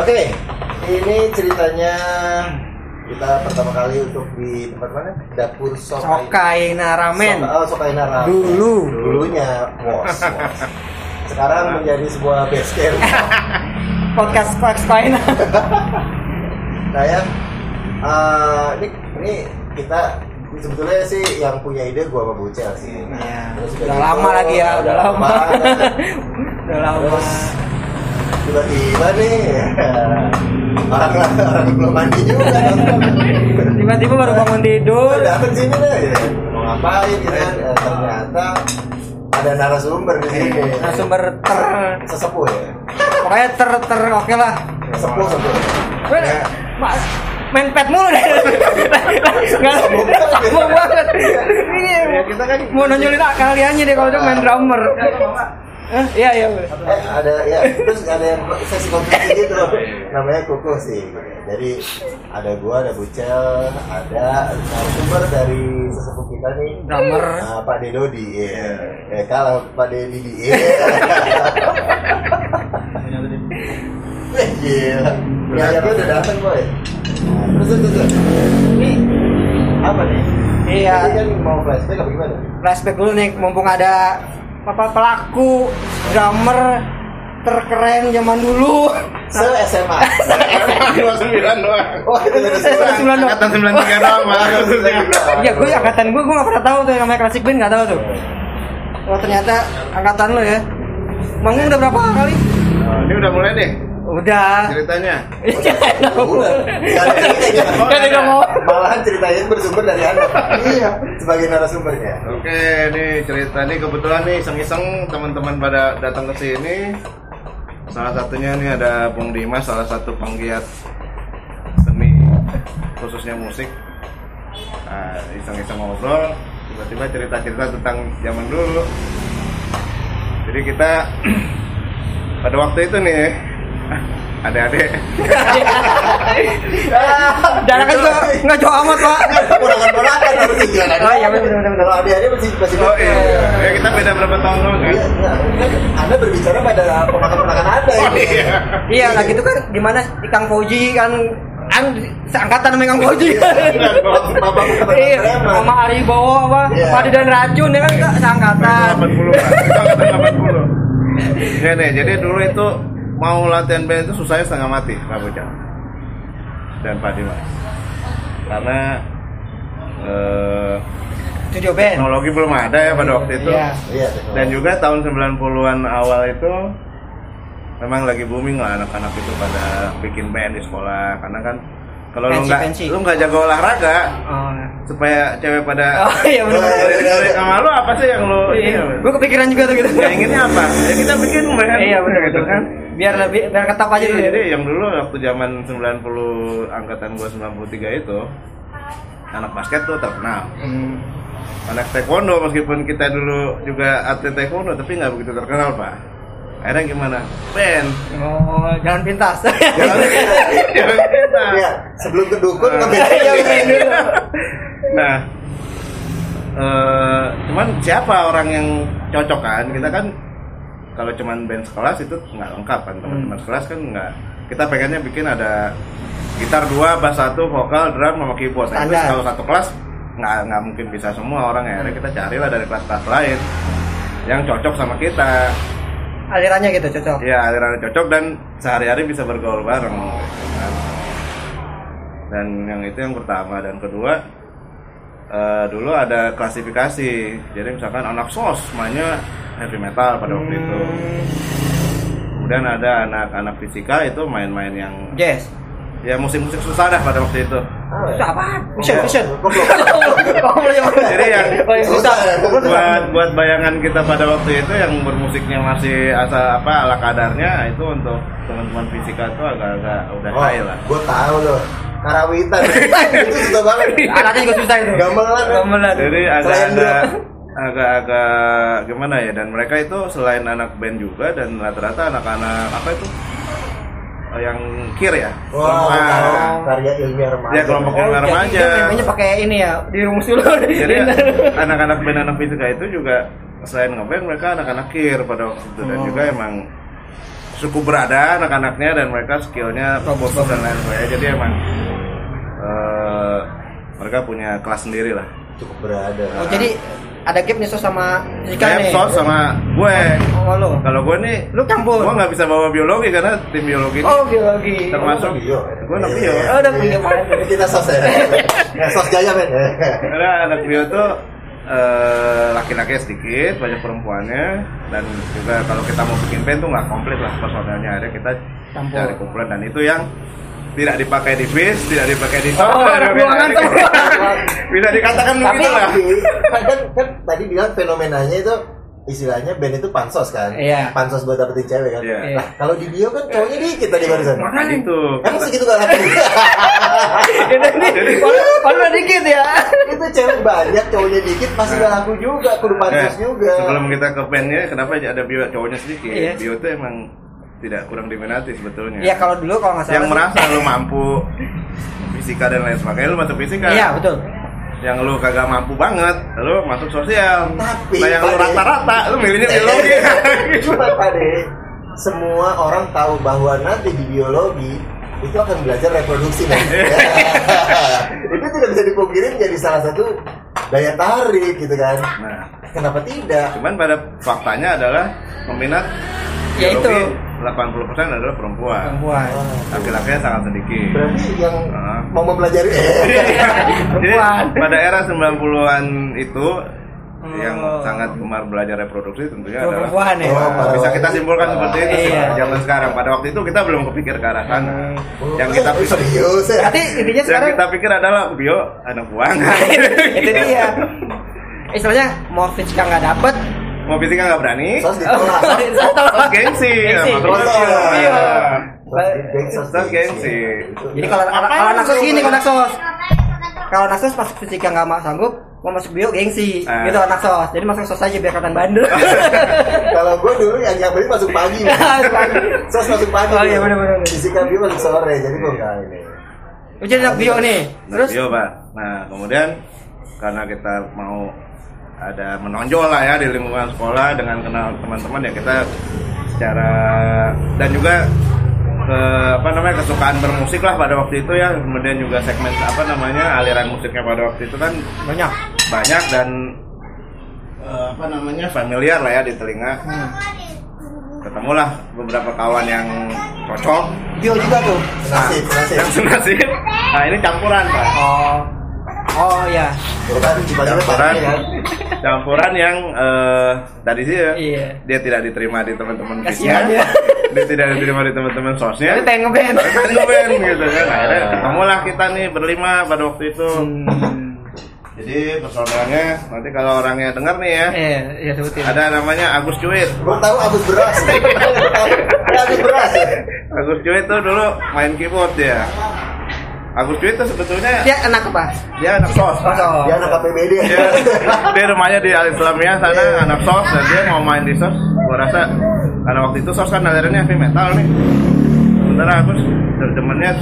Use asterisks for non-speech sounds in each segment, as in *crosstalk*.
Oke, ini ceritanya kita pertama kali untuk di tempat mana? Dapur Sokai. Sokaina Ramen. Soka- oh, Sokaina Ramen. Dulu. Dulunya Wos. Wos. Sekarang menjadi sebuah base camp. *laughs* Podcast Sokaina. Nah ya, eh, ini, ini kita sebetulnya sih yang punya ide gua sama Bucel sih. Iya. Udah lama lagi ya, udah lama. *laughs* Udah lama. Terus tiba-tiba nih *laughs* orang orang belum mandi juga Tiba-tiba baru bangun tidur. Datang sini deh mau ngapain gitu kan Eh, ternyata ada narasumber di sini Narasumber ter sesepuh ya pokoknya ter ter oke lah. sesepuh sesepuh Gue Ya. ma- main pet mulu deh. Enggak mau banget. Iya, kita kan mau nonjolin kaliannya deh kalau dia main drummer. Eh, Iya iya. eh ada ya terus ada yang sesi kompetisi gitu namanya kuku sih jadi ada gua ada bucel ada narasumber dari sesepuh kita nih Drummer. Nah, Pak Dedodi ya. ya kalau Pak Dedodi ya. *laughs* Eh, gila. Ya, ya udah datang boy. Terus terus terus. Ini apa nih? Iya. Ini kan mau flashback apa gimana? Flashback dulu nih, mumpung ada apa pelaku drummer terkeren zaman dulu. Se SMA. Dua sembilan doang. Oh, sekolah. sembilan doang. Angkatan sembilan tiga doang. Iya, gue angkatan gue, gue gak pernah tahu tuh yang namanya klasik band gak tahu tuh. Oh ternyata angkatan lo ya. Manggung udah berapa kali? Nah, ini udah mulai nih Udah. ceritanya. Udah. Gak *laughs* ada yang mau. Malahan ceritanya bersumber dari Anda. Iya, sebagai narasumbernya. Oke, nih cerita nih kebetulan nih iseng-iseng teman-teman pada datang ke sini. Salah satunya nih ada Bung Dimas, salah satu penggiat seni khususnya musik. Nah, iseng-iseng ngobrol, tiba-tiba cerita-cerita tentang zaman dulu. Jadi kita *clears throat* pada waktu itu nih adik-adik *laughs* Jangan kan nggak jauh amat pak. Ponakan-ponakan harus gimana? Oh iya benar benar benar. Kalau adik-adik masih masih oh iya ya kita beda berapa tahun dulu kan Iya, iya. Kan Anda berbicara pada ponakan-ponakan Anda oh ini. iya Iya lah gitu kan gimana di Kang Fauji kan kan seangkatan sama Kang kepada Iya, sama Ari Bowo apa, Iya. Padi dan Racun ya kan seangkatan. 80 kan kita angkatan 80 ya nih jadi dulu itu mau latihan band itu susahnya setengah mati Pak Bocah. Dan Pak Dimas. Karena eh, Studio band. teknologi belum ada ya pada waktu itu. Iya. Iya, dan juga tahun 90-an awal itu memang lagi booming lah anak-anak itu pada bikin band di sekolah. Karena kan kalau lu nggak lu nggak jago olahraga Oh, supaya cewek pada oh iya benar *laughs* dari sama lu apa sih yang lu Iya, gue kepikiran juga tuh gitu. ya inginnya apa? Ya kita bikin band. Iya benar gitu kan Biar lebih biar ketap aja Iya, dulu. jadi yang dulu waktu zaman 90 angkatan gua 93 itu anak basket tuh terkenal Hmm. anak taekwondo meskipun kita dulu juga atlet taekwondo tapi nggak begitu terkenal pak akhirnya gimana band Oh, jalan pintas. *laughs* jalan jalan kita Iya, sebelum ke dukun Nah. Iya, bener. nah eh, cuman siapa orang yang cocok kan kita kan kalau cuman band sekelas itu nggak lengkap kan teman-teman sekelas kan nggak. Kita pengennya bikin ada gitar dua bass satu vokal drum sama keyboard. Nah, itu kalau satu kelas nggak nggak mungkin bisa semua orang ya. Akhirnya kita carilah dari kelas-kelas lain yang cocok sama kita. Alirannya gitu cocok. ya aliran cocok dan sehari-hari bisa bergaul bareng. Kan. dan yang itu yang pertama. Dan kedua eh, dulu ada klasifikasi jadi misalkan anak sos mainnya heavy metal pada waktu itu kemudian ada anak-anak fisika itu main-main yang Jazz. ya musik-musik susah dah pada waktu itu Itu apaan? Fusion, fusion. Goblok. Jadi yang- *laughs* oh, susah. buat buat bayangan kita pada waktu itu yang bermusiknya masih asal apa ala kadarnya itu untuk teman-teman fisika itu agak-agak udah Oh, kaya lah gue tahu loh. Karawitan. *laughs* itu susah banget. Alatnya juga susah itu. Gamelan. Gamelan. jadi agak-agak agak-agak gimana ya dan mereka itu selain anak band juga dan rata-rata anak-anak apa itu yang kir ya Wah, Kelompok- karya ilmiah remaja. Ya, kelompok Oh, ilmiah jadi remaja. dia mainnya pakai ini ya, dirumus dulu. jadi *laughs* anak-anak band anak fisika itu juga selain ngeband mereka anak-anak kir pada waktu itu dan Oh. juga emang cukup berada anak-anaknya dan mereka skillnya bagus dan lain sebagainya jadi emang eh, mereka punya kelas sendiri lah cukup berada Oh, jadi ada gap nih Sos sama saya nih. sos sama gue Oh, lo. kalau gue nih Lu campur. gue nggak bisa bawa biologi karena tim biologi Oh, biologi. termasuk bio gue anak bio Oh, main. Ini kita sos ya Ya, *laughs* sos jaya men karena anak bio tuh eh, laki-laki sedikit banyak perempuannya dan juga kalau kita mau bikin band tuh nggak komplit lah personelnya ada kita Campur. cari kumpulan dan itu yang tidak dipakai di bis tidak dipakai di Oh, tuh. *laughs* bisa dikatakan tapi begitu lah kan, kan, kan tadi bilang fenomenanya itu istilahnya band itu pansos kan? Iya. pansos buat dapetin cewek kan? Iya. nah kalau di bio kan cowoknya dikit tadi barusan. Nah, itu. Emang segitu gak laku Ini kalau *laughs* dikit ya. *laughs* itu cewek banyak cowoknya dikit pasti gak laku juga kudu pansos Nah, juga. Sebelum kita ke bandnya kenapa aja ada bio cowoknya sedikit? Iya. bio tuh emang tidak kurang diminati sebetulnya. Iya, kalau dulu kalau nggak salah. yang merasa lu mampu fisika dan lain sebagainya lu masuk fisika. Iya, betul. Yang lu kagak mampu banget lu masuk sosial Tapi, nah yang lu rata-rata lu milihnya biologi *laughs* Cuma Pak De, semua orang tahu bahwa nanti di biologi itu akan belajar reproduksi men. *laughs* *laughs* itu tidak bisa dipungkiri menjadi salah satu daya tarik gitu kan. nah Kenapa tidak? cuman pada faktanya adalah peminat Ya itu. biologi 80% adalah perempuan Perempuan. laki-lakinya sangat sedikit Berarti yang Ah. mau mempelajari eh, *laughs* Jadi Perempuan. pada era 90-an itu yang Oh. sangat gemar belajar reproduksi tentunya Oh, adalah perempuan ya. Oh, Nah, bisa kita simpulkan seperti itu Iya. zaman sekarang. Pada waktu itu kita belum kepikir ke arah sana. Oh, Yang kita pikir serius ya. Berarti intinya yang sekarang kita pikir adalah bio anak buang. *laughs* itu dia. Istilahnya mau fisika nggak dapet, Mau fisika nggak berani. Sos ditolak. *laughs* Sos gengsi. Sos, gengsi. Jadi kalau kalau kalau anak sos gini kalau anak sos. Kalau anak sos masuk fisika nggak mau sanggup, mau masuk bio gengsi. Gitu anak sos. Jadi masuk sos aja biar kelihatan bandel. *laughs* Kalau gue dulu yang nyamperin *laughs* masuk pagi. Sos masuk pagi. Oh, iya, bener-bener. Fisika bio masuk sore, jadi gue enggak ini. Jadi anak bio nih. Terus Bio, Pak. Nah, kemudian karena kita mau ada menonjol lah ya di lingkungan sekolah dengan kenal teman-teman ya kita secara dan juga ke apa namanya kesukaan bermusik lah pada waktu itu ya kemudian juga segmen apa namanya aliran musiknya pada waktu itu kan banyak. banyak dan eh, apa namanya familiar lah ya di telinga Hmm. ketemulah beberapa kawan yang cocok Bio juga tuh. Nasib, nasib. yang senasib nah ini campuran pak Oh. Oh ya. Campuran campuran yang eh, tadi sih ya Iya. dia tidak diterima di teman-teman Kasihan bisnya ya. dia tidak diterima di teman-teman sosnya Tapi ngeband. pengen ngeband gitu kan akhirnya ketemulah kita nih berlima pada waktu itu Hmm. jadi personelnya nanti kalau orangnya dengar nih ya Iya, iya sebutin. ada namanya Agus Cuit Gue tahu Agus beras. Ya, Agus beras ya. Agus Cuit tuh dulu main keyboard dia Agus Cuit tuh sebetulnya Dia anak apa? dia anak sos. Oh. Dia anak APBD. dia, dia rumahnya di Al Islamiyah sana anak sos dan dia mau main di sos. Gua rasa karena waktu itu sos kan alirannya heavy metal nih. Sementara Agus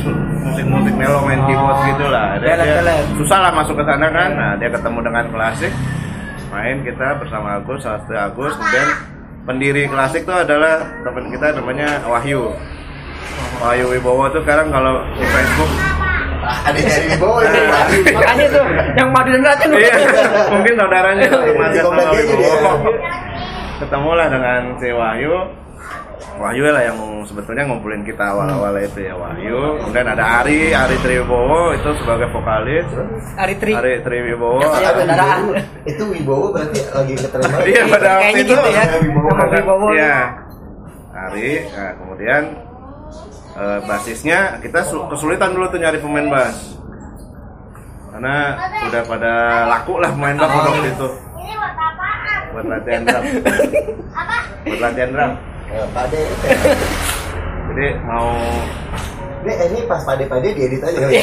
su- musik-musik melo main keyboard gitu lah dia, dia Belet-belet. susah lah masuk ke sana kan. Nah dia ketemu dengan klasik. Main kita bersama Agus salah satu Agus. Kemudian pendiri klasik tuh adalah teman kita namanya Wahyu. Wahyu Wibowo tuh sekarang kalau di Facebook Ada dari di bawah itu. Makanya tuh yang madu dan racun. iya mungkin saudaranya satu Di sama. Wibowo ketemulah dengan si Wahyu Wahyu lah yang sebetulnya ngumpulin kita awal-awal itu ya Wahyu kemudian ada Ari Ari Triwibowo itu sebagai vokalis Ari Tri. Ari Triwibowo Iya. Wibowo. Itu Wibowo berarti lagi keterima. Iya pada waktu Kayaknya itu gitu ya. Wibowo. Iya Ari nah kemudian eh, basisnya kita su- kesulitan dulu tuh nyari pemain bass karena udah pada laku lah pemain bass pada waktu itu. Ini buat apaan? buat latihan drum. Buat latihan drum. Ya, Pade. jadi mau Ini ini pas pade-pade diedit aja. Ya.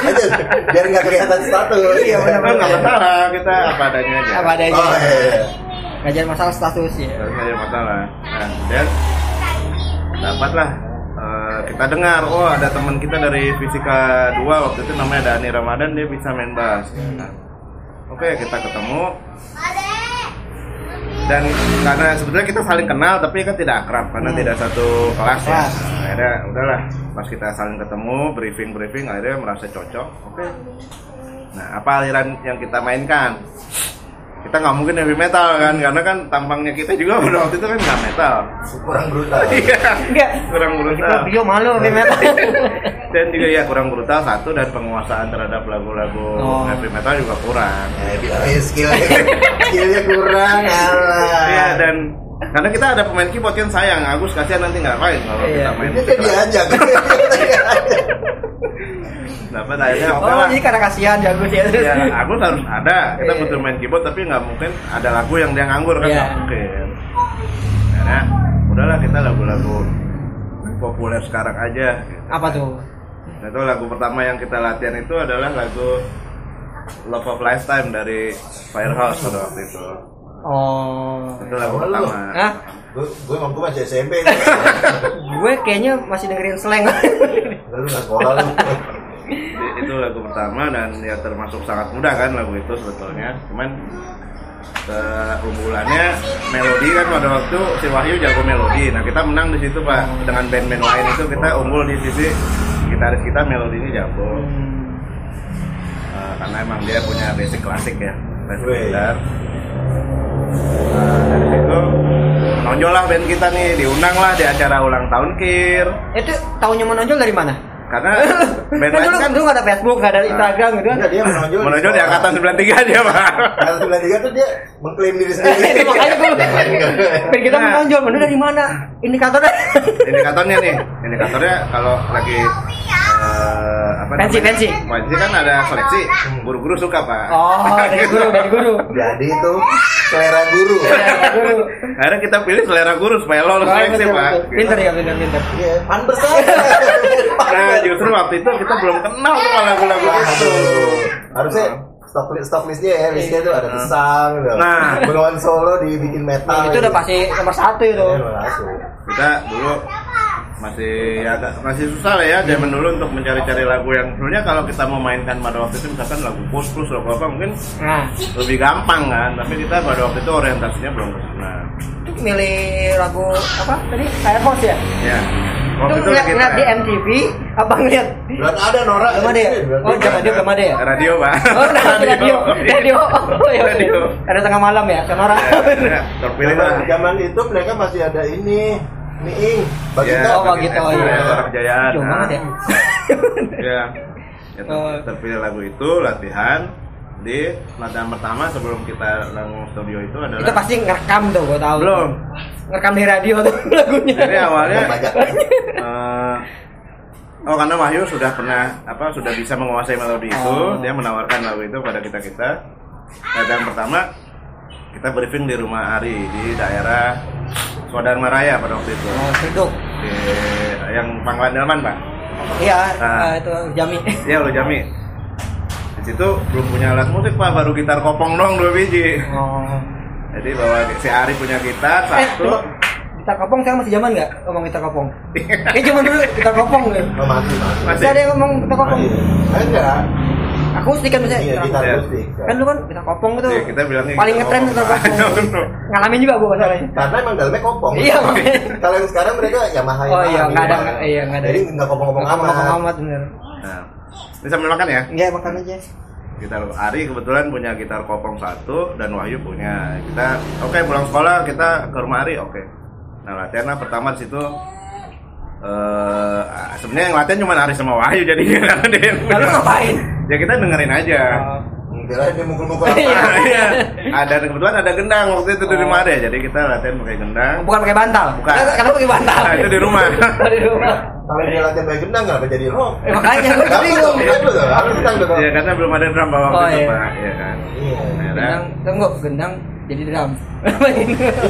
Aja biar nggak kelihatan status. Iya, benar, kan nggak masalah kita apa adanya aja. Apa adanya. Oh iya. Nggak jadi masalah status ya. Ada masalah. Nah kemudian dapatlah. eh, kita dengar oh ada teman kita dari fisika 2 waktu itu namanya Dani Ramadan dia bisa main bass Nah, oke kita ketemu. Dan karena sebetulnya kita saling kenal tapi kan tidak akrab karena Hmm. tidak satu kelas ya. Kelas. Nah, akhirnya udahlah pas kita saling ketemu briefing briefing akhirnya merasa cocok. Oke. Nah apa aliran yang kita mainkan kita nggak mungkin heavy metal kan karena kan tampangnya kita juga pada waktu itu kan nggak metal kurang brutal *laughs* iya Enggak. kurang Kita brutal bio malu heavy metal. *laughs* dan juga ya kurang brutal satu dan penguasaan terhadap lagu-lagu Oh. heavy metal juga kurang ya bilangnya skillnya skillnya kurang Iya dan karena kita ada pemain keyboard kan sayang Agus kasihan nanti nggak main kalau Iya. kita main ini kan diajak *laughs* dapat akhirnya oke Oh, lah jadi karena kasihan jago dia. ya Agus harus ada kita Iya. butuh main keyboard tapi nggak mungkin ada lagu yang dia nganggur kan Iya. nggak mungkin karena udahlah kita lagu-lagu populer sekarang aja gitu. Apa tuh? Nah, itu lagu pertama yang kita latihan itu adalah lagu Love of Lifetime dari Firehouse pada waktu itu. Oh. Itu lagu Oh, pertama. Hah? gue gue gue masih SMP *laughs* Gue kayaknya masih dengerin slang. lalu nggak sekolah lu *laughs* itu lagu pertama dan ya termasuk sangat mudah kan lagu itu sebetulnya. Cuman keunggulannya melodi kan pada waktu si Wahyu jago melodi. Nah kita menang di situ pak dengan band-band lain itu kita unggul di sisi gitaris kita melodinya jago. Eh, karena emang dia punya basic klasik ya basic gitar. Nah, dari situ menonjol lah band kita nih diundang lah di acara ulang tahun Kir Itu tahunya menonjol dari mana? Karena *laughs* band Kan lain dulu kan dulu nggak ada Facebook, nggak ada Instagram gitu kan. Dia menonjol menonjol di angkatan 93 dia pak angkatan 93 tuh dia mengklaim diri sendiri *laughs* Itu makanya gue Band kita Nah. menonjol, mana dari mana? Indikatornya. indikatornya nih indikatornya kalau lagi eh, apa Pensi, namanya? pensi. pensi kan ada seleksi guru-guru suka pak Oh, dari *laughs* guru, dari guru. jadi itu selera guru guru. akhirnya kita pilih selera guru supaya lolos Oh, seleksi betul, pak betul. Pinter ya, pinter, pinter. Iya, pan nah justru waktu itu kita belum kenal tuh sama lagu-lagu itu Aduh, harusnya stok list stok listnya ya listnya tuh ada pisang gitu. Nah. Bengawan Solo dibikin metal Nah, itu udah pasti nomor satu itu. Iya, kita dulu masih agak masih susah lah ya zaman dulu untuk mencari-cari lagu yang sebenarnya kalau kita mau mainkan pada waktu itu misalkan lagu plus plus lagu apa mungkin Nah, lebih gampang kan tapi kita pada waktu itu orientasinya belum ke sana itu milih lagu apa tadi? Firehouse ya? ya Itu waktu itu ngeliat, kita ngeliat di MTV, apa ngeliat? Belum ada Nora. Belum ada ya? Oh, zaman dia belum ada ya? radio pak Oh, nah, *laughs* radio, radio. *laughs* Oh, ya, Radio. Ada tengah malam ya, sonora. ya, terpilih lah Zaman, zaman itu mereka masih ada ini Miing, Bagita. Ya, Oh, Bagita, oh, iya. Orang Kejayaan. Jauh banget ya. Ya. Ya, ter- Oh. terpilih lagu itu latihan di latihan pertama sebelum kita langsung studio itu adalah Itu pasti ngerekam tuh, gue tahu. belum. Ngerekam di radio tuh *laughs* lagunya. Jadi awalnya eh, Oh karena Wahyu sudah pernah apa sudah bisa menguasai melodi itu, Oh. dia menawarkan lagu itu pada kita kita. Latihan pertama kita briefing di rumah Ari di daerah Swadharma Raya pada waktu itu Oh, Seduk. di yang Pangkalan Delman pak. Iya, Nah. itu Jami. Iya udah Jami. Di situ belum punya alat musik pak, baru gitar kopong dong dua biji. Oh. Jadi bawa si Ari punya gitar Eh, satu. gitar kopong sekarang masih zaman nggak ngomong gitar kopong? Ini cuma dulu gitar kopong ya. Oh. Masih. Masih ada yang ngomong gitar kopong? Ah, Enggak. Akustik kan misalnya. Iya, gitar Iya. akustik. Kan lu kan gitar kopong itu Iya, kita bilangnya paling ngetren kopong. gitar kopong. *laughs* Ngalamin juga gua masalahnya. Karena emang dalamnya kopong. Iya. Kalau yang sekarang mereka Yamaha. Oh, iya, nggak ada, iya, nggak ada. Jadi nggak kopong-kopong amat. Ngomong amat bener. Ini sambil makan ya. Iya, makan aja. Gitar Ari kebetulan punya gitar kopong satu dan Wahyu punya. Kita oke pulang sekolah kita ke rumah Ari oke. Nah latihan pertama di situ. eh sebenarnya yang latihan cuma Ari sama Wahyu karena *laughs* dia ngapain? ya kita dengerin aja. Kirain dia mukul-mukul *laughs* apa? Iya. Iya. Ada kebetulan ada gendang waktu itu di Oh. rumah ada jadi kita latihan pakai gendang. Bukan pakai bantal. Bukan. Karena pakai bantal. Nah, itu di rumah. *laughs* di rumah. Kalau dia latihan baik gendang nggak jadi rock. Eh, makanya gue bingung. betul, harus gendang dong. Iya karena belum ada drum waktu Oh, itu iya. pak, iya kan. Iya. Gendang, tunggu, gendang jadi drum. *laughs*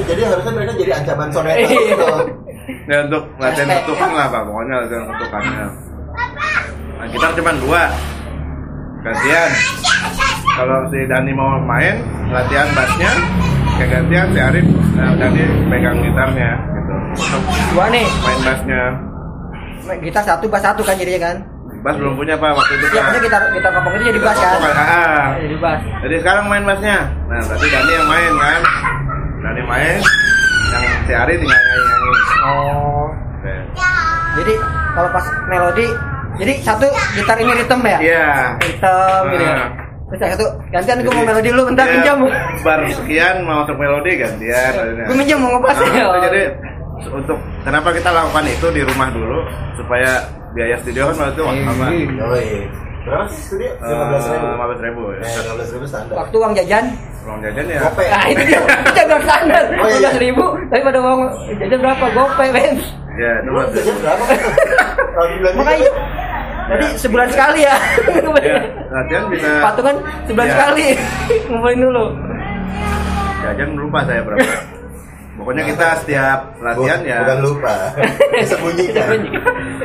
Jadi harusnya mereka jadi ancaman soneta Iya. gitu. ya untuk latihan ketukan lah pak, pokoknya latihan ketukannya. Nah, kita cuma dua gantian. Kalau si Dani mau main, latihan bassnya, kayak gantian si Arif, nah Dani pegang gitarnya gitu. Gua nih, main bassnya. gitar satu, bass satu kan jadinya kan. Bass belum punya pak waktu itu Ya, maksudnya gitar gitar kopong itu jadi bass kan. Ah, ah. Jadi bass. Jadi sekarang main bassnya. Nah berarti Dani yang main kan. Berani main, yang sehari tinggal nyanyi-nyanyi. Oh. Oke. Jadi kalau pas melodi, jadi satu gitar ini ritme ya? Iya. Hitam gitu ya. Ah. Terus yang satu, gantian gue mau melodi lu bentar pinjam. Bar sekian mau masuk melodi gantian. Gue minjem mau ngepas Nah, ya. jadi untuk kenapa kita lakukan itu di rumah dulu supaya biaya studio kan waktu itu apa? Iya. Oh iya. Berapa sih studio? Lima belas ribu. Lima belas ribu ya. Eh, lima belas ribu standar. Waktu uang jajan, Uang jajan ya. Gope. nah itu dia, *laughs* bilang standar, Oh, iya. belas ribu, tapi pada uang jajan berapa? Gope, men. Ya, Lu dulu. jajan berapa? *laughs* Makanya, gitu, jadi sebulan sekali ya. Ya, latihan bisa Patungan sebulan Ya. sekali, *laughs* ngumpulin dulu. jajan lupa saya berapa. Pokoknya kita setiap latihan ya. Bukan lupa. *laughs* Disembunyikan.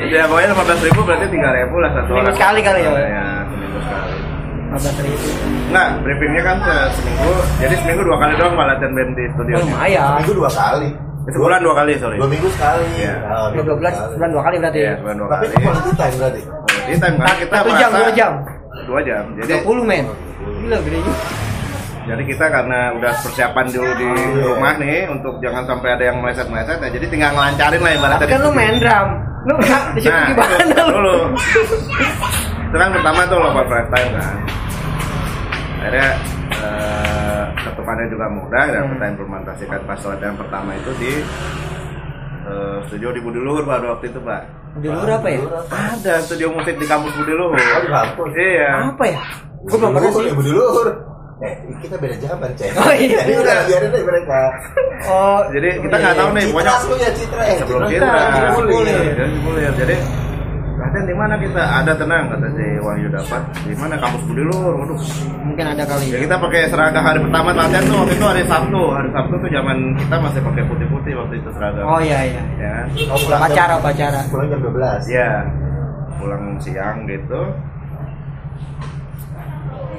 Ya pokoknya lima belas ribu berarti tiga ribu lah satu Seminggu orang. sekali kali ya? Ya, seminggu sekali. 15 ribu. Enggak, briefingnya kan se- seminggu. Jadi seminggu dua kali doang Pak, latihan band di studio. Oh, lumayan. Minggu dua kali. Eh, Sebulan dua kali sorry. Dua minggu sekali. Iya. Ah, Dua dua bulan, sekali. sebulan dua kali berarti. Iya, sebulan dua Tapi kali. itu quality time berarti. Di time karena kita Satu jam, dua jam. Dua jam. Jadi 30 men. Gila gede juga. jadi kita karena udah persiapan dulu di rumah nih untuk jangan sampai ada yang meleset-meleset ya. Jadi tinggal ngelancarin lah ibaratnya. Kan lu main drum. Lu nggak di situ Nah, gimana lu? dulu. itu kan pertama tuh lo prime time kan. Akhirnya eh, ketukannya juga mudah dan Hmm. kita implementasikan pas latihan pertama itu di eh, studio di Budi Luhur pada waktu itu pak. Di luar apa ya? Ada studio musik di kampus Budi Luhur. Oh, di kampus. Iya. Apa ya? Gue belum pernah sih. Ibu dulur. Eh, kita beda zaman, Cek. Oh, iya. Jadi udah biarin deh mereka. Oh, Jadi kita nggak tahu nih Citra pokoknya lu ya Citra. Eh, sebelum Citra. kita Citra Citra. boleh. Jadi latihan di mana kita ada tenang kata si Wahyu dapat di mana kampus Budi Luhur. Waduh. mungkin ada kali. Ya kita pakai seragam hari pertama latihan tuh waktu itu hari Sabtu. Hari Sabtu tuh zaman kita masih pakai putih-putih waktu itu seragam. Oh iya iya. Ya. Oh, pulang Pacara, jam- pacara. Pulang jam 12. Iya. Pulang siang gitu.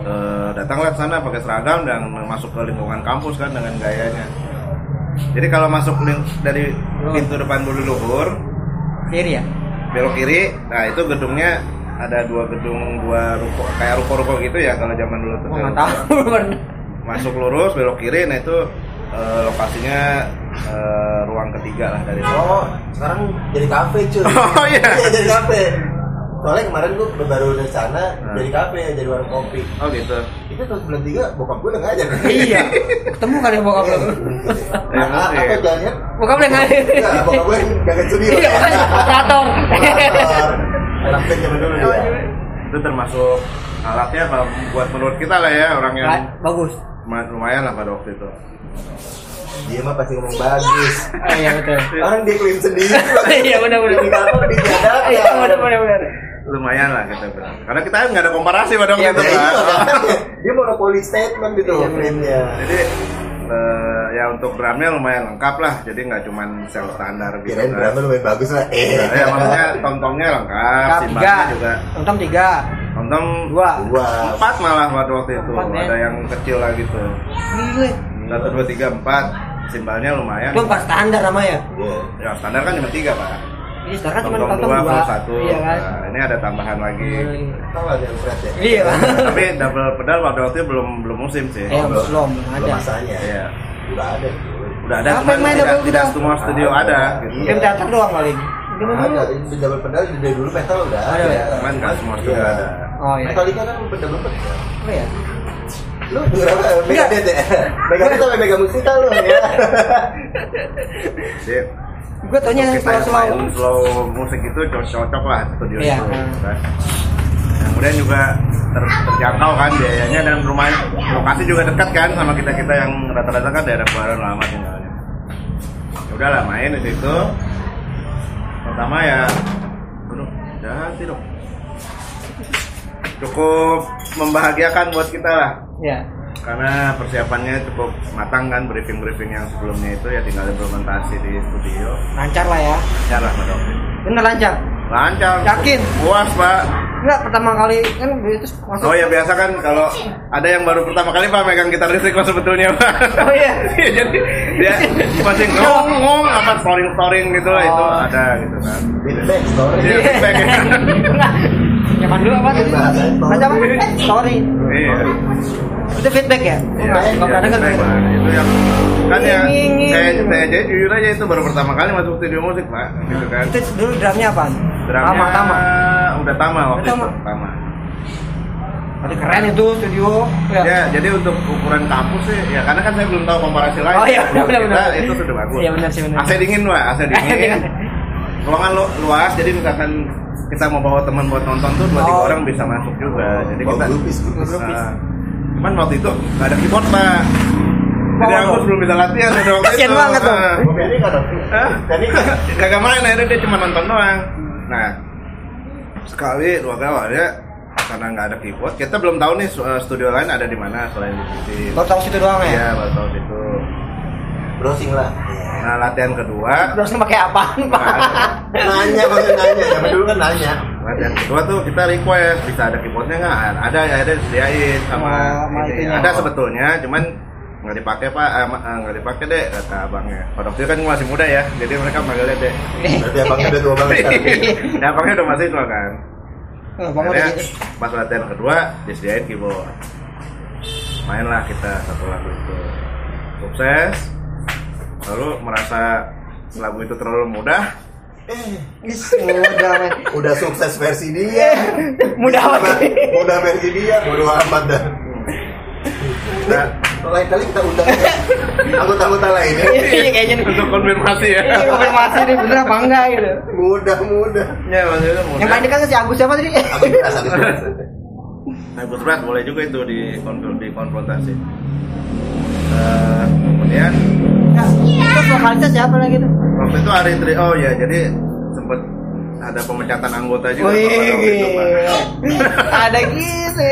Eh, datanglah ke sana pakai seragam dan masuk ke lingkungan kampus kan dengan gayanya. Jadi kalau masuk link dari pintu depan Budi Luhur, Kiri ya? Belok kiri, nah itu gedungnya ada dua gedung, dua ruko, kayak ruko-ruko gitu ya kalau zaman dulu tuh. Oh nggak tahu. *laughs* Masuk lurus, belok kiri, nah itu eh, lokasinya eh, ruang ketiga lah dari sana. Oh, sekarang jadi kafe cuy. *laughs* Oh, iya. jadi kafe. Soalnya kemarin gua baru dari sana Hmm. jadi kafe, jadi warung kopi. Oh gitu. Itu tahun bulan tiga bokap gue udah ngajar. Iya. Ketemu kali bokap lu. Ya, Nah, mungkin. apa jalannya? Bokap lu nggak? Bokap gue gak studio. Iya, operator. Anak dulu dia. Itu termasuk alatnya buat menurut kita lah ya orang yang Ba- Bagus. ma- lumayan lah pada waktu itu. Dia mah pasti ngomong bagus. Oh iya betul. Orang dia klaim sendiri. *laughs* Iya benar benar. Di kantor dijadakan. Iya benar benar benar. Lumayan lah kita bilang. Karena kita nggak ada komparasi pada waktu Iya, itu iya, kan. Dia monopoli statement gitu Iya, klaimnya. Jadi eh, ya untuk drumnya lumayan lengkap lah. Jadi nggak cuman sel standar gitu Kirain kan. drama lumayan bagus lah. Eh. Ya maksudnya tom-tomnya lengkap, Kap tiga. juga. Tonton tiga. Tom-tom Dua. Dua. empat malah pada waktu itu. Empat, ya. Ada yang kecil lah gitu. Gile. Satu dua tiga empat. Simbalnya lumayan. Itu pas standar namanya. Iya. Ya standar kan cuma tiga pak. Ini sekarang cuma Tom-tom tonton dua, satu. Iya kan? Nah, ini ada tambahan lagi. Tahu ada yang ya? Iya? *laughs* Tapi double pedal pada waktu itu belum belum musim sih. Eh, belum, belum ada. masanya. Iya. Udah ada. Udah ada, Apa main tidak, double tidak pedal? semua studio ada. Gitu. Iya. Game teater doang kali. Ada di double pedal dari dulu metal udah Ada ya? Cuman nggak semua studio Iya. ada. Oh iya. Metallica kan double pedal. Oh iya. Lu denger apa? Megadeth ya? Megadeth sampai mega musika lu *laughs* ya. Jadi Gue taunya yang slow yang slow. musik itu cocok lah studio Iya. itu. Kan. Kemudian juga ter- terjangkau kan biayanya dan rumah lokasi juga dekat kan sama kita kita yang rata-rata kan daerah Barat lama tinggalnya. Ya udahlah main di situ. Pertama ya, aduh, ganti dong. Cukup membahagiakan buat kita lah Iya. karena persiapannya cukup matang kan briefing briefing yang sebelumnya itu ya tinggal implementasi di studio Lancar lah ya. lancar lah itu. Bener lancar. lancar Yakin? puas pak Enggak pertama kali kan itu masuk. oh ya biasa kan kalau ada yang baru pertama kali pak megang gitar listrik pak sebetulnya pak Oh iya. *laughs* jadi dia masih ngomong ngomong apa storing storing gitu lah itu Oh. ada gitu kan Feedback story. Iya, feedback. *laughs* Zaman dulu apa tuh? Bahasa Baca apa? Story. Iya. Itu feedback ya? Iya, Enggak pernah dengar. baik, Pak. Itu yang kan ya Nging, saya aja jujur aja itu baru pertama kali masuk studio musik pak gitu kan Itu dulu drumnya apa? Drumnya Tama, tama. udah tama waktu tama. itu tama Tapi keren itu studio. Ya. ya jadi untuk ukuran kampus sih ya karena kan saya belum tahu komparasi lain Oh, iya, benar, Buat benar, kita benar. itu sudah bagus Iya, benar sih, benar. AC dingin pak AC dingin *laughs* ruangan lu, luas jadi misalkan kita mau bawa teman buat nonton tuh dua tiga Oh. orang bisa masuk juga jadi Bawa kita grupis, grupis. Nah, cuman waktu itu nggak ada keyboard pak jadi Oh. aku belum bisa latihan udah waktu Kasian itu. banget? Hah? Benny kan? Kagak main akhirnya dia cuma nonton doang. Nah, sekali dua kali ya karena nggak ada keyboard, kita belum tahu nih uh, studio lain ada di mana selain di sini. Baru tahu situ doang ya? Iya, baru tahu situ. Browsing lah. Nah, latihan kedua, lu pakai apa? Nanya, maksudnya nanya. Zaman dulu kan nanya. latihan kedua tuh kita request bisa ada keyboardnya nggak? Ada, ya ada disediain sama Oh, sama ini. Ada sebetulnya, cuman nggak dipakai pak, eh, eh, nggak dipakai deh kata abangnya. Pada waktu itu kan masih muda ya, jadi mereka manggilnya deh. Berarti abangnya udah tua banget sekarang. *laughs* Ya, abangnya udah masih tua kan. Oh, Akhirnya gitu. pas latihan kedua disediain keyboard mainlah kita satu lagu itu sukses lalu merasa lagu itu terlalu mudah Eh, Mudah men. udah sukses versi dia. Mudah amat. Udah versi dia, bodo amat dah. nah, Lain kali kita undang ya. anggota-anggota lainnya. Iya kayaknya nih. untuk konfirmasi ya Ini konfirmasi nih bener apa enggak gitu. Mudah, mudah. ya maksudnya mudah Yang paling dekat kan si Agus siapa tadi? Aku aku jelas. Agus berat boleh juga itu di di konfrontasi Eh, kemudian Nah, terus vokalisnya siapa lagi tuh? waktu itu hari tri oh ya jadi sempet ada pemecatan anggota juga Wih, itu, *laughs* ada gitu.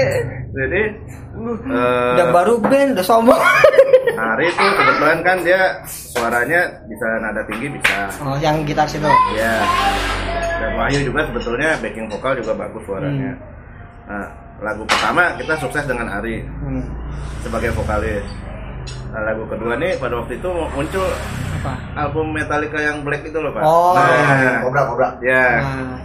jadi eh, Udah baru band, udah sombong. *laughs* Hari itu kebetulan kan dia suaranya bisa nada tinggi bisa. Oh, yang gitar situ. Ya. Dan Wahyu juga sebetulnya backing vokal juga bagus suaranya. Nah, lagu pertama kita sukses dengan Ari Hmm. sebagai vokalis. Nah, lagu kedua nih pada waktu itu muncul Apa? album Metallica yang Black itu loh, Pak. Oh. Nah, Kobra, kobra. ya. Nah,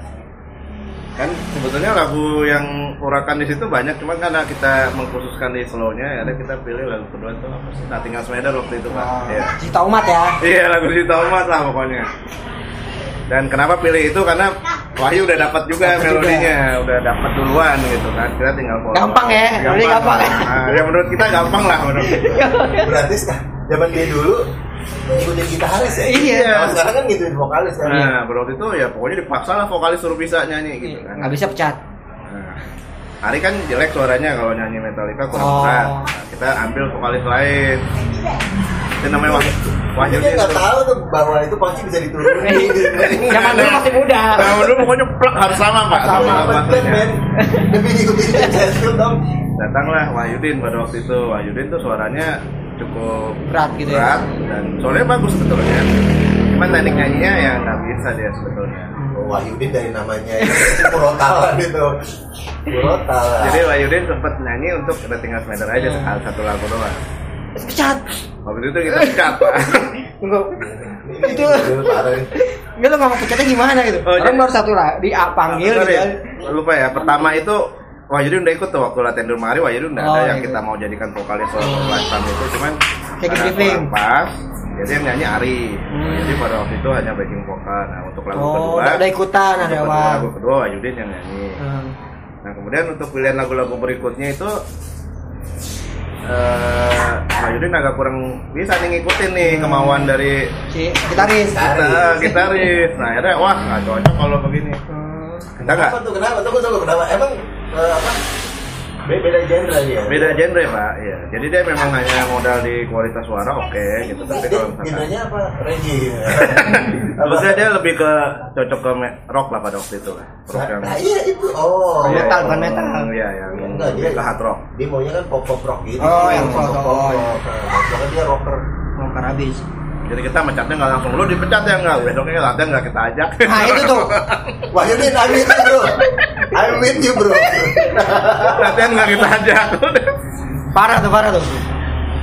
Kan sebetulnya lagu yang urakan di situ banyak, cuma karena kita mengkhususkan di slow-nya, ya kita pilih lagu kedua itu apa sih? Nah, tinggal Smeder waktu itu, Pak. oh, Ya. Cita umat ya. Iya lagu Sita Umat lah pokoknya. Dan kenapa pilih itu karena Wahyu udah dapat juga Dapat melodinya, udah dapat duluan gitu kan. Kita tinggal follow. Gampang ya, gampang ya. Nah, ya menurut kita gampang lah menurut kita. *laughs* Berarti sek- zaman dia dulu ngikutin gitaris ya? Iya. Kalau sekarang kan ngikutin vokalis kan? Nah, pada waktu itu ya pokoknya dipaksa lah vokalis suruh bisa nyanyi gitu kan. Nggak bisa pecat. Nah, Ari kan jelek suaranya kalau nyanyi Metallica kurang Oh. berat. Nah, kita ambil vokalis lain. Itu namanya Wahyu. Wahyu Dia nggak tahu tuh bahwa itu pasti bisa diturunin. *laughs* Zaman dulu masih muda. Nah, dulu pokoknya plak harus sama pak. Sama maksudnya. men. Lebih ngikutin jazz skill dong. datanglah Wahyudin pada waktu itu Wahyudin tuh suaranya cukup Berat gitu ya. berat dan suaranya bagus sebetulnya cuman teknik nyanyinya ya nggak bisa dia sebetulnya Oh, Wahyudin dari namanya itu Purotalan itu. Purotalan. jadi Wahyudin sempat nyanyi untuk The Tinggal Smatter aja Hmm. sekali satu lagu doang Pecat. waktu itu kita pecat pak. *laughs* Ini- itu-. Enggak lu ngomong pecatnya gimana gitu? Oh, Orang jadi- baru satu lah, di panggil gitu. kan. lupa ya pertama itu Wahyudin udah ikut tuh waktu latihan di rumah Ari Wahyudin udah Oh, ada yang iya. kita mau jadikan vokalis soal lifetime itu cuman Kayak briefing. pas jadi yang nyanyi Ari Hmm. jadi pada waktu itu hanya backing vokal nah untuk lagu Oh, kedua udah ikutan ada awal. lagu kedua Wahyudin yang nyanyi. Hmm. Nah kemudian untuk pilihan lagu-lagu berikutnya itu eh Wahyudin agak kurang bisa nih ngikutin nih Hmm. kemauan dari Si gitaris. kita gitaris. Nah akhirnya wah nggak cocok kalau begini. Hmm. Kita nggak Kenapa tuh? Kenapa? Tunggu, tunggu. Kenapa? Emang eh, apa? Be- Beda genre dia. beda genre pak. Iya. Jadi dia memang hanya modal di kualitas suara oke gitu. Tapi kalau misalkan genrenya apa? Reggae. *laughs* Maksudnya dia lebih ke cocok ke rock lah pada waktu itu lah. Rock yang Nah, iya itu. Oh. Iya, metal, bukan metal. Iya yang Enggak, dia- ke hard rock. Dia maunya kan pop pop rock gitu. Oh, yang pop pop- oh, dia rocker. Mau karabis. Jadi kita mecatnya nggak langsung lu dipecat ya nggak besoknya latihan nggak kita ajak. Nah, itu tuh. Wah ini you bro. I'm with you bro. latihan nggak kita ajak. Parah tuh, parah tuh.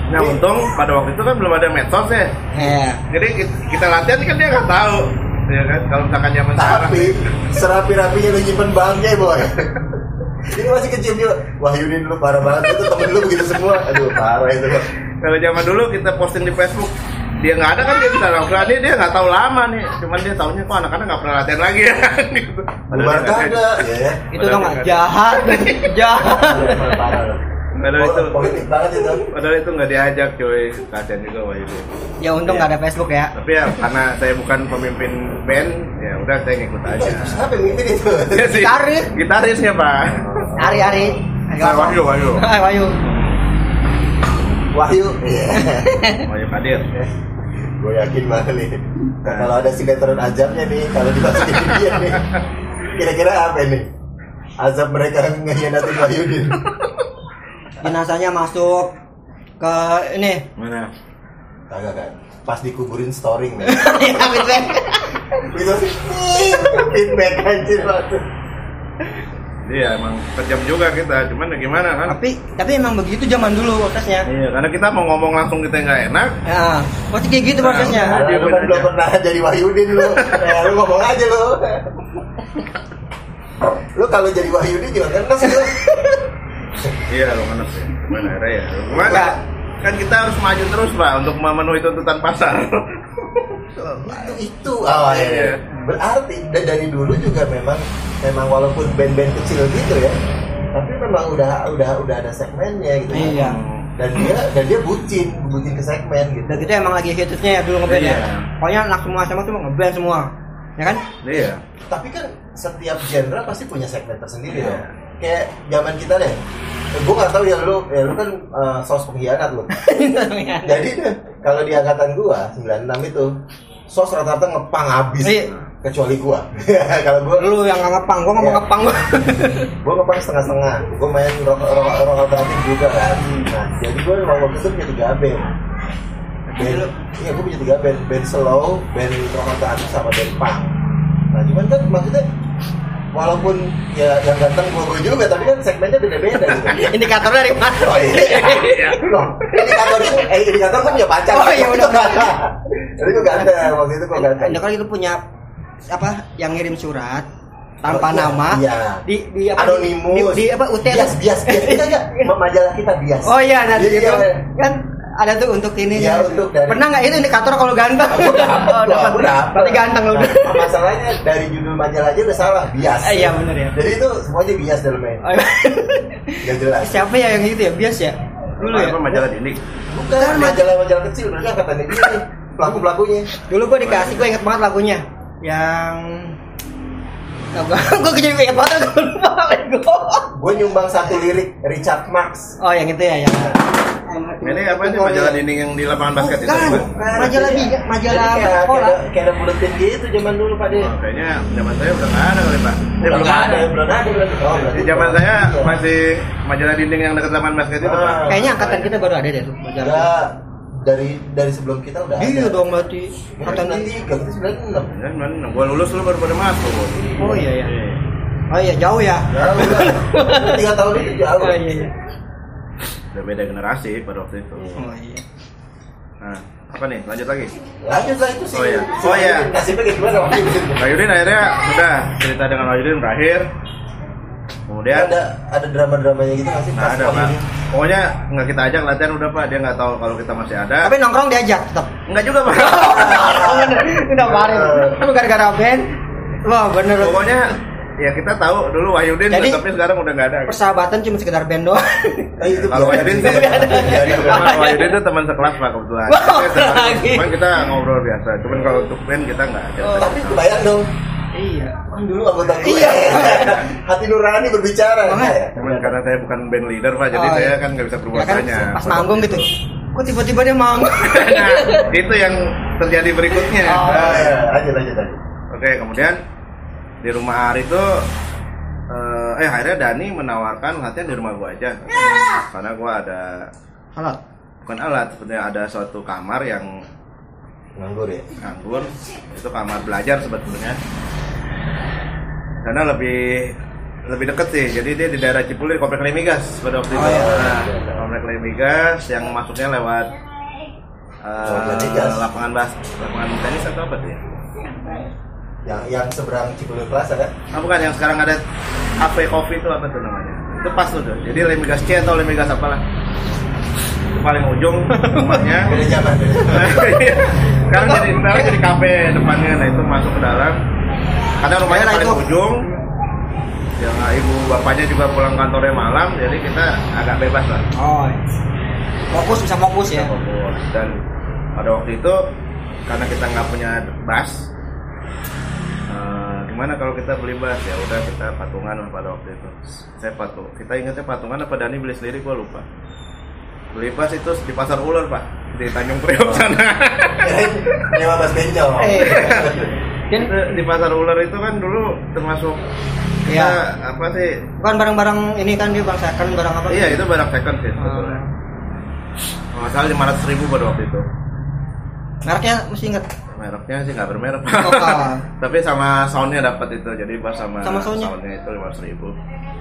Nah untung pada waktu itu kan belum ada medsos ya. Iya. Jadi kita, latihan kan dia nggak tahu. ya kan kalau misalkan zaman sekarang Tapi serapi-rapinya lu nyimpen bangke boy. Ini masih kecil juga. Wahyudin lu parah banget. Itu temen lu begitu semua. Aduh parah itu. Kalau zaman dulu kita posting di Facebook dia nggak ada kan dia bisa lakukan dia dia nggak tahu lama nih cuman dia tahunya kok anak-anak nggak pernah latihan lagi ya *laughs* gitu. Nggak- kagak. Ya ya. Itu dong jahat, *laughs* jahat. Padahal itu Politik banget itu. padahal itu nggak diajak cuy kasihan juga Wahyudi Ya untung nggak ada Facebook ya. tapi ya karena saya bukan pemimpin band ya udah saya ngikut aja Siapa yang mimpin itu? Ya sih, Gitaris. gitarisnya pak Hari hari. Saya Wahyu Wahyu Wahyu. Wahyu. Iya. Wahyu Kadir Gue yakin banget nih. Nah, *laughs* kalau ada sinetron azabnya nih, kalau dimasukin dia nih, kira-kira apa ini? Azab mereka ngehianatin Wahyudin. Jenazahnya masuk ke ini. mana Kagak kan? Pas dikuburin storing nih. *laughs* Feedback. Itu feedback anjir waktu. Iya emang kejam juga kita, cuman ya gimana kan? Tapi tapi emang begitu zaman dulu prosesnya. Iya, karena kita mau ngomong langsung kita nggak enak. Ya, pasti kayak gitu prosesnya. Nah, Nah, lu kan belum pernah jadi Wahyudin lu. *laughs* Ya, lu ngomong aja lu. Lu kalau jadi Wahyudin juga kan lu. Iya, lo mana sih? Gimana ya? Gimana? Kan kita harus maju terus, Pak, untuk memenuhi tuntutan pasar. *laughs* itu itu awalnya. Berarti da- dari dulu juga memang memang walaupun band-band kecil gitu ya, tapi memang udah udah udah ada segmennya gitu. Iya. Dan dia dan dia bucin, bucin ke segmen gitu. Dan kita emang lagi hitsnya ya dulu ngeband ya. Iya. Pokoknya anak semua sama tuh ngeband semua. Ya kan? Iya. Tapi kan setiap genre pasti punya segmen tersendiri Iya. dong. Kayak zaman kita deh. Gue nggak tahu ya lu, ya lu kan eh, sos pengkhianat lu. Jadi kalau di angkatan gua 96 itu sos rata-rata ngepang habis Iya. kecuali gua. *laughs* kalau gua Lu yang nggak ngepang, gua nggak mau Iya. ngepang gua. *laughs* gua ngepang setengah-setengah. Gua main rock rock rock alternatif juga kan. Nah, jadi gua waktu itu punya tiga band. Band, iya gua punya tiga band, band slow, band rock alternatif sama band punk. Nah, cuman kan maksudnya walaupun ya yang ganteng gua gua juga, tapi kan segmennya beda-beda gitu. *laughs* Indikator dari mana? Oh *laughs* iya. Loh, indikator itu, eh indikator kan punya pacar. Oh, iya, benar. Jadi gua ganteng, waktu itu gua ganteng. Indikator itu punya apa? Yang ngirim surat tanpa Oh, iya, nama iya. di di apa? Anonimus. Di, di apa? UT bias, bias, bias. Kita enggak, *laughs* majalah kita bias. Oh iya, nanti Iya, gitu. iya. Kan ada tuh untuk ini. Iya, untuk dari- Pernah nggak itu indikator kalau ganteng? Oh, Oh, dapat. Gua dapet. Berarti ganteng lu. Nah, masalahnya dari judul majalah aja udah salah, bias. Eh, iya, bener ya. Jadi itu semuanya bias dalamnya. Oh, iya. Gak jelas. Siapa ya yang gitu ya? Bias ya? Dulu ya. Apa majalah dinding? Bukan majalah-majalah kecil, mereka katanya dia nih pelaku-pelakunya. Dulu gua dikasih, gua inget banget lagunya. Yang *laughs* gua jadi inget banget gua lupa. Gue nyumbang satu lirik Richard Marx. Oh, yang itu ya, yang Ini apa sih majalah dinding yang di lapangan basket itu? Bukan, Pak? majalah biga, majalah kayak, sekolah. kayak, ada buletin gitu zaman dulu Pak De. Oh, kayaknya zaman saya udah nggak ada kali Pak. Udah belum ada. belum ada berarti. Oh, Di zaman saya Iya. masih majalah dinding yang dekat lapangan basket itu Pak. Ah. Kayaknya angkatan kita baru ada deh majalah. Dari dari sebelum kita udah Iya ada. dong berarti. Angkatan di. tiga, kita sembilan enam. Kan? Gua lulus lu baru pada masuk. Oh iya ya. Oh iya jauh ya. Jauh. *laughs* Tiga tahun itu jauh. Oh iya iya. Udah beda generasi pada waktu itu. Oh iya. Nah, apa nih? Lanjut lagi. Lanjut lah itu sih. Oh, iya. Oh, iya. Wahyudin, Nasibnya kayak gimana waktu itu? Wayudin akhirnya udah cerita dengan Wayudin berakhir. Kemudian Ada ada drama-dramanya gitu nggak sih? pas ada pak. Pokoknya nggak kita ajak latihan udah pak. Dia nggak tahu kalau kita masih ada. Tapi nongkrong diajak tetap. Nggak juga pak. *laughs* Udah kemarin. Tapi gara-gara band. Wah bener. Pokoknya ya kita tahu dulu Wahyudin Jadi- tapi sekarang udah nggak ada. Persahabatan cuma sekedar band doang. *laughs* Itu Kalau Wahyudin sih. Iya, iya, Karena Wahyudin tuh teman sekelas pak kebetulan. Teman- lagi. Cuman kita ngobrol biasa. Cuman kalau untuk band kita nggak ada. Oh. Tapi bayang dong. iya. Kan dulu anggota gue. Iya. *laughs* Hati nurani berbicara. Ya. Cuman karena saya bukan band leader pak, jadi Oh, saya iya. kan nggak bisa berbuat Ya kan banyak. pas manggung gitu. Kok tiba-tiba dia manggung? *laughs* Nah, itu yang terjadi berikutnya. Oh. Ah, iya. Lanjut lanjut lanjut. Oke, kemudian di rumah Ari itu eh, eh akhirnya Dani menawarkan latihan di rumah gua aja. Karena gua ada Halo. bukan alat, sebenarnya ada suatu kamar yang Nganggur ya. nganggur. Itu kamar belajar sebetulnya. Karena lebih lebih deket sih, jadi dia di daerah Cipulir, Komplek Lemigas pada waktu itu. Oh, iya. Nah, Komplek Lemigas yang masuknya lewat eh, Lemigas. lapangan bas, lapangan tenis atau apa tuh ya? Yang yang seberang Cipulir Plaza kan? Ah, bukan yang sekarang ada cafe coffee itu apa tuh namanya? Itu pas tuh. tuh. Jadi Lemigas C atau Lemigas apalah. Itu paling ujung rumahnya. Beda zaman. Zaman. *laughs* sekarang jadi sekarang jadi kafe depannya nah itu masuk ke dalam kadang rumahnya paling itu. ujung ya nggak, ibu bapaknya juga pulang kantornya malam jadi kita agak bebas lah Oh. Fokus bisa fokus ya. dan pada waktu itu karena kita nggak punya bus eh, gimana kalau kita beli bus ya udah kita patungan lah pada waktu itu saya patung kita ingatnya patungan apa Dani beli sendiri gua lupa beli bus itu di pasar ular pak di Tanjung Priok sana Kirain *laughs* nyewa bas. Eh. Dan Itu di pasar ular itu kan dulu termasuk kita Iya. apa sih bukan barang-barang ini kan dia bang second barang apa? iya itu barang second sih sebetulnya Hmm. kalau nggak salah lima ratus ribu pada waktu itu Mereknya mesti ingat. Mereknya sih nggak bermerek *laughs* Oh, kalah. tapi sama soundnya dapat itu jadi pas sama, Sama soundnya? itu lima ratus ribu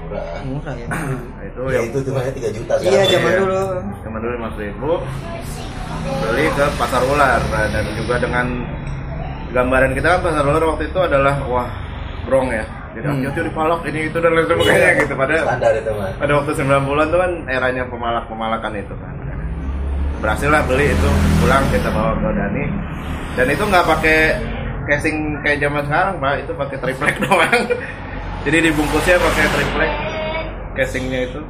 Murah. Murah ya. nah, itu Ya yang itu cumanya 3 juta Iya zaman Iya. dulu. zaman dulu lima ribu beli ke pasar ular Nah, dan juga dengan gambaran kita kan pasar ular waktu itu adalah wah brong ya jadi Hmm. hati-hati dipalak ini itu dan lain sebagainya gitu pada Standar itu mah. pada waktu 90-an tuh kan eranya pemalak-pemalakan itu kan berhasil lah beli itu. Pulang kita bawa ke Dani. Dan itu nggak pakai casing kayak zaman sekarang pak. Itu pakai triplek *laughs* doang. Jadi dibungkusnya pakai triplek casingnya itu.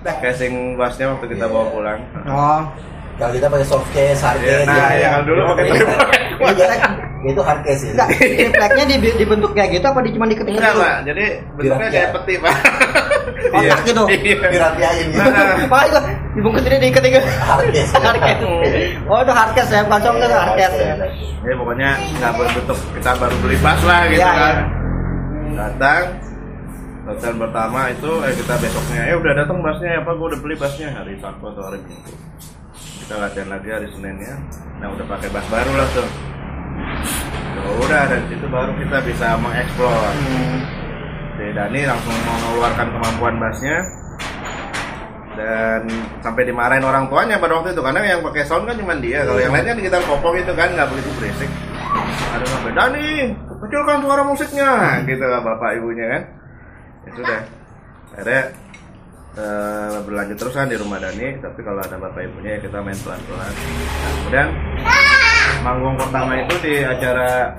Casing bassnya waktu kita bawa pulang. Oh. Kalau kita pakai soft case, hard Iya, case. nah, gitu ya, kalau dulu pakai Iya. triplek. Iya, Itu hard case ya. Enggak, tripleknya di, dibentuk kayak gitu apa di cuma diketik enggak pak. Jadi bentuknya kayak peti pak. Kotak gitu? iya. Dirapiain gitu. Nah, Makanya gua dibungkus ini diikat ikat. Hardcase. Oh itu hardcase ya, bukan soft case, hardcase ya. ya pokoknya nggak berbentuk kita baru beli bas lah gitu Iya, kan. iya. datang. Latihan pertama itu eh kita besoknya ya udah datang basnya apa? Gua udah beli basnya. Hari Sabtu atau hari Minggu. Kita latihan lagi hari Seninnya. Nah udah pakai bas baru lah tuh. Ya udah dari situ baru kita bisa mengeksplor. Si Dani langsung mau mengeluarkan kemampuan basnya dan sampai dimarahin orang tuanya pada waktu itu. Karena yang pakai sound kan cuma dia. Kalau yang lainnya di gitar popok itu kan nggak begitu berisik. Ada sampai Dani kecilkan suara musiknya. Gitu bapak ibunya kan. Ya sudah akhirnya eh, berlanjut terus kan di rumah Dani tapi kalau ada bapak ibunya ya kita main pelan pelan kemudian manggung pertama itu di acara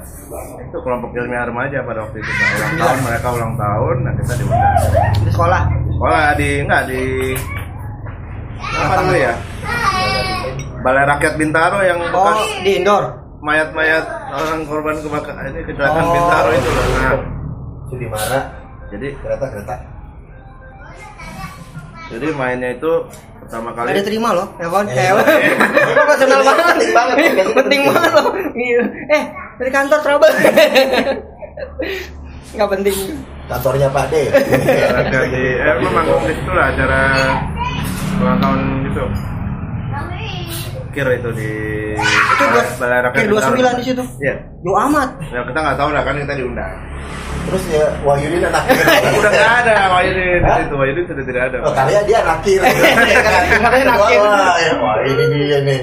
itu kelompok ilmiah remaja pada waktu itu Pak. ulang tahun mereka ulang tahun nah kita diundang Di sekolah. sekolah di enggak di apa dulu ya Balai Rakyat Bintaro yang Oh, bekas di indoor. mayat-mayat orang korban kebakaran ini kecelakaan Oh. Bintaro itu loh. Nah, Sudi Mara, jadi kereta kereta. Jadi mainnya itu pertama kali Ada terima loh, ya kan? Eh, Eh, profesional banget. penting banget. Penting banget loh. Iya. Eh, dari kantor trouble. Nggak penting. Kantornya Pak D. ada di eh di situ lah acara ulang tahun gitu. Kir itu di Itu Rakyat kayak dua Bintaro. sembilan di situ. Iya. Yo amat. Ya kita nggak tahu lah kan kita diundang. Terus ya Wahyudin anak *laughs* kir. Udah nggak ada Wahyudin di situ. Wahyudin sudah tidak ada. Oh, kalian dia anak kir. Katanya anak kir. Wah, ya, wah, ini dia nih.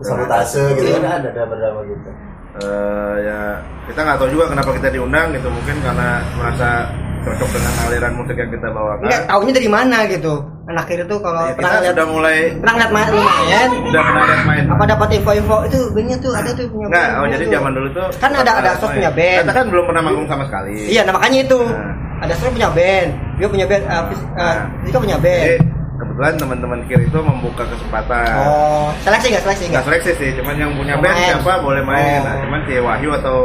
Sabotase gitu kan ada drama-drama gitu. Eh, ya kita nggak tahu juga kenapa kita diundang gitu mungkin karena merasa cocok dengan aliran musik yang kita bawakan. Enggak, taunya dari mana gitu. Anak kiri tuh kalau Ya, pernah lihat sudah mulai pernah lihat main lumayan. udah pernah lihat main. Apa dapat info-info itu bandnya tuh ada tuh punya Enggak, oh jadi tuh. zaman dulu tuh Kan ada- ada sos punya band. Kita kan belum pernah manggung sama sekali. Iya, nah makanya itu. Nah. Ada Astro punya band, dia punya band, uh, uh. Fisika punya Jadi band. Kebetulan teman-teman kiri itu membuka kesempatan. Oh, seleksi nggak seleksi Nggak seleksi sih, cuman yang punya band main. siapa boleh main. Oh. Nah, cuman si Wahyu atau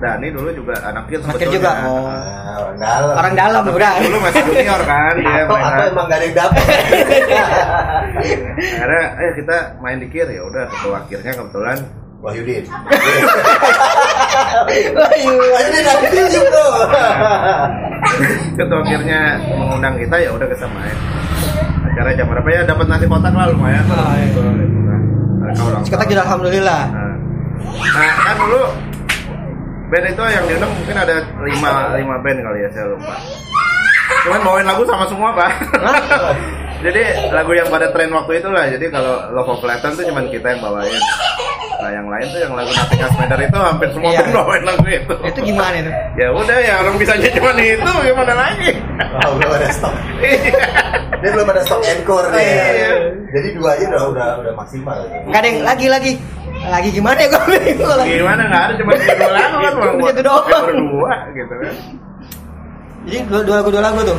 Dani dulu juga anak kir Anak kir sebetulnya. juga. Oh. Nah, orang dalam. Orang dalam udah. Dulu masih junior kan dia atau, main. atau emang gak ada yang dapet *laughs* Akhirnya eh kita main di kir ya udah ketua kirnya kebetulan Wahyudin Ayo. Wahyudin anak kir bro ketua kirnya mengundang kita ya udah kita main acara jam berapa ya? Dapat nasi kotak lah lumayan. Ah, iya. Nah, Kita juga alhamdulillah. nah, nah, kan dulu band itu yang diundang mungkin ada lima lima band kali ya saya lupa. Cuman bawain lagu sama semua pak. *laughs* Jadi lagu yang pada tren waktu itu lah jadi kalau Love of Lifetime tuh cuman kita yang bawain Nah yang lain tuh yang lagu Natika Smeder itu hampir semua Iya. bawain lagu itu. Itu gimana itu? Ya udah ya orang bisanya cuma itu gimana lagi? Oh, belum ada stok. Iya. Dia belum ada stok encore nih. Iya. Jadi dua aja udah udah, udah maksimal. Enggak ada yang lagi lagi. Lagi gimana ya gue bingung lagi. Gimana nggak ada cuma dua lagu kan Bang. Itu doang. Ya, berdua gitu kan. Jadi dua, dua lagu dua lagu tuh.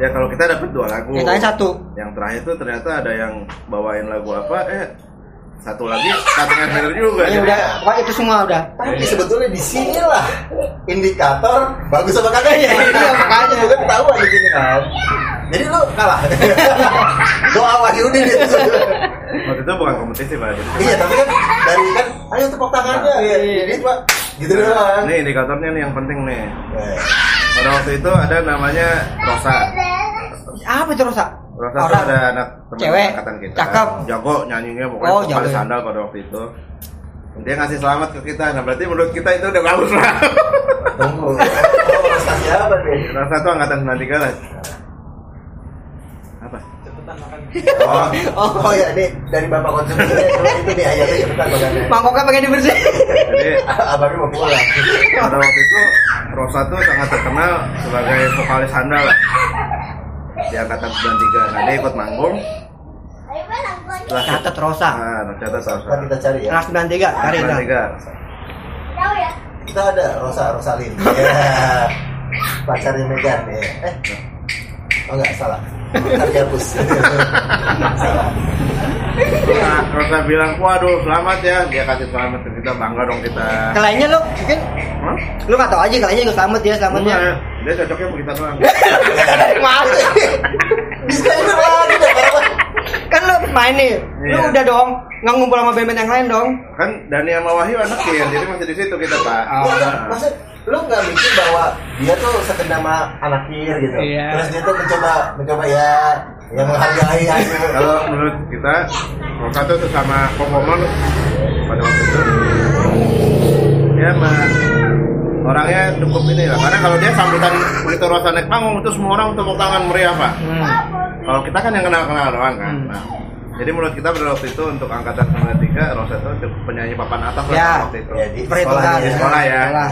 Ya kalau kita dapat dua lagu. Tanya satu. Yang terakhir tuh ternyata ada yang bawain lagu apa eh satu lagi Natika Smeder juga. Ya Jadi- udah, pokoknya itu semua udah. Tapi sebetulnya di sinilah indikator bagus apa kagaknya. Iya, makanya. Juga ketahuan di sini kan. Jadi lu kalah. *laughs* Doa Wahyudin itu. Waktu itu bukan kompetisi pak. Iya, tapi kan dari kan ayo tepuk tangannya. Iya, iya. Jadi Pak, gitu doang. Nih indikatornya nih yang penting nih. Eh, Pada waktu itu ada namanya Rosa. Apa itu Rosa? Rosa Orang. ada anak teman Cewek. angkatan kita. Cakep. Jago nyanyinya pokoknya Oh, oh, jago ya. sandal pada waktu itu. Dia ngasih selamat ke kita. Nah berarti menurut kita itu udah bagus lah. Tunggu. *laughs* Oh, Rosa siapa nih? Rosa tuh angkatan 93 lah. Apa? Oh, oh, ya ini dari Bapak konsumsi *laughs* itu nih ayamnya cepetan makannya. Mangkoknya pengen dibersihin. Jadi Abangnya mau pulang. pada waktu itu Rosa tuh sangat terkenal sebagai vokalis handal lah. Di angkatan 93. Nah dia ikut manggung. Setelah Catat Rosa. Nah, catat Rosa. Ntar kita cari ya. Kelas 93, cari dah. 93. Kita ada Rosa Rosalin. *laughs* Ya. Pacarnya Megan ya. Eh. Oh enggak salah. Ntar dihapus. salah. Nah, Rosa bilang, waduh selamat ya. Dia kasih selamat ke kita, bangga dong kita. Kelainnya lu mungkin Hah? lu nggak tahu aja kelainnya juga selamat ya selamatnya. Dia cocoknya sama kita doang. Mas, Disclaimer lagi Bapak. kan lu main nih. Lu Iya. udah dong nggak ngumpul sama band-band yang lain dong. Kan Dani sama Wahyu anak ya, jadi masih di situ kita pak. Oh. Maksud lu nggak mikir bahwa dia tuh sekedar sama anak kir gitu. Iya. Terus dia tuh mencoba mencoba ya yang menghargai hasil. Kalau menurut kita, Rosa tuh tuh sama Popomon pada waktu itu, dia mah orangnya cukup ini lah. Karena kalau dia sambutan begitu Rosa naik panggung itu semua orang tepuk tangan meriah pak. Hmm. Kalau kita kan yang kenal-kenal doang kan. Hmm. Nah, jadi menurut kita pada waktu itu untuk angkatan 93 Rosa itu penyanyi papan atas lah Ya. pada waktu itu. Ya, di sekolah Di sekolah ya. Sekolah.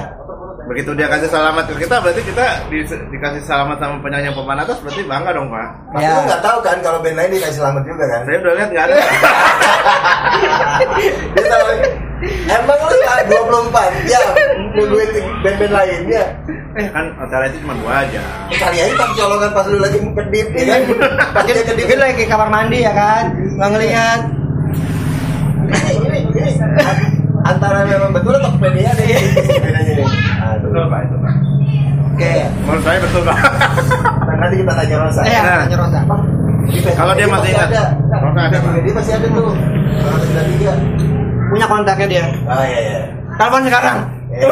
Begitu dia kasih selamat ke kita, berarti kita di- dikasih selamat sama penyanyi papan atas, berarti bangga dong pak. Tapi Ya. lu nggak tahu kan kalau band lain dikasih selamat juga kan? Saya udah lihat nggak ada. *laughs* Dia tahu Emang lu ya 24 jam nungguin band-band lainnya. eh kan acara itu cuma dua aja. Kali aja pas colongan pas lu lagi kedip ya kan? Pas dia kedip Mungkin lagi kamar mandi ya kan, nggak ngelihat. ini ini ini antara memang betul atau bedanya nih. Betul pak itu pak. Oke. Menurut saya betul pak. Nah, nanti kita tanya Rosa. Eh, Nah. tanya Rosa. Kalau dia masih ingat. ada. Rosa ada. Dia masih ada tuh. Kalau tiga. Punya kontaknya dia. Oh iya iya. Telepon sekarang. Eh,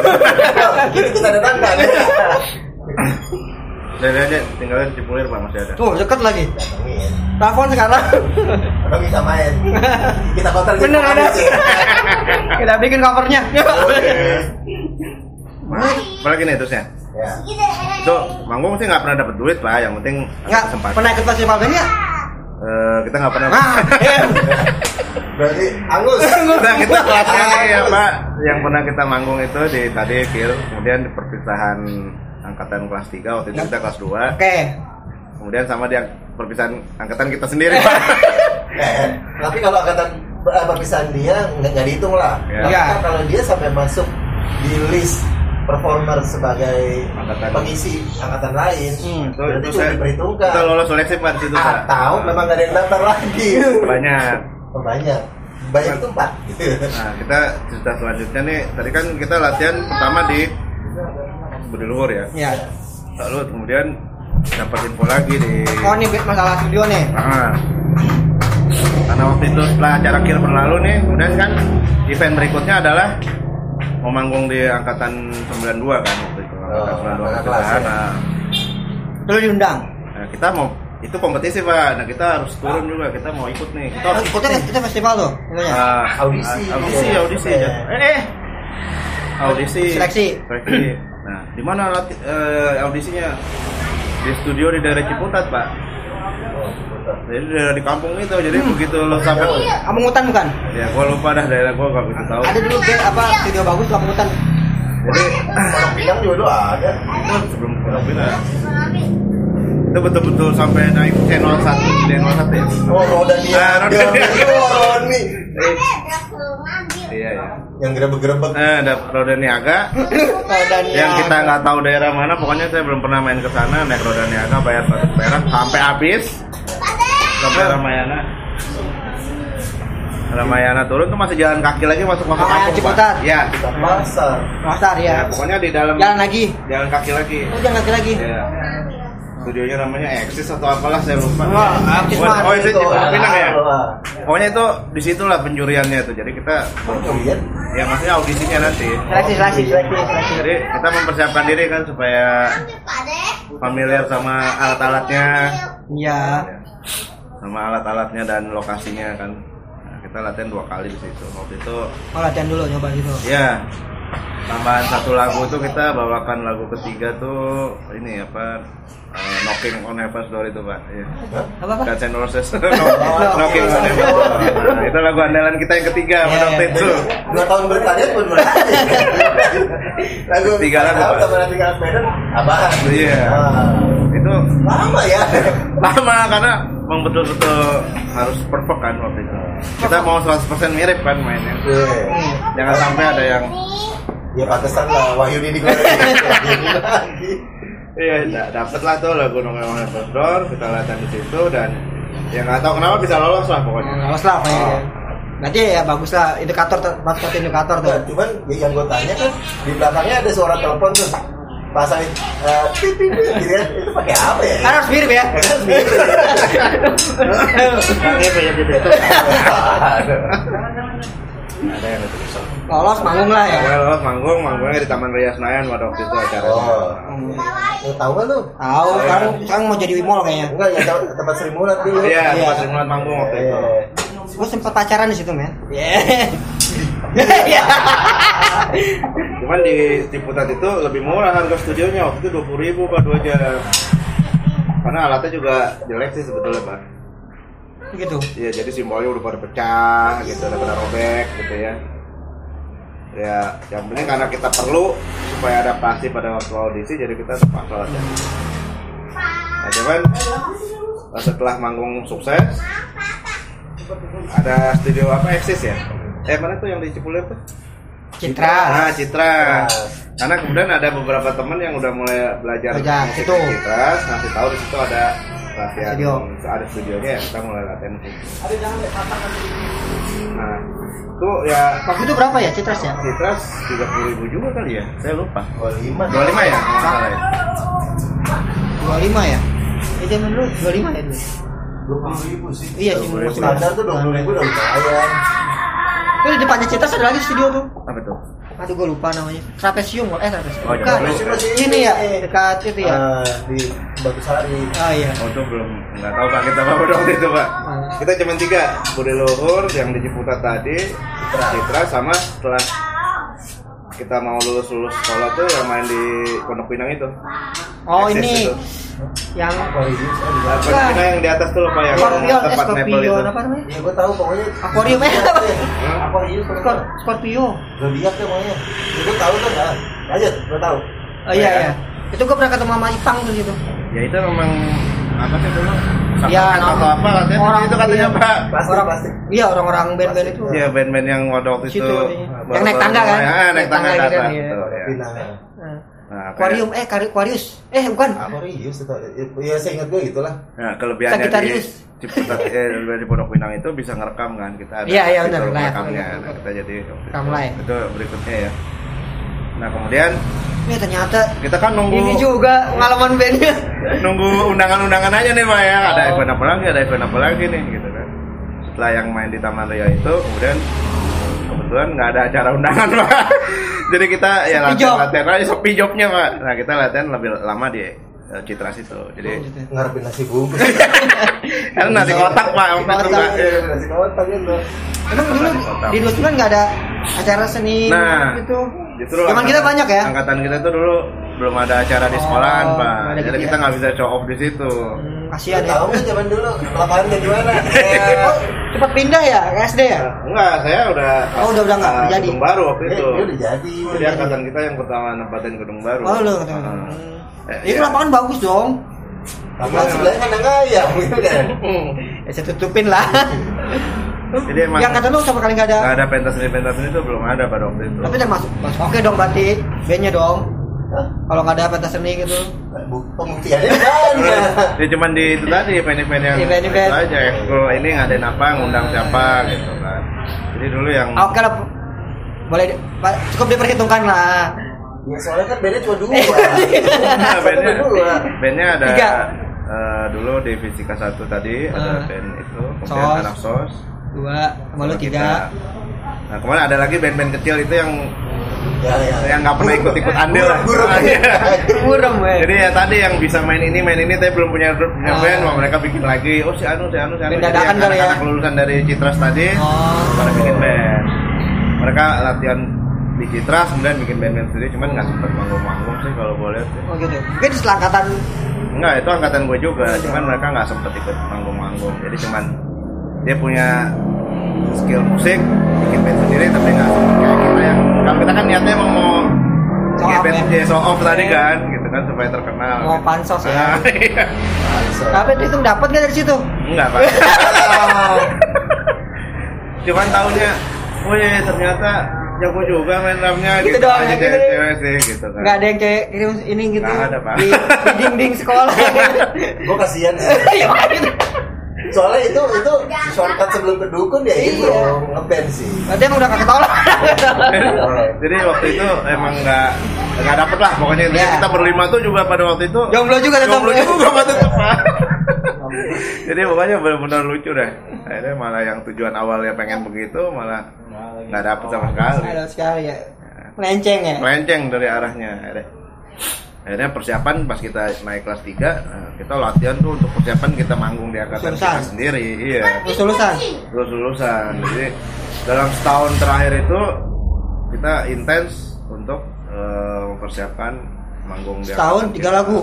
Ini kita datangkan. Dan dia tinggalnya di Cipulir pak masih ada. Tuh deket lagi. Telepon sekarang. Atau bisa main. Kita kotor gitu. Bener ada. Kita bikin covernya. Apalagi nih terusnya. Ya. Itu manggung sih nggak pernah dapat duit pak. Yang penting ada Nggak kesempatan. pernah ikut festival ya? Eh, kita nggak pernah. Ah. Berarti *laughs* angus. Nah, kita *laughs* ya Pak, yang pernah kita manggung itu di tadi Kil, kemudian di perpisahan angkatan kelas 3 waktu itu kita kelas 2 Oke. kemudian sama di perpisahan angkatan kita sendiri Pak. *laughs* Eh, tapi kalau angkatan eh, perpisahan dia nggak nggak dihitung lah. Ya. Ya. kan kalau dia sampai masuk di list performer sebagai Angkatan. pengisi angkatan lain, Hmm. itu, berarti itu saya diperhitungkan. kita lolos seleksi Pak di situ Pak. Atau memang nggak ada yang daftar lagi. Banyak. Oh, banyak. Banyak itu empat. Nah, kita cerita selanjutnya nih, tadi kan kita latihan pertama di Budi Luhur ya. Ya. Lalu kemudian dapat info lagi di Oh nih masalah studio nih. Nah, karena waktu itu setelah acara kir berlalu nih, kemudian kan event berikutnya adalah mau manggung di angkatan 92 kan waktu itu. Angkatan Oh, 92 angkatan kelas ya. Nah, Lu diundang. nah, kita mau itu kompetisi pak, nah kita harus turun juga, kita mau ikut nih. Kita harus ikutnya kita festival tuh. Itunya. Ah, Audisi. ah, audisi, Iya. audisi. Iya. Eh, eh. audisi. Seleksi. Seleksi. Nah, di mana eh, audisinya? Di studio di daerah Ciputat, Pak. Oh, Ciputat. Jadi daerah di kampung itu, jadi begitu lo sampai Kampung Hutan bukan? ya gua lupa dah daerah gua gak begitu tahu. Ada dulu kayak apa studio bagus Kampung Hutan. Jadi Pondok Pinang juga dulu ada. itu sebelum Pondok Pinang. Itu betul-betul sampai naik C01 C01 ya. Oh, roda dia. Ah, roda dia. Oh, Roni. Iya ya. Yang gerebek-gerebek. Eh, ada roda niaga Oh, dan yang kita nggak tahu daerah mana pokoknya saya belum pernah main ke sana naik roda niaga bayar satu perak sampai habis sampai Ramayana Ramayana turun tuh masih jalan kaki lagi masuk masuk Ah, kampung, Pak. Ciputat. ya pasar. Pasar ya ya. pokoknya di dalam Jalan lagi. jalan kaki lagi Oh, jangan lagi lagi. ya studionya namanya Exis atau apalah saya lupa. Axis oh, mah oh itu Itu, Ciputat Pinang ya? pokoknya itu di situlah pencuriannya tuh jadi kita Kemudian ya maksudnya audisinya nanti. Seleksi, seleksi, seleksi, jadi kita mempersiapkan diri kan supaya familiar sama alat-alatnya. Iya. sama alat-alatnya dan lokasinya kan. Nah, kita latihan dua kali di situ. Waktu itu Oh, latihan dulu nyoba gitu. ya tambahan satu lagu itu kita bawakan lagu ketiga tuh ini apa eh, Knocking on Heaven's Door itu pak ya. Apa apa? Guns N' Roses *laughs* Knocking on Heaven's Door nah, itu lagu andalan kita yang ketiga Iya, pada waktu iya. itu dua tahun berkarya pun berarti. Lagu Tiga lagu, Pak. Medan abang. Iya. Ah, itu Lama ya. *laughs* lama karena memang betul-betul harus perfect kan waktu itu kita mau 100% mirip kan mainnya Iya. jangan sampai ada yang Ya pantesan lah Wahyudi digoreng. Wahyudi lagi. *laughs* Iya, da- dapet lah tuh lagu Nongol Nongol Door, kita latihan di situ dan ya nggak tahu kenapa bisa lolos lah pokoknya. Awas lah kayaknya. Berarti ya bagus lah indikator masuk indikator tuh. Nah, cuman ya yang gue tanya kan di belakangnya ada suara telepon tuh. Pasang eh pip, pip, gitu ya. Itu pakai apa ya? Kan harus mirip ya. Kan mirip. Iya, gitu. Ada yang itu. Lolos manggung lah ya. Lolos manggung, manggungnya di Taman Ria Senayan pada waktu itu acaranya. Oh. Hmm. Tahu kan lu? Tahu sekarang sekarang mau jadi wimol kayaknya. Enggak, ya tempat, Sri Mulat dulu. Iya, Iya. tempat Sri Mulat manggung waktu itu. Iya. Gue sempet pacaran di situ men. *laughs* Cuman di Ciputat itu lebih murah harga studionya waktu itu dua puluh ribu pak dua jam. Karena alatnya juga jelek sih sebetulnya pak. Gitu. Iya, jadi simbolnya udah pada pecah gitu, udah pada robek gitu ya. Ya, yang penting karena kita perlu supaya adaptasi pada waktu audisi, jadi kita terpaksa latihan. Nah, cuman setelah manggung sukses, ada studio apa Exis ya? Eh mana tuh yang di Cipulir tuh? Citra. Nah, Citra. Karena kemudian ada beberapa teman yang udah mulai belajar Belajar, musik situ. di Citra, ngasih tahu di situ ada latihan Studio. ada studionya ya kita mulai latihan di situ. Nah, itu ya Waktu itu berapa ya Citras ya? Citra tiga puluh ribu juga kali ya, saya lupa. Oh, lima. Dua lima ya, nggak salah ya. 25 ya? Eh zaman dulu 25 ya dulu. Dua puluh ribu sih. Iya sih, ribu. Standar tuh dua puluh ribu udah lumayan. Itu di depannya Citras ada lagi studio tuh. Apa tuh? Aduh gue lupa namanya. Trapesium eh trapesium. Oh, Bukan. Trapesium. Ini ya dekat itu ya. Ah, di Batu Sari. Oh iya. Oh itu belum nggak tahu pak kita apa waktu itu pak. Hmm. Kita cuma tiga, Budi Luhur yang di Ciputat tadi, Citra sama setelah kita mau lulus lulus sekolah tuh yang main di Pondok Pinang itu. Oh Exis ini itu. yang Aquarius. oh, di Nah. Pondok Pinang yang di atas tuh lupa yang Scorpion, eh, tempat Maple itu. Apa namanya? Iya, gue tahu pokoknya. Aquarium eh apa? Skor- Scorpio. Zodiac ya pokoknya. Ya, gue tahu kan. ah. Lanjut, gue tahu. Oh iya iya. Itu gue pernah ketemu sama Ipang tuh gitu. Ya itu memang apa sih dulu? Iya, atau apa katanya orang- itu katanya iya. pak. Plastik, Orang plastik. Iya orang-orang band-band itu. Iya band-band yang waktu itu Situ, iya. Yang naik tangga kan? Ya, naik tangga tangga gitu kan, iya. ya. Pinang. Nah. Nah, kayak- Aquarium eh Kari- Aquarius. Eh bukan. Aquarius itu. Ya saya ingat gue itulah. Nah, kelebihannya di Sagittarius. Ciputat *laughs* eh, di Pondok Pinang itu bisa ngerekam kan kita ada Iya, iya, benar, rekamnya. Nah, kita jadi Rekam live. itu berikutnya ya. Nah, kemudian Ini ternyata kita kan nunggu ini juga pengalaman bandnya. nunggu undangan-undangan aja nih Pak ya. Ada Oh. event apa lagi, ada event apa lagi nih gitu kan. Setelah yang main di Taman Ria itu, kemudian kebetulan nggak ada acara undangan *laughs* Pak. Jadi kita ya latihan latihan aja sepi jobnya Pak. Nah, kita latihan lebih lama di eh, Citra situ. Jadi Ngarepin nasi bungkus. *laughs* karena nasi kotak Pak. Nasi kotak gitu. Emang dulu di 29 nggak ada acara seni Nah, gitu. Justru Zaman kita banyak ya? Angkatan kita itu dulu belum ada acara di sekolahan Oh, pak jadi kita kegiatan. nggak bisa show off di situ. Hmm, kasihan ya. tahu nggak zaman dulu? Lapangan kayak gimana oh, cepat pindah ya ke SD ya? Enggak saya udah Oh, udah- udah nggak jadi. gedung baru waktu Eh, itu. dia udah jadi jadi angkatan kita yang pertama nempatin gedung baru. Oh lo Ah. Eh, itu iya. lapangan bagus dong. Lapangan sebelahnya kandang ayam gitu kan. *laughs* Ya saya tutupin lah *laughs* Jadi emang- yang kata lu sama kali nggak ada? Nggak ada pentas seni pentas seni itu belum ada pada waktu itu. Tapi udah masuk masuk. Oke dong berarti bandnya dong. Hah? kalau nggak ada pentas seni gitu. Bu- pembuktiannya mana Ya cuman di itu tadi event-event yang Event-event. itu aja. Ekskul ini ngadain apa ngundang siapa gitu kan. Jadi dulu yang Ah, oke lah. Boleh cukup diperhitungkan lah. Ya soalnya kan bedanya cuma dua. *laughs* Nah, Satu bandnya, dua. bandnya ada Tiga. eh, dulu di fisika satu tadi ada Ah. band itu kemudian Sos. anak sos dua sama lu sama tiga kita. Nah kemarin ada lagi band-band kecil itu yang ya ya yang nggak pernah ikut-ikut andil lah. Burung, burung. Iya. burem weh Jadi ya tadi yang bisa main ini main ini tapi belum punya grup punya Ah. band, mau mereka bikin lagi. Oh si Anu si Anu si Anu. Dadakan kali ya? anak-anak lulusan dari Citras tadi oh pada bikin band. Mereka latihan di Citras kemudian bikin band-band sendiri, cuman nggak sempet manggung-manggung sih kalau lihat. sih. oh gitu mungkin setelah angkatan Enggak, itu angkatan gue juga, cuman mereka nggak sempet ikut manggung-manggung. Jadi cuman dia punya skill musik, bikin band sendiri tapi nggak kayak kita yang kalau kita kan niatnya emang mau Show bikin band ya? dia show off tadi Iya. kan, gitu kan supaya terkenal. mau pansos ya Ah, iya. tapi itu dapat nggak dari situ Enggak, Pak. *laughs* Cuman tahunya, wih ternyata jago juga main drumnya Gitu doang ya, aja gitu. cewek sih gitu kan. nggak ada yang kayak kirim ini gitu Nggak ada, Pak. di, di dinding sekolah *laughs* *laughs* gue kasihan sih ya makanya soalnya itu itu shortcut sebelum ke dukun ya itu Iya. ngeband sih berarti emang udah kakek tolak Jadi waktu itu emang nggak nggak dapet lah pokoknya Ya. kita berlima tuh juga pada waktu itu jomblo juga tetap jomblo juga *laughs* Pak, tetap Pak. Jadi pokoknya benar-benar lucu deh. Akhirnya malah yang tujuan awalnya pengen begitu malah nggak dapet sama sekali. sekali ya melenceng ya Melenceng dari arahnya. Akhirnya, akhirnya persiapan pas kita naik kelas 3 nah, kita latihan tuh untuk persiapan kita manggung di angkatan kita sendiri. Iya. terus lulusan Terus lulusan. Jadi dalam setahun terakhir itu kita intens untuk eh, mempersiapkan manggung di setahun tiga kita. lagu?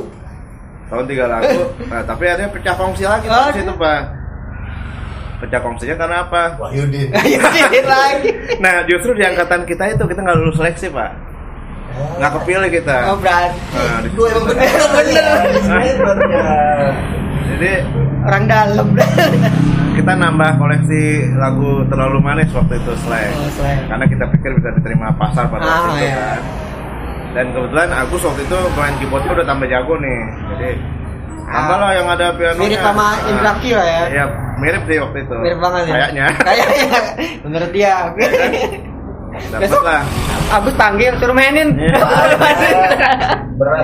Tahun tiga lagu. *laughs* Nah tapi akhirnya pecah kongsi lagi Oh, di situ pak. Pecah kongsinya karena apa? Wahyudin. *laughs* Sedikit lagi. Nah justru di angkatan kita itu kita nggak lulus seleksi pak nggak kepilih kita. Oh berarti. Nah, di gue emang bener bener. Jadi orang dalam. kita nambah koleksi lagu terlalu manis waktu itu slang Oh, slang. karena kita pikir bisa diterima pasar pada Ah, waktu itu iya. kan. Dan kebetulan Agus waktu itu main keyboardnya udah tambah jago nih. Jadi tambah lah yang ada piano mirip sama Indra Kee lah ya? Ya mirip sih waktu itu. Mirip banget ya? Kayaknya. Kayaknya. Menurut dia. Oke dapat besok lah Agus panggil suruh mainin Iya. *laughs* berat.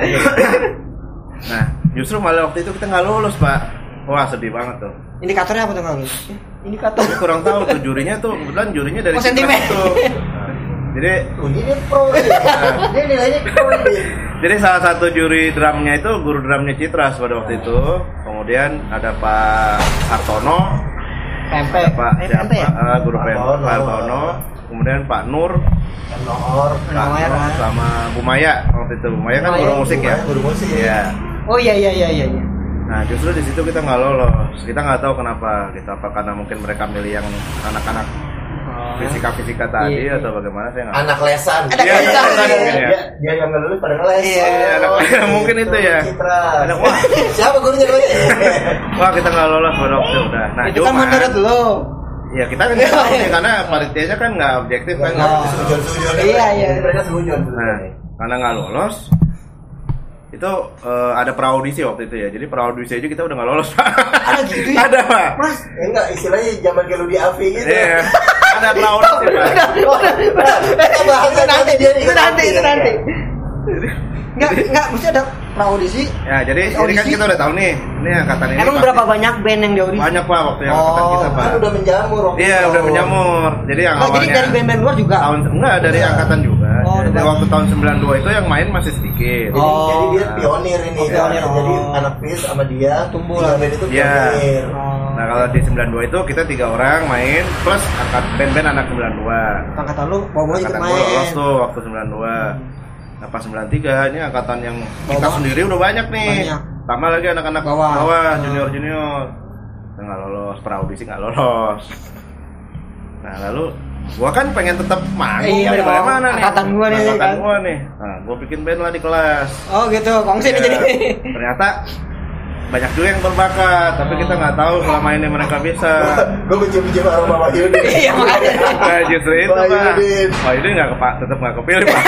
Nah, justru malah waktu itu kita nggak lulus, Pak. Wah, sedih banget tuh. indikatornya apa tuh Kang Agus indikator Saya kurang tahu tuh jurinya tuh kebetulan jurinya dari Oh, sentimen. Citra itu. Jadi Oh, ini dia pro nih. dia nilainya pro jadi salah satu juri drumnya itu guru drumnya Citras pada waktu itu. Kemudian ada Pak Hartono, PMP Pak Eh, siapa? Ya Eh, guru Pak Hartono. Hartono. Kemudian Pak Nur, Noor Pak Nur kan? sama Bu Maya waktu itu. Bu Maya kan guru musik ya. guru musik. Iya. oh iya iya iya iya iya. Nah justru di situ kita nggak lolos. Kita nggak tahu kenapa. Kita apa karena mungkin mereka milih yang anak-anak Oh. fisika fisika tadi Iya. atau bagaimana saya nggak. anak lesan Anak Iya, lesan, iya, iya. iya. dia, dia yang nggak lulus pada ngeles Iya, anak- mungkin itu ya. Citra Anak- wah. *laughs* siapa gurunya dulu *laughs* Wah kita nggak lolos pada waktu itu udah. Nah itu kan menurut lo ya kita kan *laughs* nggak tahu nih karena panitianya kan nggak objektif kan. Nggak, setujuan Iya, iya. mereka setujuan Nah karena nggak lolos itu eh, ada praudisi waktu itu ya. Jadi praudisi aja kita udah nggak lolos pak. ada gitu ya ada pak. mas enggak istilahnya zaman kayak lu di AV gitu Iya. Ada praudisi pak. Kita bahas itu nanti itu nanti itu nanti Enggak, enggak, mesti ada praudisi. Ya jadi ini kan Audisi? kita udah tahu nih. Ini angkatan ini. Emang pasti- berapa banyak band yang diaudisi? Banyak pak waktu yang angkatan Oh, kita pak. kan udah menjamur waktu Iya itu. udah menjamur. Jadi yang Oh, jadi awalnya dari band-band luar juga. tahun enggak dari Iya. angkatan juga. Oh, jadi udah. waktu tahun 92 itu yang main masih sedikit. Jadi, Oh. jadi dia pionir ini Oh, pionir, kan. Jadi oh. anak Fis sama dia Tumbuh lah. band itu Iya. pionir. Oh. Nah kalau di 92 itu kita tiga orang main plus angkat band-band anak 92. angkatan lu mau mau ikut Angkatan gua lolos main. tuh waktu 92. apa 93 ini angkatan yang kita Bawah. sendiri udah banyak nih Banyak. tambah lagi anak-anak Bawah. bawah Hmm. junior junior nggak lolos praudisi nggak lolos nah lalu gua kan pengen tetap manggung Iya dari dong. mana nih Angkatan gua nih, angkatan kan. gua nih nah gua bikin band lah di kelas Oh gitu, kongsi nih Ya, jadi. ternyata banyak juga yang berbakat tapi kita nggak tahu selama ini mereka bisa Gue mencium-cium aroma Wahyudi. Iya makanya. Nah, justru itu pak Yudin. Wah ini nggak kepak tetap nggak kepilih pak *laughs*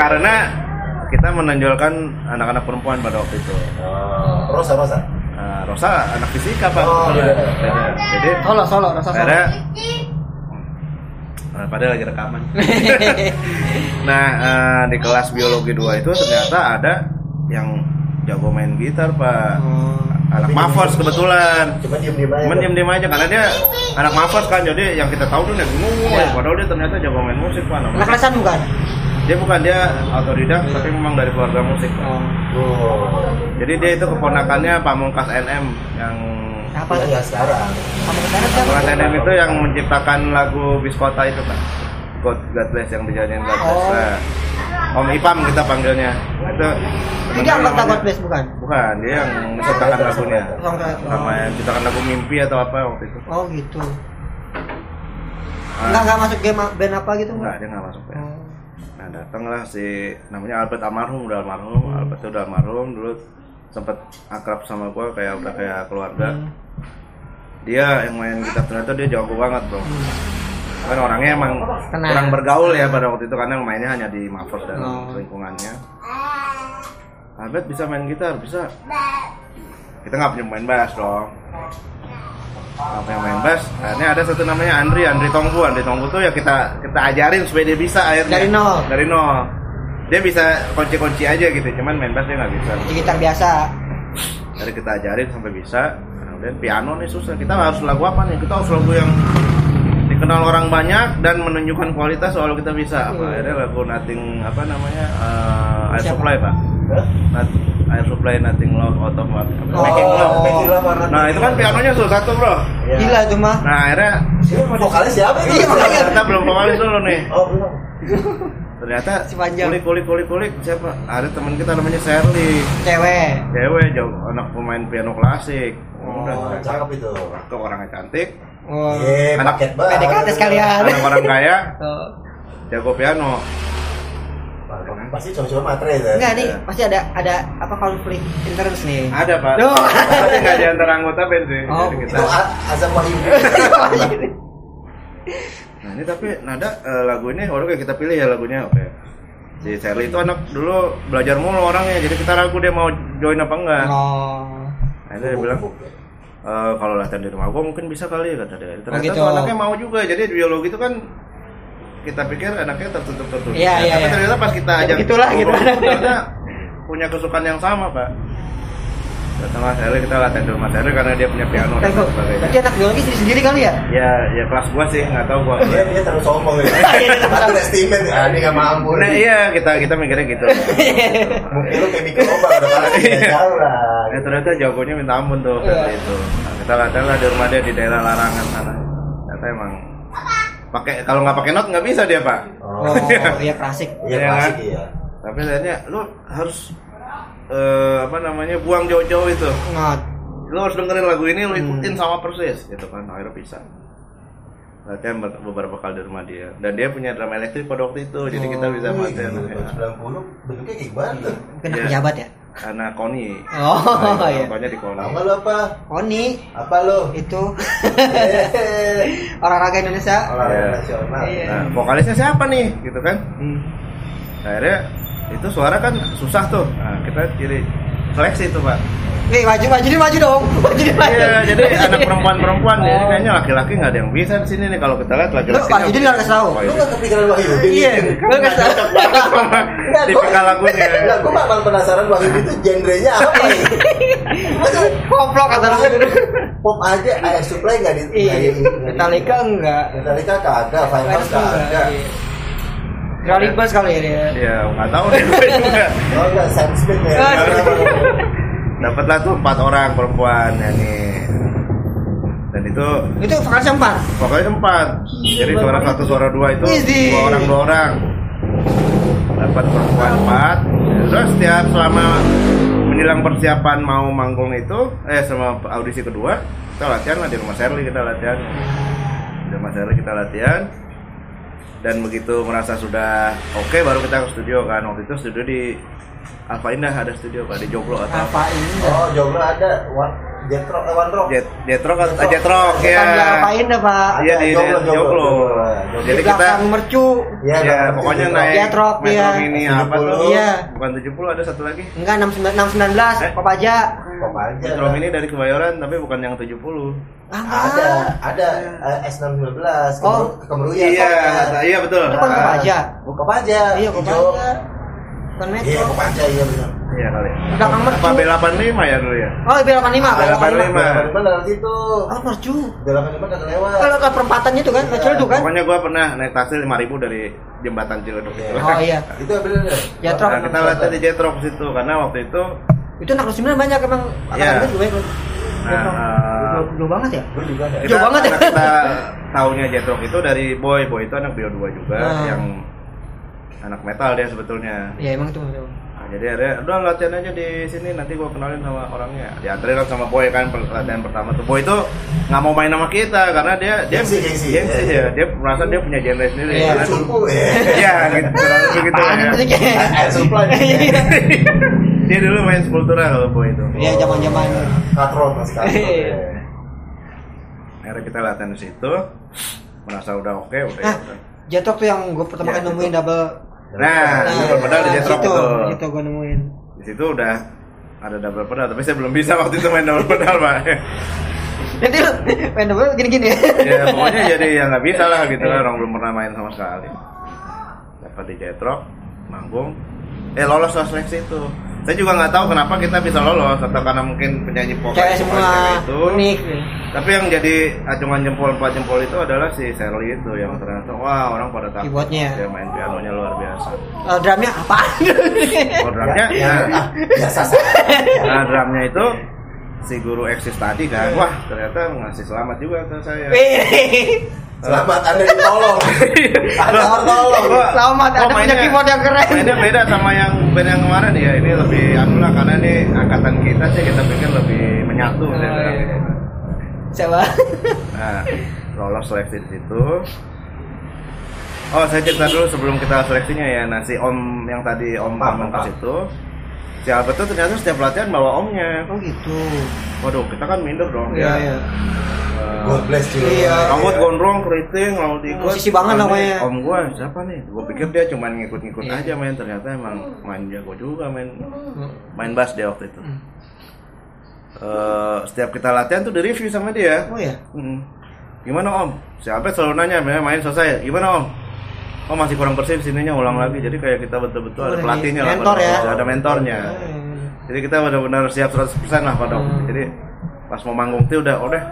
karena kita menonjolkan anak-anak perempuan pada waktu itu Oh, Rosa, Rosa. Nah, Rosa anak fisika pak Oh, iya. Jadi Solo, solo, rasa solo. ada Nah, padahal lagi rekaman *laughs* nah eh, di kelas biologi 2 itu ternyata ada yang jago main gitar pak Oh. anak Mavers diem- kebetulan Cuma diem-diem aja. Cuman diem-diem aja karena dia anak Mavers kan jadi yang kita tahu tuh dia bingung Iya. padahal dia ternyata jago main musik pak Anak kelasan bukan? Dia bukan dia otodidak tapi memang dari keluarga musik. Oh. Oh. jadi dia itu keponakannya Pamungkas NM yang Apa ya sekarang? Ke sana siapa? Pamungkas NM itu yang menciptakan lagu Biskota itu pak God, God Bless yang dijadiin God Bless Oh. Nah, Om Ipam kita panggilnya itu Jadi anggota God Bless bukan? bukan dia yang menciptakan lagunya Song sama yang menciptakan lagu mimpi atau apa waktu itu Oh gitu. Nah, Enggak enggak masuk game band apa gitu enggak dia nggak masuk ya. Datanglah si namanya Albert almarhum udah almarhum, Albert itu udah almarhum dulu sempet akrab sama gua kayak udah kayak keluarga. Hmm. Dia yang main gitar ternyata dia jago banget bro. Kan orangnya emang Kena. kurang bergaul ya pada waktu itu karena mainnya hanya di Mavers dan Oh. lingkungannya. Albert bisa main gitar bisa. Kita nggak punya main bass dong. Nggak punya main bass. Akhirnya ada satu namanya Andri, Andri Tonggu. Andri Tonggu tuh ya kita kita ajarin supaya dia bisa akhirnya. Dari nol. Dari nol. Dia bisa kunci-kunci aja gitu, cuman main bass dia nggak bisa. Di gitar biasa. Dari kita ajarin sampai bisa. Kemudian piano nih susah. Kita harus lagu apa nih? Kita harus lagu yang dikenal orang banyak dan menunjukkan kualitas soal kita bisa. Apa? Hmm. Akhirnya lagu Nothing apa namanya? eh, Air? Supply pak. Not, Air Supply Nothing Love Out of Love. Oh. Making Love. Making Love, warna Nah itu kan pianonya susah tuh bro. Iya. Gila itu mah. Nah akhirnya Siapa vokalis siapa itu? Iya, makanya. kita belum vokalis dulu nih. Oh, belum. Ternyata Si panjang. kulik kulik kulik kulik siapa? Ada teman kita namanya Sherly. Cewek. Cewek jauh anak pemain piano klasik. Oh, Udah cakep itu. ke orangnya cantik. Oh. Eh, Anak- paket banget. PDKT sekalian. Anak orang kaya *laughs* Oh. jago piano. Pasti cowok-cowok matre itu. Enggak nih, pasti ada ada apa konflik interest nih. Ada pak. Duh. Tapi nggak di antara anggota band sih. Oh, kita. Itu Azam Wahyudi. *laughs* Nah ini tapi nada eh, lagu ini orang kayak kita pilih ya lagunya oke. Si Sherly itu anak dulu belajar mulu orangnya, jadi kita ragu dia mau join apa enggak. Oh. Akhirnya dia bilang, "Eh, kalau latihan di rumah gua mungkin bisa kali kata dia. Ternyata gitu. tuh anaknya mau juga. Jadi biologi itu kan kita pikir anaknya tertutup tertutup. Iya, iya, Tapi iya. ternyata pas kita Ya, ajak begitulah, gitu. ternyata punya kesukaan yang sama pak. Datanglah Sherly kita latihan di rumah Sherly karena dia punya piano dan Tengok. sebagainya. Berarti anak biologi sendiri sendiri kali ya? Ya, ya kelas gua sih nggak tahu gua. Dia dia terlalu sombong ya. *laughs* Satu estimate ah ini nggak mampu. Nah nih. iya kita kita mikirnya gitu. *laughs* Mungkin lu kayak bikin obat udah malah Iya. jauh lah. Ya ternyata jagonya minta ampun tuh Iya. kata itu. Nah, kita latihan lah di rumah dia di daerah larangan sana. Ternyata emang pakai kalau nggak pakai not nggak bisa dia pak. Oh, *laughs* iya klasik. Iya Iya, klasik kan? iya. Tapi akhirnya lu harus eh, apa namanya buang jauh-jauh itu. Ngot. Lu harus dengerin lagu ini lu Hmm. ikutin sama persis gitu kan. Akhirnya bisa. Latihan ber- beberapa kali di rumah dia dan dia punya drum elektrik pada waktu itu jadi kita bisa Wih, latihan gila, tahun 90 bentuknya kayak gimana tuh? Mungkin anak Iya. pejabat ya? anak Koni Oh, Nah, iya. di Koni nggak lu apa? Oni Apa lu? itu *laughs* olahraga Indonesia. Olahraga Iya. nasional. Iya. Nah, vokalisnya siapa nih? Gitu kan? Hmm. Akhirnya itu suara kan susah tuh. Nah, kita jadi seleksi tuh, Pak. Eh, maju maju nih maju dong. *laughs* Maju nih maju. Iya, jadi anak perempuan-perempuan Oh. jadi kayaknya laki-laki nggak ada yang bisa di sini nih kalau kita lihat laki-laki. Lu, Pak Yudi nggak kasih tahu? Oh, Lu iya. nggak kepikiran Wahyudi? Iya, lu kasih tahu. Nggak, Tipikal lagunya. Nggak, gua malah penasaran Wahyudi itu genrenya apa ya? *laughs* Kata lu. pop aja, Air Supply nggak di Iya, nggak nggak Metallica enggak. Metallica kagak, Fire House kagak. Iya. Trolibus kali ya dia. Iya, nggak tahu deh gue juga. Oh enggak, Sam Smith ya. *laughs* Dapatlah tuh empat orang perempuan ya nih. Dan itu Itu vokalisnya empat. pokoknya empat. Jadi suara satu, suara dua itu dua orang dua orang. dapat perempuan empat terus setiap selama menjelang persiapan mau manggung itu eh sama audisi kedua kita latihan lah di rumah Sherly kita latihan di rumah Sherly kita latihan dan begitu merasa sudah oke baru kita ke studio kan. Waktu itu studio di Alfa Indah ada studio pak di Joglo atau Apa ini? Oh, jomblo ada one jetro eh, one rock. Jet Jetrok atau Jetrok. Jetrok ya Bukan di apain dah pak? iya di Joglo, di Joglo Joglo. Di jadi kita belakang mercu. Iya, ya pokoknya Jetro. naik Jetrok, metro iya. mini apa tuh Iya. bukan 70 ada satu lagi Enggak 69 619 Eh? Papaja. Kok aja. metro mini dari Kebayoran tapi bukan yang 70 Ah, Ada, ada eh, S619 Oh. ke Kemeruya. iya iya betul Itu kan Kopaja. Oh, Kopaja. Iya. Kopaja. Bukan Iya, metro. Kopaja iya benar. iya kali Belakang mercu. apa B85 ya dulu ya Oh, B85, B85. B85. Balapan lewat situ. Oh, mercu. Balapan udah lewat. Kalau ke perempatan itu kan, kecil itu kan? pokoknya gua pernah naik taksi 5000 dari jembatan Ciledug itu Oh iya. Itu bener. Jetrok. Nah, kita latihan di Jetrok situ karena waktu itu Itu anak 9 banyak emang. Iya. Juga. Nah, Jauh- jauh banget ya? Gue juga Jauh banget ya? kita tahunya Jetrok itu dari Boy Boy itu anak Bio 2 juga Nah. yang anak metal dia sebetulnya Iya, emang itu. Nah, jadi ada udah latihan aja di sini nanti gua kenalin sama orangnya dianterin kan sama Boy kan per- latihan pertama tuh Boy itu nggak mau main sama kita karena dia dia Gengsi, gengsi. gengsi, ya. dia merasa dia punya genre sendiri Iya. Karena Suku ya. Iya gitu gitu ya. musiknya? Air supply. Iya. *laughs* dia dulu main Sepultura kalau Boy itu Iya, zaman-zaman. Katron masih katron. Iya. ya. akhirnya kita latihan di situ merasa udah oke udah Nah, ya udah. Jetrok tuh yang gue pertama Ya, kali nemuin double. Nah, double pedal di Jetrok itu. itu gue nemuin. di situ udah ada double pedal tapi saya belum bisa waktu itu main double pedal pak Nanti lu main double gini-gini ya. ya pokoknya jadi ya nggak bisa lah gitu lah orang belum pernah main sama sekali dapat di Jetrok manggung eh lolos lah seleksi itu saya juga nggak tahu kenapa kita bisa lolos atau karena mungkin penyanyi pop semua itu unik. tapi yang jadi acungan jempol empat jempol itu adalah si Sherly itu yang ternyata wah orang pada takut Keyboardnya. dia main pianonya luar biasa Eh, drumnya apaan? *laughs* oh drumnya Ya, nah, ah, biasa saja. nah drumnya itu si guru eksis tadi kan wah ternyata ngasih selamat juga ke saya. Selamat Anda ditolong. Anda *laughs* tertolong. Gua- Selamat, gua ada punya keyboard yang keren. Mainnya beda sama yang band yang kemarin ya. Ini lebih anu lah karena ini angkatan kita sih kita pikir lebih menyatu. Oh, saya bilang iya. gitu. Siapa? *laughs* Nah, lolos seleksi di situ. Oh, saya cerita dulu sebelum kita seleksinya ya. Nah, si Om yang tadi Om Pak. itu Si Albert tuh ternyata setiap latihan bawa omnya. Oh gitu. Waduh, kita kan minder dong. Iya, iya. Eh, God bless you. Iya. Rambut gondrong, keriting, lalu ikut. Musisi banget Om namanya. Om gua siapa nih? Gua pikir dia cuma ngikut-ngikut Iya. aja main, ternyata emang main jago juga main main bass dia waktu itu. Hmm. Eh, setiap kita latihan tuh di review sama dia. Oh ya. Hmm. Gimana Om? Siapa selalu nanya, main, main selesai. Gimana Om? Oh masih kurang bersih sininya ulang lagi. Jadi kayak kita betul-betul ada Oh, pelatihnya lah. mentor ya? Ada mentornya. Hmm. Jadi kita benar-benar siap 100% lah pada. Hmm. Jadi pas mau manggung tuh udah udah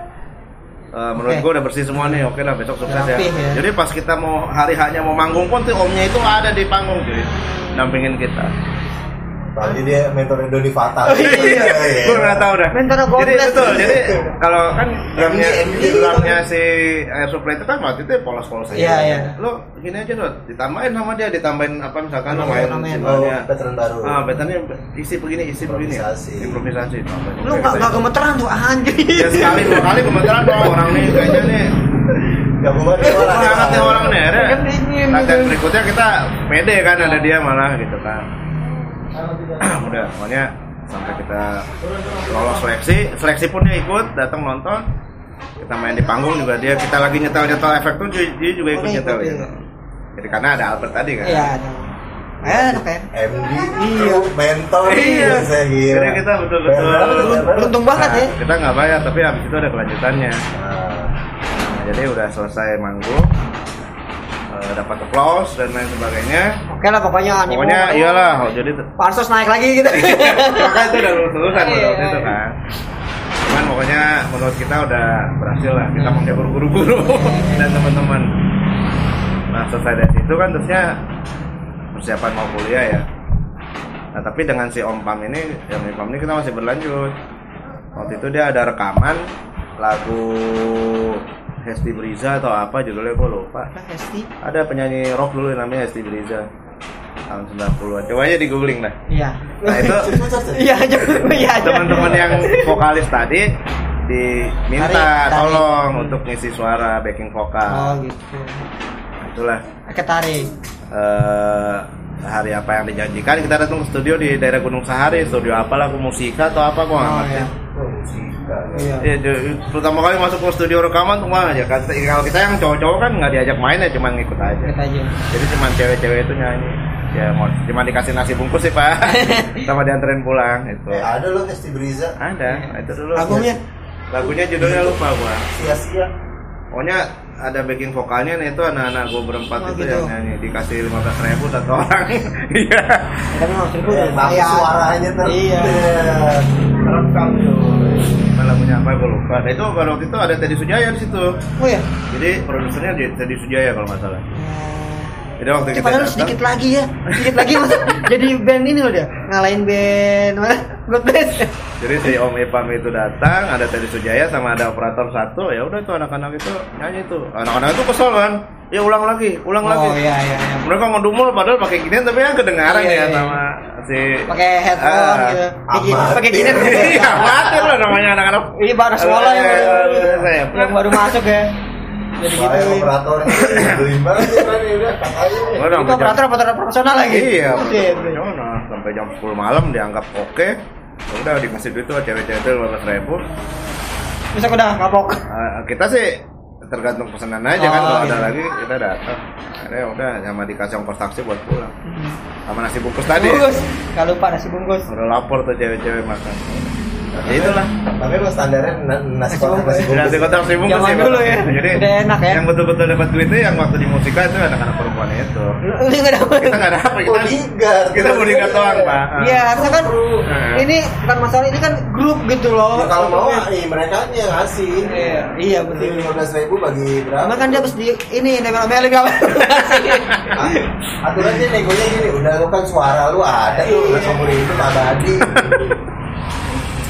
eh, menurut Oke. gua udah bersih semua nih. Oke lah besok sukses ya. Ya. Jadi pas kita mau hari haknya mau manggung pun tuh omnya itu ada di panggung cuy. Dampingin kita. Tadi dia mentornya Doni Fatal. iya. Gua nggak tahu dah. Mentornya Jadi Gobles. betul. Jadi kalau kan drumnya drumnya si Air Supply itu kan waktu itu polos-polos aja. Iya, iya. Lo gini aja Dot, ditambahin sama dia, ditambahin apa misalkan lo main ornamen. Oh, simbolnya. veteran baru. Ah, veterannya isi begini, isi begini. ya. Improvisasi. Improvisasi. Oke, nggak nggak gemeteran tuh anjir. Ya sekali dua kali gemeteran dong orang nih kayaknya nih. Gabungan Eh, orang. orang hati orang nih. Kan Latihan berikutnya kita pede kan ada dia malah gitu kan. *clears throat* Udah, pokoknya sampai kita lolos seleksi, seleksi pun dia ikut, datang nonton. Kita main di panggung juga dia kita lagi nyetel nyetel efek tuh dia juga ikut nyetel gitu. iya. Jadi karena ada Albert tadi kan. Iya. ada. Enak kan? MD Iya. mentor Iya. saya gila. Jadi kita betul-betul- Bener, bener. Beruntung banget ya. Nah, kita nggak bayar tapi habis itu ada kelanjutannya. Nah, Nah, jadi udah selesai manggung, eh, dapat applause dan lain sebagainya. Oke lah pokoknya animo. Pokoknya iyalah, oh, jadi Pansos naik lagi gitu. *laughs* maka itu udah lulus lulusan waktu Iya. itu kan. Cuman pokoknya menurut kita udah berhasil lah, kita menghibur guru-guru *laughs* dan teman-teman. Nah selesai dari situ kan terusnya persiapan mau kuliah ya. Nah tapi dengan si Om Pam ini, yang Om Pam ini kita masih berlanjut. Waktu itu dia ada rekaman lagu Hesti Briza atau apa judulnya gue lupa. Hesti. Ada penyanyi rock dulu namanya Hesti Briza. tahun 90-an. Coba aja di googling dah. Iya. Nah itu *laughs* Iya, aja. Iya, teman-teman yang vokalis tadi diminta Tarik, tarik. tolong untuk ngisi suara backing Oh, vokal. gitu. Itulah Ketarik. eh, hari apa yang dijanjikan kita datang ke studio di daerah Gunung Sahari, studio apalah aku musika atau apa gua nggak Oh, ngerti. iya. Iya. Iya, ju- pertama kali masuk ke studio rekaman tuh mah aja. Kata- Kalau kita yang cowok-cowok kan nggak diajak main ya, cuman ngikut aja. Jadi cuman cewek-cewek itu nyanyi. Ya mau cuma dikasih nasi bungkus sih pak, *laughs* sama dianterin pulang itu. Eh, ada loh Esti Briza. Ada, itu dulu. Albumnya? Lagunya judulnya lupa gua. Sia-sia. Pokoknya ada backing vokalnya nih itu anak-anak gua berempat Oh, itu gitu. yang nyanyi dikasih lima belas ribu satu orang. Iya. *laughs* Tapi mau seribu Eh, lumayan. suaranya tuh. Iya. Rekam tuh. Apa lagunya apa gua lupa. Nah itu waktu itu ada Teddy Sujaya di situ. Oh ya. Jadi produsernya di- Teddy Sujaya kalau nggak salah. Jadi waktu Eh, kita datang, sedikit lagi ya, sedikit lagi masuk *laughs* jadi band ini loh dia, ngalahin band mana? God bless. jadi si Om Ipam itu datang, ada Teddy Sujaya sama ada operator satu, ya udah tuh anak-anak itu nyanyi tuh. Anak-anak itu kesel kan, ya ulang lagi, ulang Oh lagi. iya iya. iya. Mereka ngedumul padahal pakai ginian tapi yang kedengaran Iya, ya iya, sama si Pakai headphone Ah. gitu, pakai gini, Amatir. pakai gini. *laughs* Iya, amatir lah namanya anak-anak. Ini baru sekolah ya, Saya yang baru masuk ya. Jadi gitu. Operator beli banget ya kan ya udah katanya. Itu operator operator profesional lagi. Iya, Oke. Gimana? Sampai jam 10 malam dianggap oke. Ya Udah dikasih duit tuh cewek-cewek itu 15 ribu. Bisa udah kapok. Eh, kita sih tergantung pesanan aja kan Oh, kalau iya. ada lagi kita datang. Akhirnya udah sama dikasih ongkos taksi buat pulang. Sama nasi bungkus tadi. Bungkus. Gak lupa nasi bungkus. Udah lapor tuh cewek-cewek makan. Ya itulah. Tapi lo standarnya na- nasi kotak nasi bungkus. Nasi kotak nasi bungkus Zaman dulu Pak. ya. Jadi Udah enak ya. Yang betul-betul dapat duitnya yang waktu di musika itu anak-anak perempuan itu. Lu nggak dapet. Kita nggak dapat kita. Bodyguard. Kita bodyguard doang, Pak. Iya, harusnya kan ini bukan masalah ini kan grup gitu loh. Ya, kalau mau nih mereka aja yang ngasih. Iya, iya betul. lima belas ribu bagi berapa? Karena kan dia harus di ini nempel-nempelin kawan. *laughs* Aturannya negonya gini, udah lu kan suara lu ada tuh, udah seumur hidup abadi. *laughs*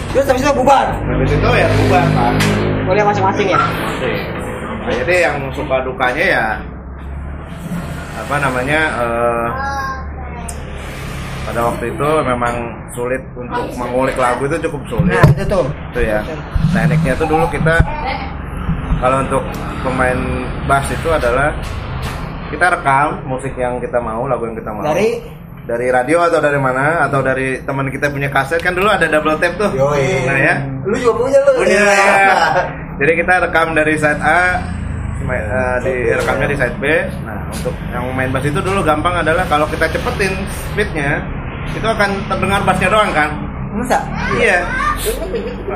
Terus habis itu bubar. Habis itu ya bubar, Pak. Boleh masing-masing ya. Nah, jadi yang suka dukanya ya apa namanya eh, pada waktu itu memang sulit untuk mengulik lagu itu cukup sulit Nah, itu tuh. itu ya tekniknya tuh dulu kita kalau untuk pemain bass itu adalah kita rekam musik yang kita mau lagu yang kita mau Dari dari radio atau dari mana? Atau dari teman kita punya kaset? Kan dulu ada double tape tuh. Yoi. nah ya. Lu juga punya lu. punya. Iya. jadi kita rekam dari side A main- eh, di rekamnya di side B. Nah untuk yang main bass itu dulu gampang adalah kalau kita cepetin speednya itu akan terdengar bassnya doang kan masa? iya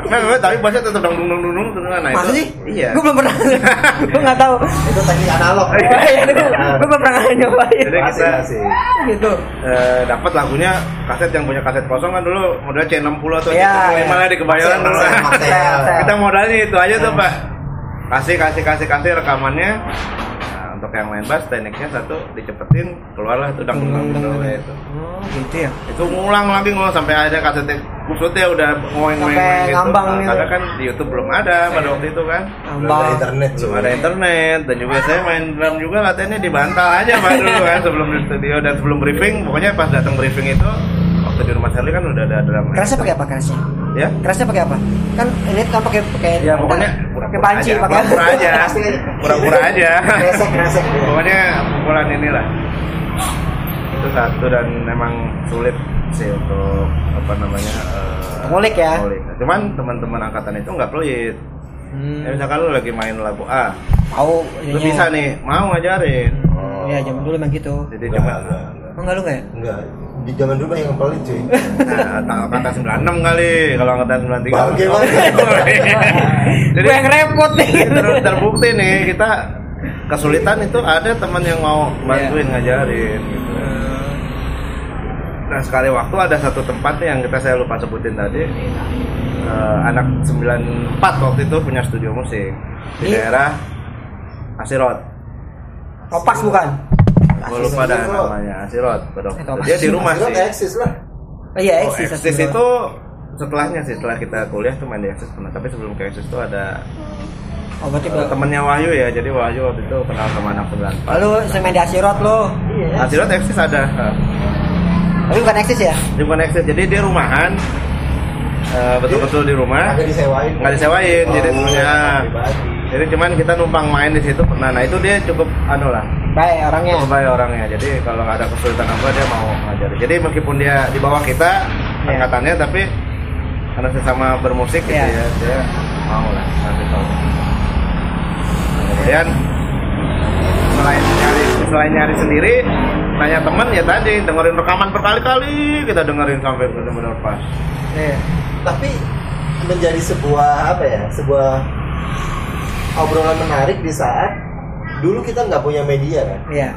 nah, tapi bassnya tetap dong dung dung dung dung nah Masa sih? iya Gue belum pernah. *laughs* Gue nggak tahu. Itu teknik analog. Gue belum pernah nyobain. Jadi kita- masih. Gitu. eh, dapat lagunya kaset yang punya kaset kosong kan dulu model C60 atau Iya, C65 iya. lah di kebayoran dulu kita modalnya itu aja tuh pak kasih kasih kasih kasih rekamannya untuk yang main bass tekniknya satu dicepetin keluarlah itu dang dang dang dang itu Oh, gitu ya. itu ngulang lagi ngulang sampai ada kaset kusutnya udah ngoeng ngoeng Sampai gitu. Ngambang Nah, gitu. karena kan di YouTube belum ada pada waktu itu kan. Belum ada internet belum ada internet dan juga saya main drum juga latihannya di bantal aja pak dulu kan sebelum di studio dan sebelum briefing. Pokoknya pas datang briefing itu waktu di rumah Sally kan udah ada drum. Kerasnya pakai apa kerasnya? Ya Kerasnya pakai apa? Kan ini kan pakai pakai ya pokoknya pakai panci, aja, pakai pura-pura aja *laughs* pura-pura aja Kresek, kresek. pokoknya pukulan inilah itu satu dan memang sulit sih untuk apa namanya eh, Ngulik ya? ngulik. cuman teman-teman angkatan itu nggak pelit Hmm. ya, misalkan lu lagi main lagu A Tahu lu ininya. bisa nih mau ngajarin Iya, zaman dulu emang gitu. jadi Enggak, cuma enggak, Oh, enggak lu enggak ya? enggak. Di zaman dulu yang pelit cuy. Nah, ta- kata 96 kali kalau angkatan 93. Bangke banget. Jadi Gue yang repot nih. ter- terbukti nih kita kesulitan itu ada teman yang mau bantuin Iya. ngajarin gitu. Nah, sekali waktu ada satu tempat nih yang kita saya lupa sebutin tadi. Eh, anak 94 waktu itu punya studio musik di Di? daerah Asirot. Topas bukan? Gue lupa dah namanya Asirot. Dia di rumah sih. eksis lah. Oh iya, Oh, eksis. Itu setelahnya sih setelah kita kuliah tuh main di Exis pernah tapi sebelum ke Exis tuh ada Oh, berarti uh, temennya Wahyu ya jadi Wahyu waktu itu kenal sama anak 94 Lalu saya main di Asirot lo. Asirot Exis ada uh, Tapi bukan eksis ya? Dia bukan exit, jadi dia rumahan. Eh, betul-betul di rumah. Agak disewain. Nggak disewain, jadi Oh, sebenarnya. pribadi. Jadi cuman kita numpang main di situ. Nah, nah itu dia cukup anu lah. Baik orangnya. Cukup baik orangnya. Jadi kalau nggak ada kesulitan apa dia mau ngajari. Jadi meskipun dia di bawah kita Iya. angkatannya, tapi karena sesama bermusik gitu Iya. ya, dia mau lah nanti tahu. Kemudian selain nyari selain nyari sendiri, nanya teman ya tadi dengerin rekaman berkali-kali kita dengerin sampai benar-benar pas. Iya. Tapi menjadi sebuah apa ya? Sebuah obrolan menarik di saat dulu kita nggak punya media kan. Iya.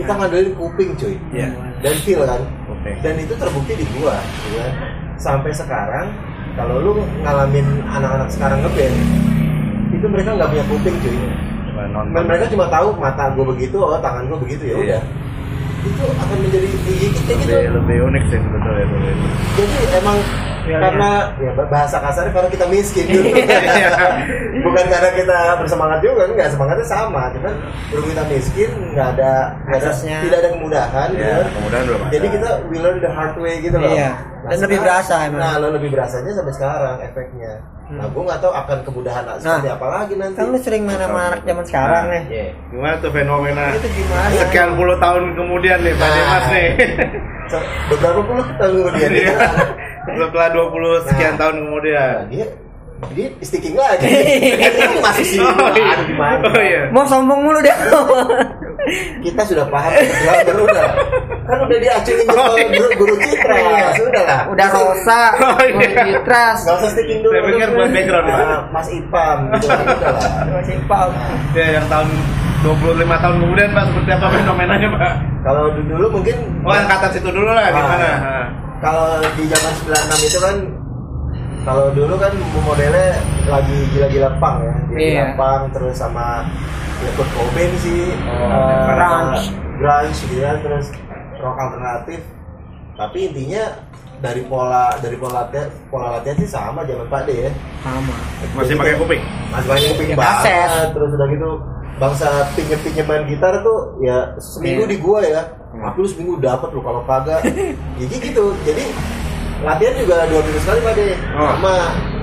Kita ngandelin kuping cuy. Iya. Dan feel kan. Oke. Dan itu terbukti di gua, kan. Sampai sekarang kalau lu ngalamin anak-anak sekarang ngeband itu mereka nggak punya kuping cuy. Nonton. Mereka cuma tahu mata gue begitu, oh tangan gue begitu ya Iya. Itu akan menjadi iya kita gitu. lebih lebih unik sih sebetulnya itu. Jadi emang Iya, karena ya bahasa kasarnya karena kita miskin. Iya. *laughs* Bukan karena kita bersemangat juga, enggak semangatnya sama, cuman berhubung kita miskin, nggak ada Aksesnya. tidak ada kemudahan. Ya, gitu. kemudian belum ada. Jadi kita we learn the hard way gitu loh. Iya. Dan lebih sekarang- berasa emang. Nah, lo lebih berasanya sampai sekarang efeknya. Nah, gue nggak tahu akan kemudahan seperti apa lagi nanti. Kan lu sering mana marak zaman sekarang Nah. nih. Iya. Gimana tuh fenomena Itu gimana? sekian puluh tahun kemudian nih Pak Nah. Dimas nih. Beberapa puluh tahun kemudian Iya. dia, Setelah 20 sekian Nah. tahun kemudian. nah, dia dia sticking lagi. Dia masih sih. *laughs* Oh iya. Gimana? Oh iya. Mau sombong mulu deh. Kita sudah paham drummer udah. Kan udah diacungin Oh, oh, iya. guru, guru citra. Sudah lah. Udah rosa, Oh, iya. Citras, Gak usah sticking dulu. Saya pikir buat background, Pak. Ah, Mas Ipam gitu udah lah. masih pal. Ya yang tahun 25 tahun kemudian Pak seperti apa fenomenanya Pak? Kalau dulu mungkin Oh angkatan situ dulu lah gimana? Ah. Ah. kalau di zaman 96 itu kan kalau dulu kan modelnya lagi gila-gila punk ya gila Iya. punk terus sama ya Kurt Cobain sih Oh, eh, grunge. grunge gitu ya terus rock alternatif. Tapi intinya dari pola dari pola latihan pola latihan sih sama zaman Pak D ya. Sama. Masih pakai kuping? masih banyak kuping Ya, banget. terus udah gitu bangsa pinjem pinjeman gitar tuh ya seminggu Iya. di gua ya. Hmm. aku lu seminggu dapat lu kalau kagak. *laughs* Jadi gitu. Jadi latihan juga dua minggu sekali pak deh Oh. sama.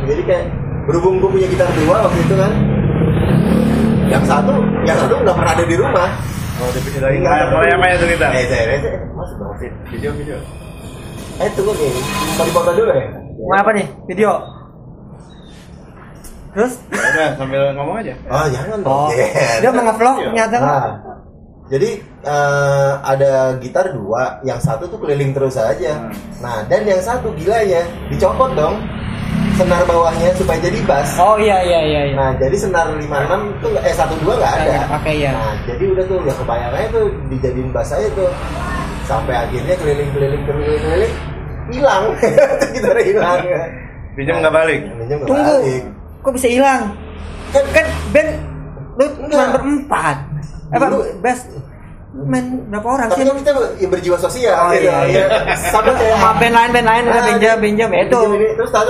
Jadi kayak berhubung gua punya gitar dua waktu itu kan. Yang satu yang satu nggak pernah ada di rumah Oh di video lagi. Mulai apa ya cerita? eh saya saya masih banget Video video. eh tunggu nih mau dipoto dulu ya Mau apa nih? Video. Terus? Ya Udah sambil ngomong aja. oh jangan dong Oh, Iya. dia mau ngevlog Iya. ternyata Nah, jadi eh, ada gitar dua, yang satu tuh keliling terus aja. Hmm. Nah, dan yang satu gilanya dicopot dong senar bawahnya supaya jadi bass. Oh iya iya iya. iya. Nah, jadi senar 56 tuh nggak- eh 12 nggak ada. Nggak dipakai, ya. Nah, jadi udah tuh ya kebayang aja tuh dijadiin bass aja tuh. Sampai akhirnya keliling-keliling keliling-keliling hilang. *laughs* gitar hilang. Pinjam nggak balik. Pinjam nggak Tunggu. balik. Kok bisa hilang? Kan Kan band lu cuma berempat. Apa Dulu- best main berapa orang tapi sih? kan kita ya berjiwa sosial Oh, gitu. iya, iya. Ya, Sama kayak band lain band lain Ah, benjam benjam ya itu. Pinjam terus tahu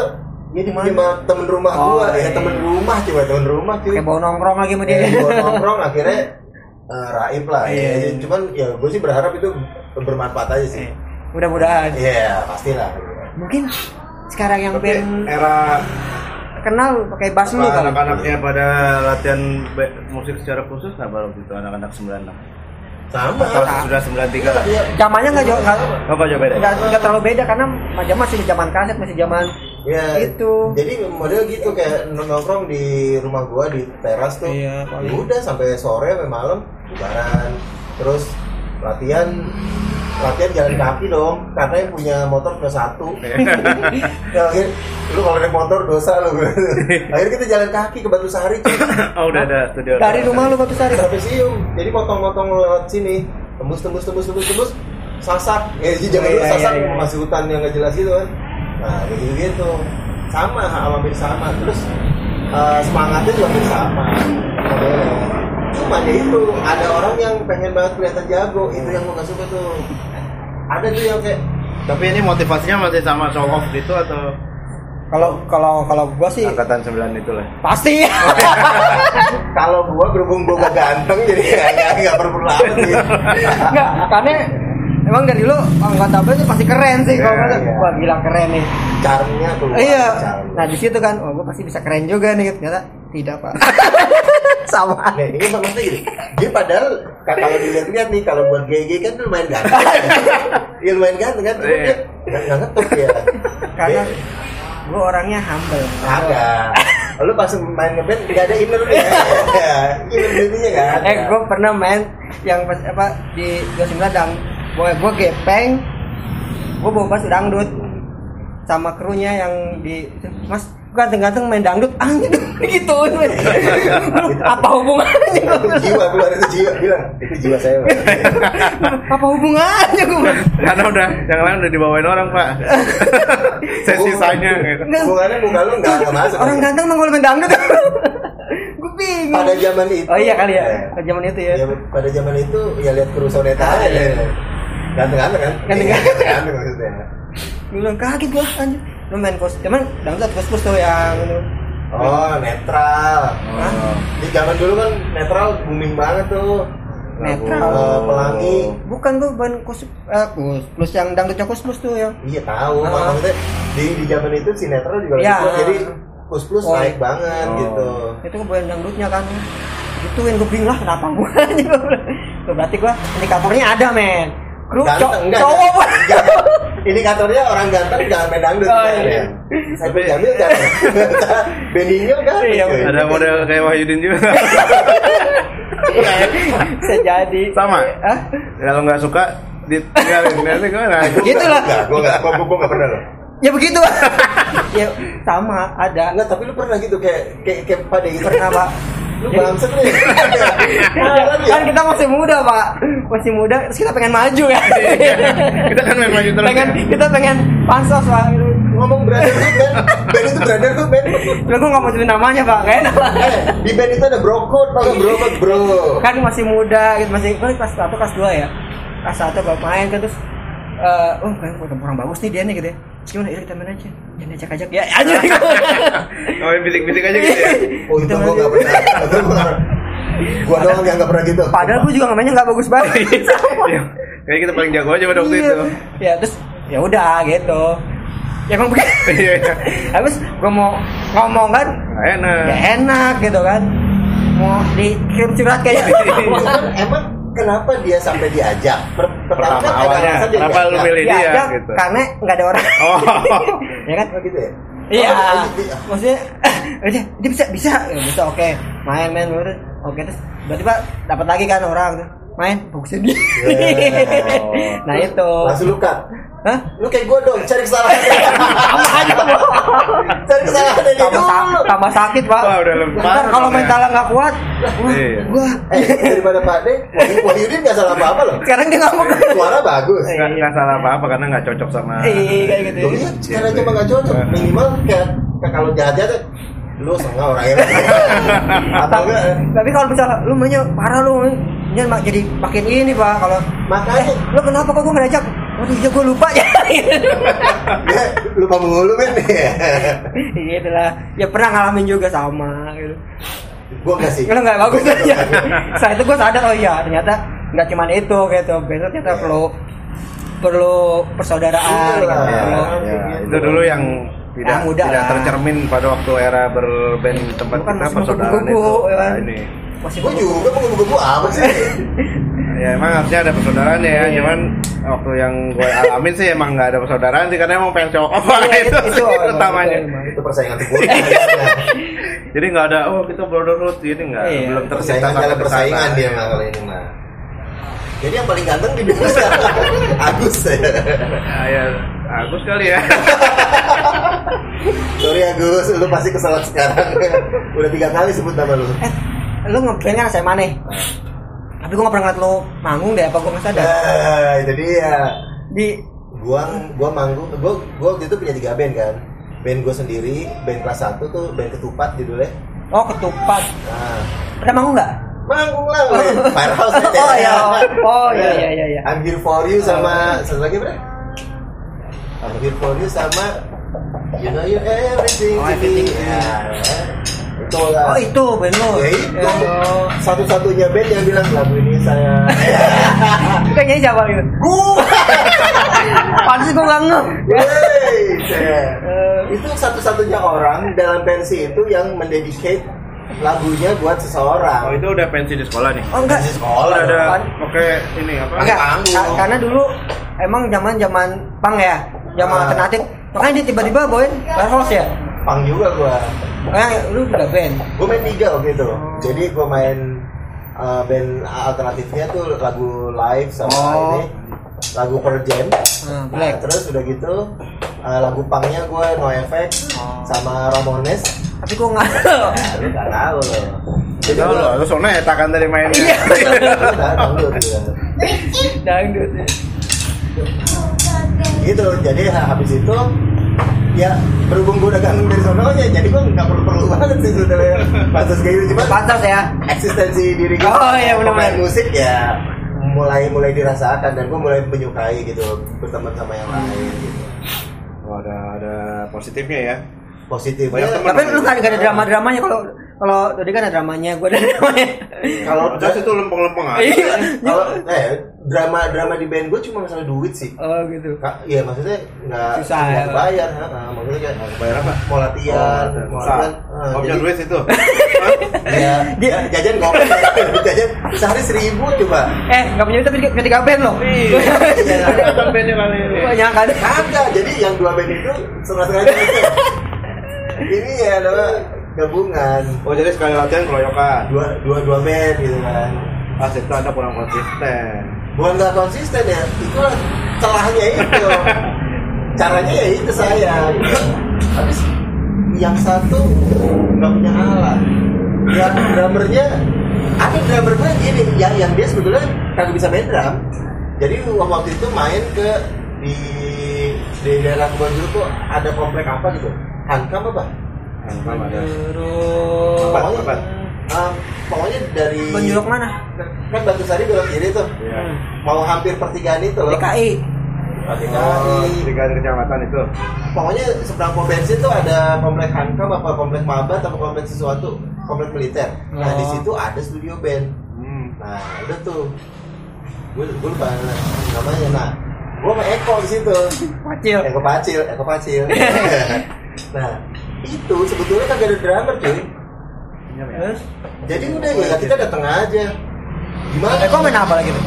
ini Gimana? sama temen rumah Oh, gua ya iya. temen rumah coba temen rumah cuy Kayak bawa nongkrong lagi sama dia. Eh, gua nongkrong akhirnya *laughs* eh, raib lah Iya, ya. iya. cuman ya gue sih berharap itu bermanfaat aja sih Mudah-mudahan. iya pastilah Mungkin sekarang yang Tapi band era kenal pakai bass dulu kali. anak-anaknya pada latihan musik secara khusus nggak baru gitu anak-anak 96 sama atau sudah 93 lah Iya. Zamannya nggak jauh nggak apa jauh beda nggak terlalu beda karena zaman masih zaman kaset masih zaman Ya, Itu. Jadi model gitu kayak nongkrong di rumah gua di teras tuh. Iya, Ya paling. udah sampai sore sampai malam bubaran. Terus latihan latihan jalan kaki dong karena yang punya motor cuma satu *laughs* ya, akhir, lu kalau naik motor dosa lu *laughs* akhirnya kita jalan kaki ke Batu Sari cuy. *laughs* oh udah ada studio dari rumah lu batu sari. sampai siung jadi potong-potong lewat sini tembus tembus tembus tembus tembus sasak ya jadi jangan dulu Iya, sasak iya, iya. masih hutan yang gak jelas gitu kan nah gitu gitu. Sama hampir sama. Terus eh, semangatnya juga hampir sama. Modelnya cuma ya itu ada orang yang pengen banget kelihatan jago. Itu yang gue gak suka tuh. Ada tuh yang kayak tapi ini motivasinya masih sama show off gitu atau? Kalau kalau kalau gua sih angkatan 9 itu lah pasti. *laughs* kalau gua berhubung gua gak ganteng jadi ya nggak- nggak perlu lama sih Enggak, karena emang dari lu anggota band tuh pasti keren sih kalau Iya, kata iya. wah gila keren nih Charmnya tuh. iya charm. nah di situ kan oh gue pasti bisa keren juga nih ternyata tidak pak *laughs* sama Nah, ini kan maksudnya gini. Dia padahal ka- kalau dilihat-lihat nih kalau buat GG kan tuh lumayan ganteng. Iya lumayan ganteng kan, cuma Iya. dia nggak ngetop ya. karena gue orangnya humble ada. Lu pas main ngeband nggak ada inner ya. inner kan. eh gue pernah main yang pas apa di 29 dang gue gue gepeng gue bawa bass dangdut. Sama krunya yang di mas ganteng-ganteng main dangdut. Anjir *laughs* gitu *laughs* apa hubungannya? Jiwa keluar itu jiwa bilang. Itu jiwa saya Pak. *laughs* apa hubungannya gue Karena udah yang lain udah dibawain orang pak. Saya sisanya gitu. hubungannya muka lu nggak nggak masuk. Orang ganteng kalau main dangdut. Gue bingung. Pada zaman itu. Oh iya kali ya. Eh, pada zaman itu ya. Ya, pada zaman itu ya lihat kru soneta Ah, aja iya. ya. Ganteng-ganteng kan Ganteng-ganteng. Iya, ganteng maksudnya gue bilang kaget gue anjir lu main kos cuman dangdut kos kos tuh yang oh netral Oh. di zaman dulu kan netral booming banget tuh Netral. Eh, pelangi bukan tuh ban kos eh, kus plus yang dangdutnya kos plus tuh yang iya tahu Ah. maksudnya di di zaman itu si netral juga lagi Iya. kuat, jadi plus plus Oh. naik banget Oh. gitu itu kan bukan dangdutnya kan gituin gue bingung lah kenapa gue *laughs* tuh berarti gue indikatornya ada men kru Ganteng, cowok. Enggak. Indikatornya orang ganteng jangan main dangdut. Oh, iya. ya. Sampai Jamil kan. *laughs* Benigno kan. Iya, Ada model kayak Wahyudin juga. *laughs* bisa jadi Sama? Hah? Kalau nggak suka ditinggalin nanti gimana? Gitu lah. Enggak, gua, gua enggak pernah loh. ya begitu *laughs* ya sama ada Enggak, tapi lu pernah gitu kayak kayak kayak pada gitu. pernah pak Lu bangsat nih. Kan *laughs* kan kita masih muda pak. Masih muda terus kita pengen maju ya. Kita kan main maju terus. pengen kita pengen pansos pak. Ngomong brotherhood kan. Band itu brotherhood band. Cuma gue gak mau sebut namanya pak, gak enak pak Eh, di band itu ada bro code, tau nggak bro. Code bro. Kan masih muda gitu, masih gue kelas 1, kelas 2 ya. Kelas 1 gue main kan terus eh oh kan kurang bagus nih dia nih gitu ya. Terus gimana, yaudah kita main aja Jangan ajak-ajak Ya aja *laughs* Oh, bisik-bisik aja gitu ya. Oh itu gua nggak pernah. Itu gua nggak- Gua doang yang nggak pernah gitu. Padahal gue juga nggak mainnya nggak bagus banget *laughs* Iya. Kayaknya kita paling jago aja pada waktu Iya. itu. Ya terus ya udah gitu Ya emang begitu *laughs* Iya. iya. Habis gue mau ngomong kan enak. Enak gitu kan Mau dikirim surat kayak Itu kan emang kenapa dia sampai diajak? Per- Pertama kan ada awalnya, dia kenapa lu milih dia diajak gitu? karena nggak ada orang Oh. *laughs* ya kan Oh gitu ya? iya Oh, oh, gitu ya. maksudnya aja dia bisa bisa ya, bisa oke main main main oke terus berarti pak dapat lagi kan orang tuh main fokusin dia Yeah. *laughs* nah itu Langsung lu cut. Hah? Lu kayak gua dong, cari kesalahan. sama aja cari kesalahan tambah, sa- dulu. tambah sakit pak Wah, udah lempar Ntar kalau ya. mentalnya nggak kuat wah, Iya. gua Eh, daripada Pak De, Wahyu- Wahyudin nggak salah apa-apa loh. sekarang dia nggak mau Suara bagus. Nggak nggak salah apa-apa karena nggak cocok sama. iya kayak gitu sekarang cuma nggak cocok. Minimal kayak kalau jahat-jahat lu setengah orangnya. *laughs* Atau enggak? tapi kalau misalnya lu mainnya parah lu ini mak jadi makin ini pak kalau Makanya lu kenapa kok gue ngajak waduh iya gue lupa ya dia *laughs* lupa mulu kan. gitu lah ya pernah ngalamin juga sama gitu gua nggak sih. kalau nggak bagus aja setelah *laughs* itu gue sadar oh iya ternyata nggak cuma itu gitu besok ternyata perlu perlu persaudaraan Iya, gitu. iya. Perlu- Ya, itu dulu yang tidak Yang muda tidak lah. tercermin pada waktu era berband tempat Lu kan kita persaudaraan itu. ya kan? Nah, ini. masih Gua juga mau gebu apa sih? *laughs* Ya emang harusnya ada persaudaraan ya, Iya. cuman waktu yang gue alamin sih emang nggak ada persaudaraan sih karena emang pengen cowok apa Iya, itu, itu- sih itu- utamanya. itu. Itu persaingan terburuk. *laughs* Jadi nggak ada oh kita brotherhood ini nggak Iya. belum dalam ke persaingan dia mah kalau ini mah. Jadi yang paling ganteng di dunia sekarang *laughs* Agus ya. Ya Agus kali ya. *laughs* Sorry Agus, lu pasti kesalahan sekarang. Udah tiga kali sebut nama lu. eh lu ngeband kan SMA nih tapi gue nggak pernah ngeliat lu manggung deh apa gue nggak sadar Nah, itu dia. di Gua gua manggung, gua gua waktu itu punya tiga band kan. Band gua sendiri, band kelas 1 tuh band ketupat judulnya. oh ketupat Nah, pernah manggung nggak manggung lah gue. Firehouse aja. Oh, iya. Oh, iya, iya, iya, iya. I'm here for you sama satu lagi berapa? I'm here for you sama You know you everything Oh, to me. everything. Ya. Itu ya. Oh itu band lo. Ya itu. Oh. Satu-satunya band yang bilang lagu ini saya *laughs* Kayaknya siapa gitu? *laughs* Gua Pantes gue nggak ngeh. Eh, itu satu-satunya orang dalam pensi itu yang mendedicate lagunya buat Oh seseorang. itu udah pensi di sekolah nih. Oh enggak. Pensi sekolah Udah ada oke ini apa? Enggak, panggung. ka- karena dulu emang zaman zaman pang ya, zaman Ah. alternatif. Makanya dia tiba-tiba bawain warehouse ya. Pang juga gua. Makanya lu udah band. Gue main tiga waktu itu. Jadi gue main uh, band alternatifnya tuh lagu live sama Oh. ini lagu Pearl Jam. Nah, Nah, Black. terus udah gitu uh, lagu pangnya gue No Effect Oh. sama Ramones. Tapi gue nggak. Nah, *laughs* lu gak tahu loh. Jadi Tahu gua- lo, lu soalnya etakan dari mainnya. Iya. *laughs* Dangdut gitu. Dangdut. gitu jadi ha- habis itu ya berhubung gue udah ganggu dari sononya jadi gue nggak perlu perlu banget sih sebenarnya pantas kayak gitu cuma Pantas ya. eksistensi diri gue Oh, iya, pemain musik ya mulai mulai dirasakan dan gue mulai menyukai gitu berteman sama yang lain gitu Oh, ada ada positifnya ya. positif Banyak teman. Tapi lu nggak ada drama dramanya kalau kalau tadi kan ada dramanya, gue ada dramanya. kalau Terus itu lempeng-lempeng aja. Iya. kalau eh drama drama di band gue cuma masalah duit sih Oh gitu. Ka- Iya maksudnya nggak Susah, nggak ya. bayar, maksudnya kayak Bayar apa? mau latihan, mau Susah. latihan, ah, Oh, punya jadi- duit itu. *laughs* Ya, jajan kopi, *laughs* jajan sehari seribu coba. Eh, nggak punya duit tapi ketika band loh. Iya. *laughs* Bandnya kali ini. Banyak kan. Kagak, jadi yang dua band itu itu. Ini ya adalah gabungan Oh jadi sekali latihan keroyokan. dua dua dua band gitu kan. Pas itu anda kurang konsisten. Bukan nggak konsisten ya, itu celahnya itu. *laughs* Caranya ya itu saya. Gitu. Habis yang satu nggak punya alat. Yang drummernya ada drummer gue gini, yang yang dia sebetulnya kagak bisa main drum. Jadi waktu itu main ke di di daerah kebun dulu tuh ada komplek apa gitu, Hankam apa? Ada. Apa? ah, pokoknya dari Benjuluk mana? kan Batu Sari belok kiri tuh, Iya. mau hampir pertigaan itu loh. DKI. Oh, DKI. Oh, tiga kecamatan itu. pokoknya seberang pom bensin tuh ada komplek Hankam apa komplek Mabat atau komplek sesuatu komplek militer nah Oh. di situ ada studio band Hmm. nah udah tuh gue gue lupa namanya nah gue sama Eko di situ Kecil. Eko Pacil Eko Pacil *laughs* nah itu sebetulnya kagak ada drummer cuy Terus. jadi udah ya kita datang aja gimana Eh, kok main apa lagi tuh?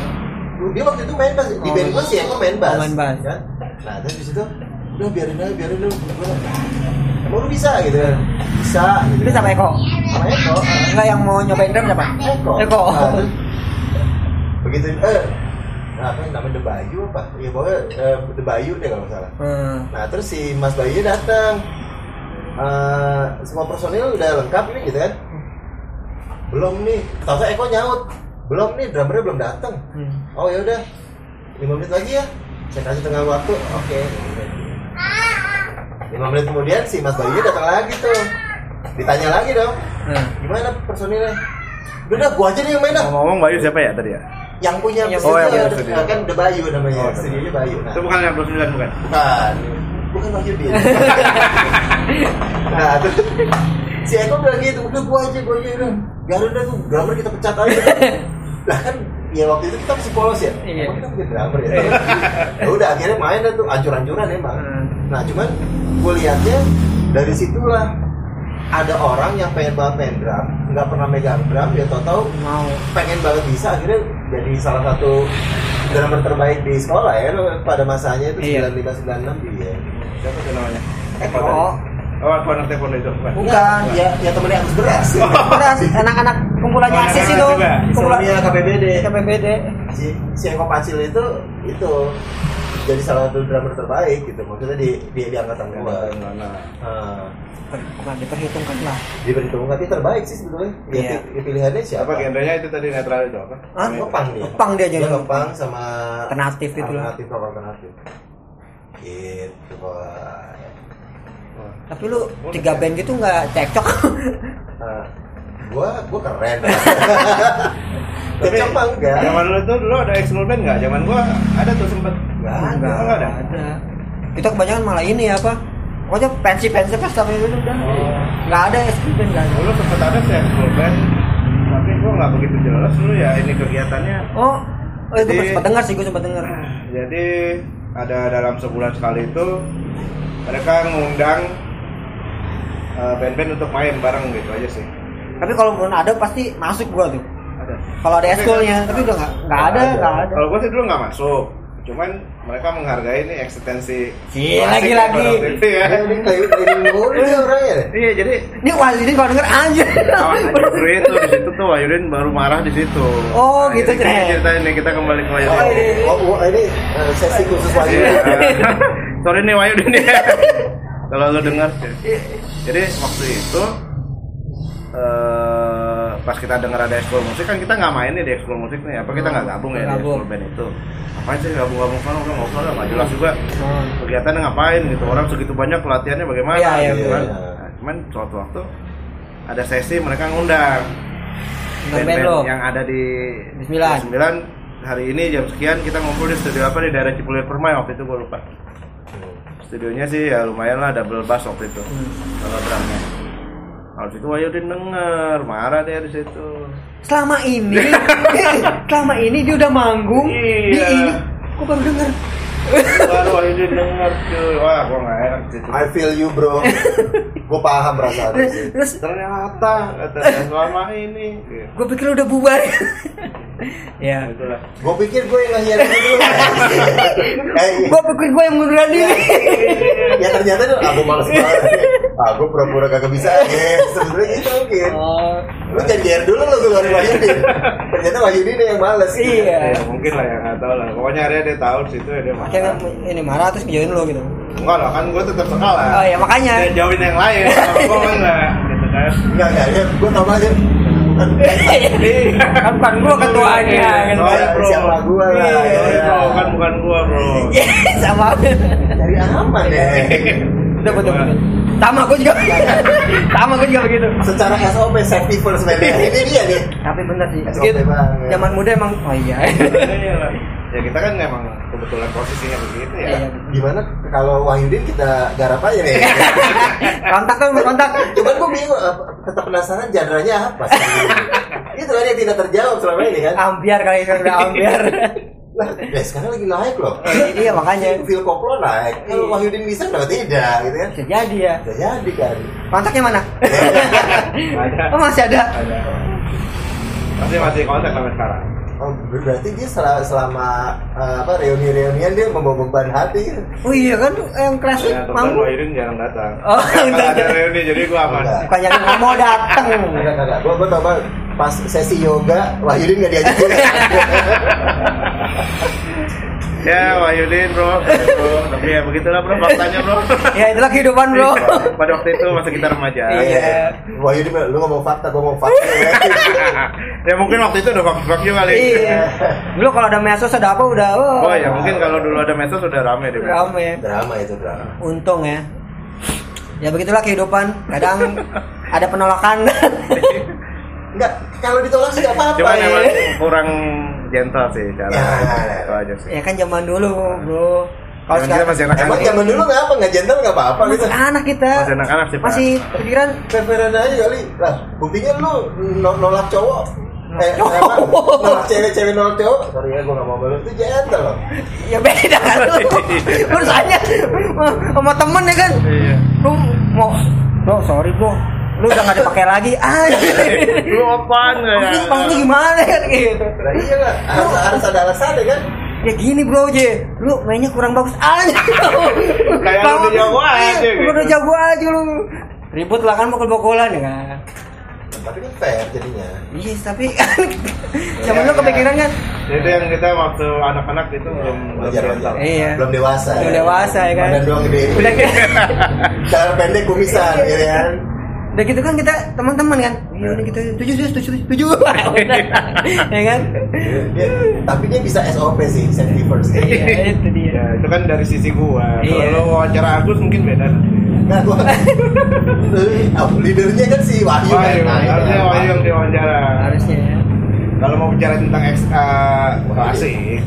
dia waktu itu main bass di Oh, band gue sih Eko main bass Oh, main bass. kan? nah terus di situ udah biarin aja biarin aja bilang, emang lu bisa gitu bisa gitu Itu sama Eko. sama Eko. Enggak yang mau nyobain drum siapa? Eko Eko. Nah, terus begitu eh nah, apa yang namanya The Bayu apa ya pokoknya eh, The Bayu deh kalau salah Hmm. nah terus si Mas Bayu datang Eh, semua personil udah lengkap ini gitu kan? Belum nih. Tahu Eko nyaut. Belum nih drummernya belum datang Hmm. oh ya udah. Lima menit lagi ya. Saya kasih tengah waktu. Oke. Lima menit kemudian si Mas Bayu datang lagi tuh. Ditanya lagi dong. Hmm. gimana personilnya? Udah dah gua aja nih yang main dah. Ngomong-ngomong Bayu siapa ya tadi ya? yang punya Yang Oh, yang punya studio. kan The Bayu namanya. Oh, studionya Bayu. Nah, Itu bukan yang 29 bukan? bukan. Bukan Bayu dia *laughs* nah terus si Eko bilang gitu udah gua aja gua aja udah biarin dah tuh drummer kita pecat aja *laughs* lah kan ya waktu itu kita masih polos ya Iya. Emang kita mungkin drummer ya ya udah akhirnya main dah tuh ancur-ancuran emang Hmm. nah cuman gue lihatnya dari situlah ada orang yang pengen banget main drum nggak pernah megang drum dia tau-tau Mau. pengen banget bisa akhirnya jadi salah satu drummer terbaik di sekolah ya pada masanya itu Iya. 95 96 dia Siapa namanya? Eko Oh. Oh, aku anak telepon itu. bukan? Bukan. ya ya temennya harus beras Beras anak-anak kumpulannya Oh, ASIS itu. juga. Kumpulan Sebelumnya KPBD KPBD. si si Eko Pacil itu itu jadi salah satu drummer terbaik gitu maksudnya di di, di angkatan gua Nah, Ah, Bukan diperhitungkan lah. diperhitungkan dia terbaik sih sebetulnya ya, Iya. pi- pilihannya siapa Apa genrenya itu tadi netral itu apa? Hah? ngepang dia Ngepang dia aja. dia ngepang sama Alternatif itu lah. alternatif alternatif gitu Pak. Tapi lu tiga band gitu nggak cekcok. nah, gua gua keren *laughs* tapi apa enggak Zaman dulu tuh dulu ada X band nggak? Zaman gua ada tuh sempet. Nggak ada. nggak ada. ada. Kita kebanyakan malah ini ya apa? pokoknya pensi pensi pas tapi itu udah nggak ada SP band nggak dulu sempat ada sih full band tapi gua nggak begitu jelas dulu ya ini kegiatannya oh oh itu sempat dengar sih gue sempat dengar jadi ada dalam sebulan sekali itu mereka ngundang eh, band-band untuk main bareng gitu aja sih tapi kalau pun ada pasti masuk gua tuh ada kalau ada eskulnya tapi udah nggak nggak ada nggak ada kalau gua sih dulu nggak masuk cuman mereka menghargai ini eksistensi Gila, itu ya. *laughs* Ya, sih orangnya deh. iya jadi ini Wahyudin kalau denger aja bro itu di situ tuh Wahyudin baru marah di situ. Oh, gitu, jadi Cek. Cerita ini kita kembali ke Oh, Wahyudin. ini- oh, oh, ini eh, sesi khusus Iya. wajib. *laughs* Sorry nih Wahyudin ya. *laughs* Kalau lu dengar. Jadi waktu itu eh pas kita dengar ada ekskul musik kan kita nggak main nih di ekskul musik nih. Apa kita nggak gabung ya di gabung. ekskul band itu? Ngapain sih gabung-gabung kan udah nggak usah lah nggak jelas juga. Oh. kegiatannya ngapain gitu? Orang segitu banyak pelatihannya bagaimana Iya, iya, gitu kan? iya. Nah, cuman suatu waktu ada sesi mereka ngundang Dengan band lo. yang ada di Di di sembilan. Hari ini jam sekian kita ngumpul di studio apa di daerah Cipulir Permai waktu itu gue lupa studionya sih ya lumayan lah double bass waktu itu Hmm. kalau drumnya kalau situ Wahyudin denger marah dia di situ selama ini *laughs* selama ini dia udah manggung di Iya. ini gue baru denger baru Wahyudin denger cuy wah gue nggak enak situ I feel you bro. Gue paham perasaan sih. terus ternyata katanya selama ini gitu. gue pikir udah bubar ya itulah Gue pikir gue yang ngajarin dulu. Eh, gue pikir gue yang munduran diri ya ternyata tuh aku males banget. Ah, gue pura-pura kagak bisa. Ya, sebetulnya gitu mungkin. oh Lu janjian dulu lu keluarin Wahyudin. Ternyata Wahyudin yang males. iya ya, mungkin lah ya nggak tahu lah pokoknya hari dia tahu di situ ya dia akhirnya marah ini marah terus ngejauhin lo gitu enggak lah kan gue tetap kalah oh ya makanya dia jauhin yang lain kalau gue mah enggak gitu kan Enggak, enggak. Ya, gue tau aja. *laughs* kan bukan gue ketuanya Iya, kan sorry, bro. Siapa gue lah. Iya. Sorry, bro kan bukan gue bro sama Cari aman ya. betul betul betul sama gue juga *laughs* sama gue juga begitu Secara SOP safety first man. Ini dia nih. tapi bener sih zaman muda emang oh iya Iya lah. Ya kita kan emang kebetulan posisinya begitu ya Iya. Gimana kalau Wahyudin kita garap aja nih. *laughs* kontak kan kontak Cuman gue bingung, eh, tetap penasaran genre-nya apa sih? Itu kan yang tidak terjawab selama ini kan. ambiar kali kan udah ambiar Lah, ya sekarang lagi naik loh. iya makanya Phil Koplo naik. Kalau Iya. Wahyudin bisa kenapa tidak gitu kan? bisa jadi ya Bisa jadi kan. kontaknya mana ada *laughs* oh masih ada ada masih masih kontak sampai sekarang Oh, berarti dia selama, selama eh, apa reuni-reunian dia membawa beban hati. gitu. oh iya kan yang klasik ya teman manggung Wahidin jarang datang Oh, kalau ada enggak. reuni jadi gue aman Enggak. bukan yang nggak mau datang *laughs* Enggak, enggak, Gue gue tau banget, pas sesi yoga Wahyudin nggak diajakin. *laughs* ya Wahyudin bro bro tapi ya begitulah bro faktanya bro ya itulah kehidupan bro pada waktu itu masa kita remaja Iya. Wahyudin bilang, lu ngomong fakta, gue ngomong fakta. ya. *laughs* ya mungkin waktu itu udah fuck juga kali iya dulu kalau ada medsos ada apa udah oh ya mungkin kalau dulu ada medsos udah rame deh bro. rame drama itu drama. untung ya ya begitulah kehidupan kadang *laughs* ada penolakan *laughs* Enggak, kalau ditolak sih apa-apa. Cuman ya. kurang gentle sih cara Ya. itu aja sih. ya kan zaman dulu bro kalau sekarang masih anak-anak. Emang zaman dulu nggak apa, nggak gentle nggak apa-apa gitu. masih anak kita Masih anak-anak sih, Pak. masih pikiran Preferan aja kali. Lah, buktinya lu no- nolak cowok. Eh, nolak cewek-cewek nolak cowok. Sorry ya, gue nggak mau balik. Itu gentle loh. ya beda kan lu urusannya sama temen ya kan Iya. lu mau bro sorry bro lu udah gak dipakai lagi anjir *laughs* Lu apaan ya? Maksudnya maksudnya gimana kan gitu Nah, iya lah, harus, harus ada alasan ya kan. ya gini bro je lu mainnya kurang bagus aja Kayak lu udah jago aja, Iya, gitu. udah jago aja lu ribut lah kan pukul-pukulan ya kan Tapi kan fair jadinya. iya tapi *laughs* zaman lu kepikiran kan Itu yang kita waktu anak-anak itu belum belum Wajar, gentle. wajar. Iya. Belum dewasa. Belum dewasa, ya kan? Badan doang gede. udah kayak *laughs* Cara pendek kumisan, gitu kan. Udah gitu kan kita teman-teman kan iya ini kita tujuh tujuh tujuh tujuh *laughs* ya kan Dia, tapi dia bisa SOP sih, safety first. iya itu dia Ya, itu kan dari sisi gua. Kalau Iya. lu wawancara Agus mungkin beda. Nah, gua *laughs* leadernya kan si Wahyu kan. Wahyu, iya. harusnya Wahyu yang diwawancara. harusnya ya Kalau mau bicara tentang eks, uh, klasik,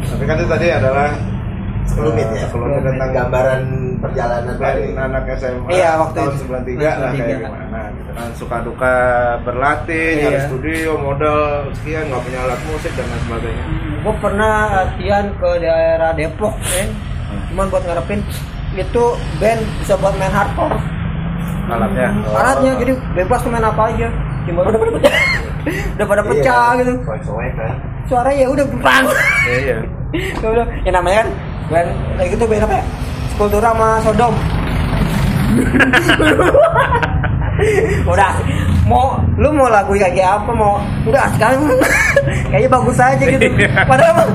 tapi kan itu tadi adalah Sekelumit ya. sekelumit tentang gambaran perjalanan Pade. anak SMA Iya, waktu tahun itu. 93 lah 93. kayak gimana gitu kan suka duka berlatih Iya. nyari studio modal sekian nggak punya alat musik dan lain sebagainya gue pernah latihan ke daerah Depok kan cuman buat ngarepin itu band bisa buat main hardcore alatnya Oh. alatnya jadi bebas main apa aja cuma udah pada pecah *laughs* udah pada pecah Iya, gitu soek-soek kan. Suaranya ya udah bang iya iya. *laughs* Ya udah. Ya namanya kan band kayak gitu band apa ya? Kultura sama Sodom. *laughs* Udah. Mau lu mau lagu kayak apa mau? Udah sekarang *laughs* kayaknya bagus aja gitu. Padahal mah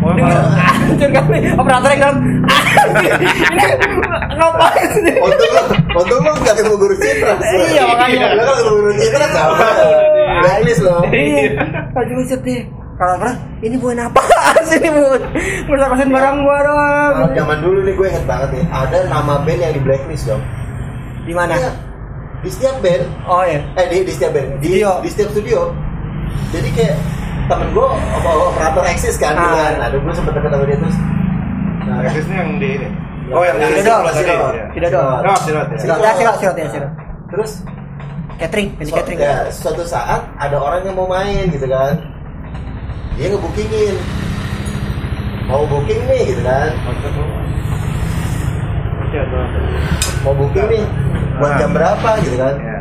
Oh, kalau- hancur kali operator yang dalam ini ngapain sih? Untung lu, untung lu gak ketemu guru citra. Iya, makanya. Lu kalau ketemu guru citra sama. Blacklist lo. iya. Sedih kalau pernah ini bukan *laughs* apa sih ini buat merusakin barang gua doang Kalau zaman dulu nih gue inget banget nih, ada nama band yang di blacklist dong. di mana Iya. Di setiap band, oh ya eh di, di setiap band, di, Studio. di setiap studio. Jadi kayak temen gue apa operator eksis kan, Ah. kan. Ada gue sempet deket sama dia terus. Nah, Eksisnya yang di ini oh yang di Tidak dong. Tidak dong. ya ya sirat sirat ya sirat terus catering suatu, catering ya, suatu saat ada orang yang mau main gitu kan. Dia ngebukingin. Mau booking nih gitu kan. Mau booking nih. Buat jam berapa gitu kan. Iya.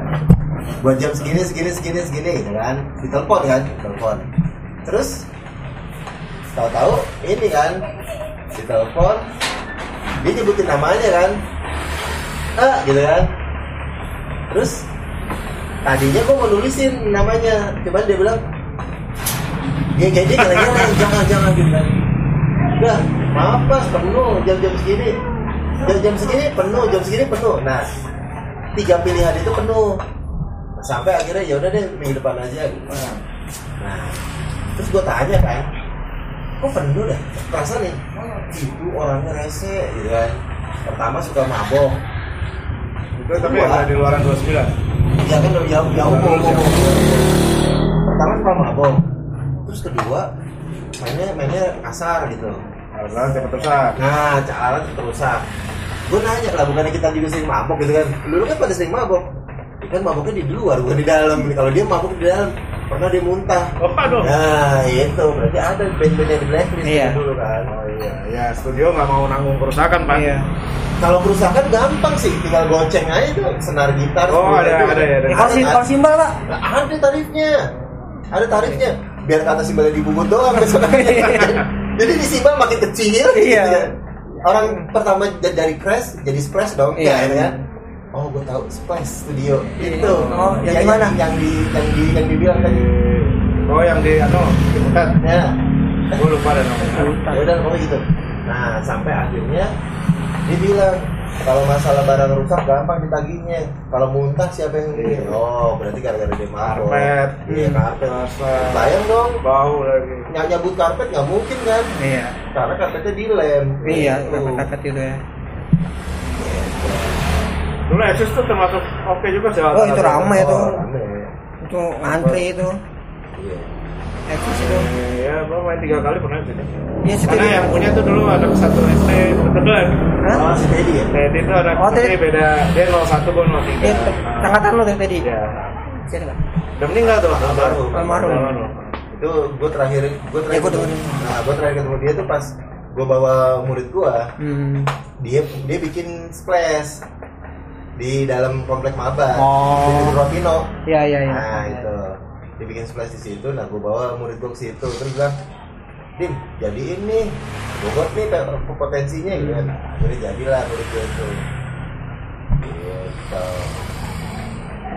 buat jam segini segini segini segini gitu kan ditelepon kan ditelepon terus tahu-tahu ini kan ditelepon dia nyebutin namanya kan ah gitu kan terus tadinya gua mau nulisin namanya cuman dia bilang ya jadi jangan jangan jangan gitu kan. Udah maaf mas penuh jam-jam segini. Jam-jam segini penuh jam segini penuh. Nah tiga pilihan itu penuh. Sampai akhirnya ya udah deh minggu depan aja. Gitu. nah terus gue tanya kan kok penuh dah? Perasaan nih itu orangnya rese gitu kan. Pertama suka mabok. Itu tapi yang ada di luaran 29 ya kan jauh jauh umum, umum. pertama suka mabok terus kedua mainnya mainnya kasar gitu. Alat cepet rusak nah cara rusak gue nanya lah bukannya kita juga sering mabok gitu kan? Dulu kan pada sering mabok. Ya kan maboknya di luar bukan di dalam. Kalau dia mabok di dalam pernah dia muntah. Oh aduh nah itu. Berarti ada band-band yang di blacklist Iya. dulu kan. Oh iya. Ya studio nggak mau nanggung kerusakan pak. Iya. Kalau kerusakan gampang sih tinggal goceng aja tuh senar gitar Oh, ada- ada ya, ada. Eh, kalau sim- kalau simbal pak. Ada tarifnya. Ada tarifnya biar kata simbalnya dibubut doang besoknya *laughs* jadi di simbal makin kecil gitu Iya. ya. orang pertama dari crash jadi splash dong Iya. ya kan oh gue tahu splash studio Iya. itu Oh, yang di mana? yang di yang di yang dibilang tadi oh yang di anu di Butet ya gue lupa ada namanya ya udah pokoknya gitu nah sampai akhirnya dia bilang kalau masalah barang rusak gampang ditagihnya kalau muntah siapa yang ini Iya. oh berarti gara-gara dia mabok Karpet. iya karpet Basah. bayang dong bau lagi Ny- nyabut karpet nggak mungkin kan iya karena karpetnya dilem iya Gitu. kakak itu ya dulu Exis tuh termasuk oke juga sih Oh, itu ramai. itu. Oh, itu ngantri itu. Eksis itu ya gua main tiga kali pernah sih iya karena yang punya tuh dulu anak satu SD kebetulan Hah? Oh, si Teddy ya? Teddy tuh anak Oh, Teddy. beda dia 01 gua 03 Eh, angkatan lo tadi ya Siapa nggak? udah meninggal tuh Almarhum. Almarhum. Itu gue terakhir gue terakhir Ya, gua dengerin. nah, gue terakhir ketemu dia tuh pas gue bawa murid gue hmm. dia dia bikin splash di dalam komplek maba Oh. di Rotino iya iya iya nah itu dia bikin splash di situ nah gue bawa murid gue ke situ terus bilang Dim, jadi ini bobot nih pe- potensinya gitu kan. Akhirnya jadilah murid gue itu. Gitu.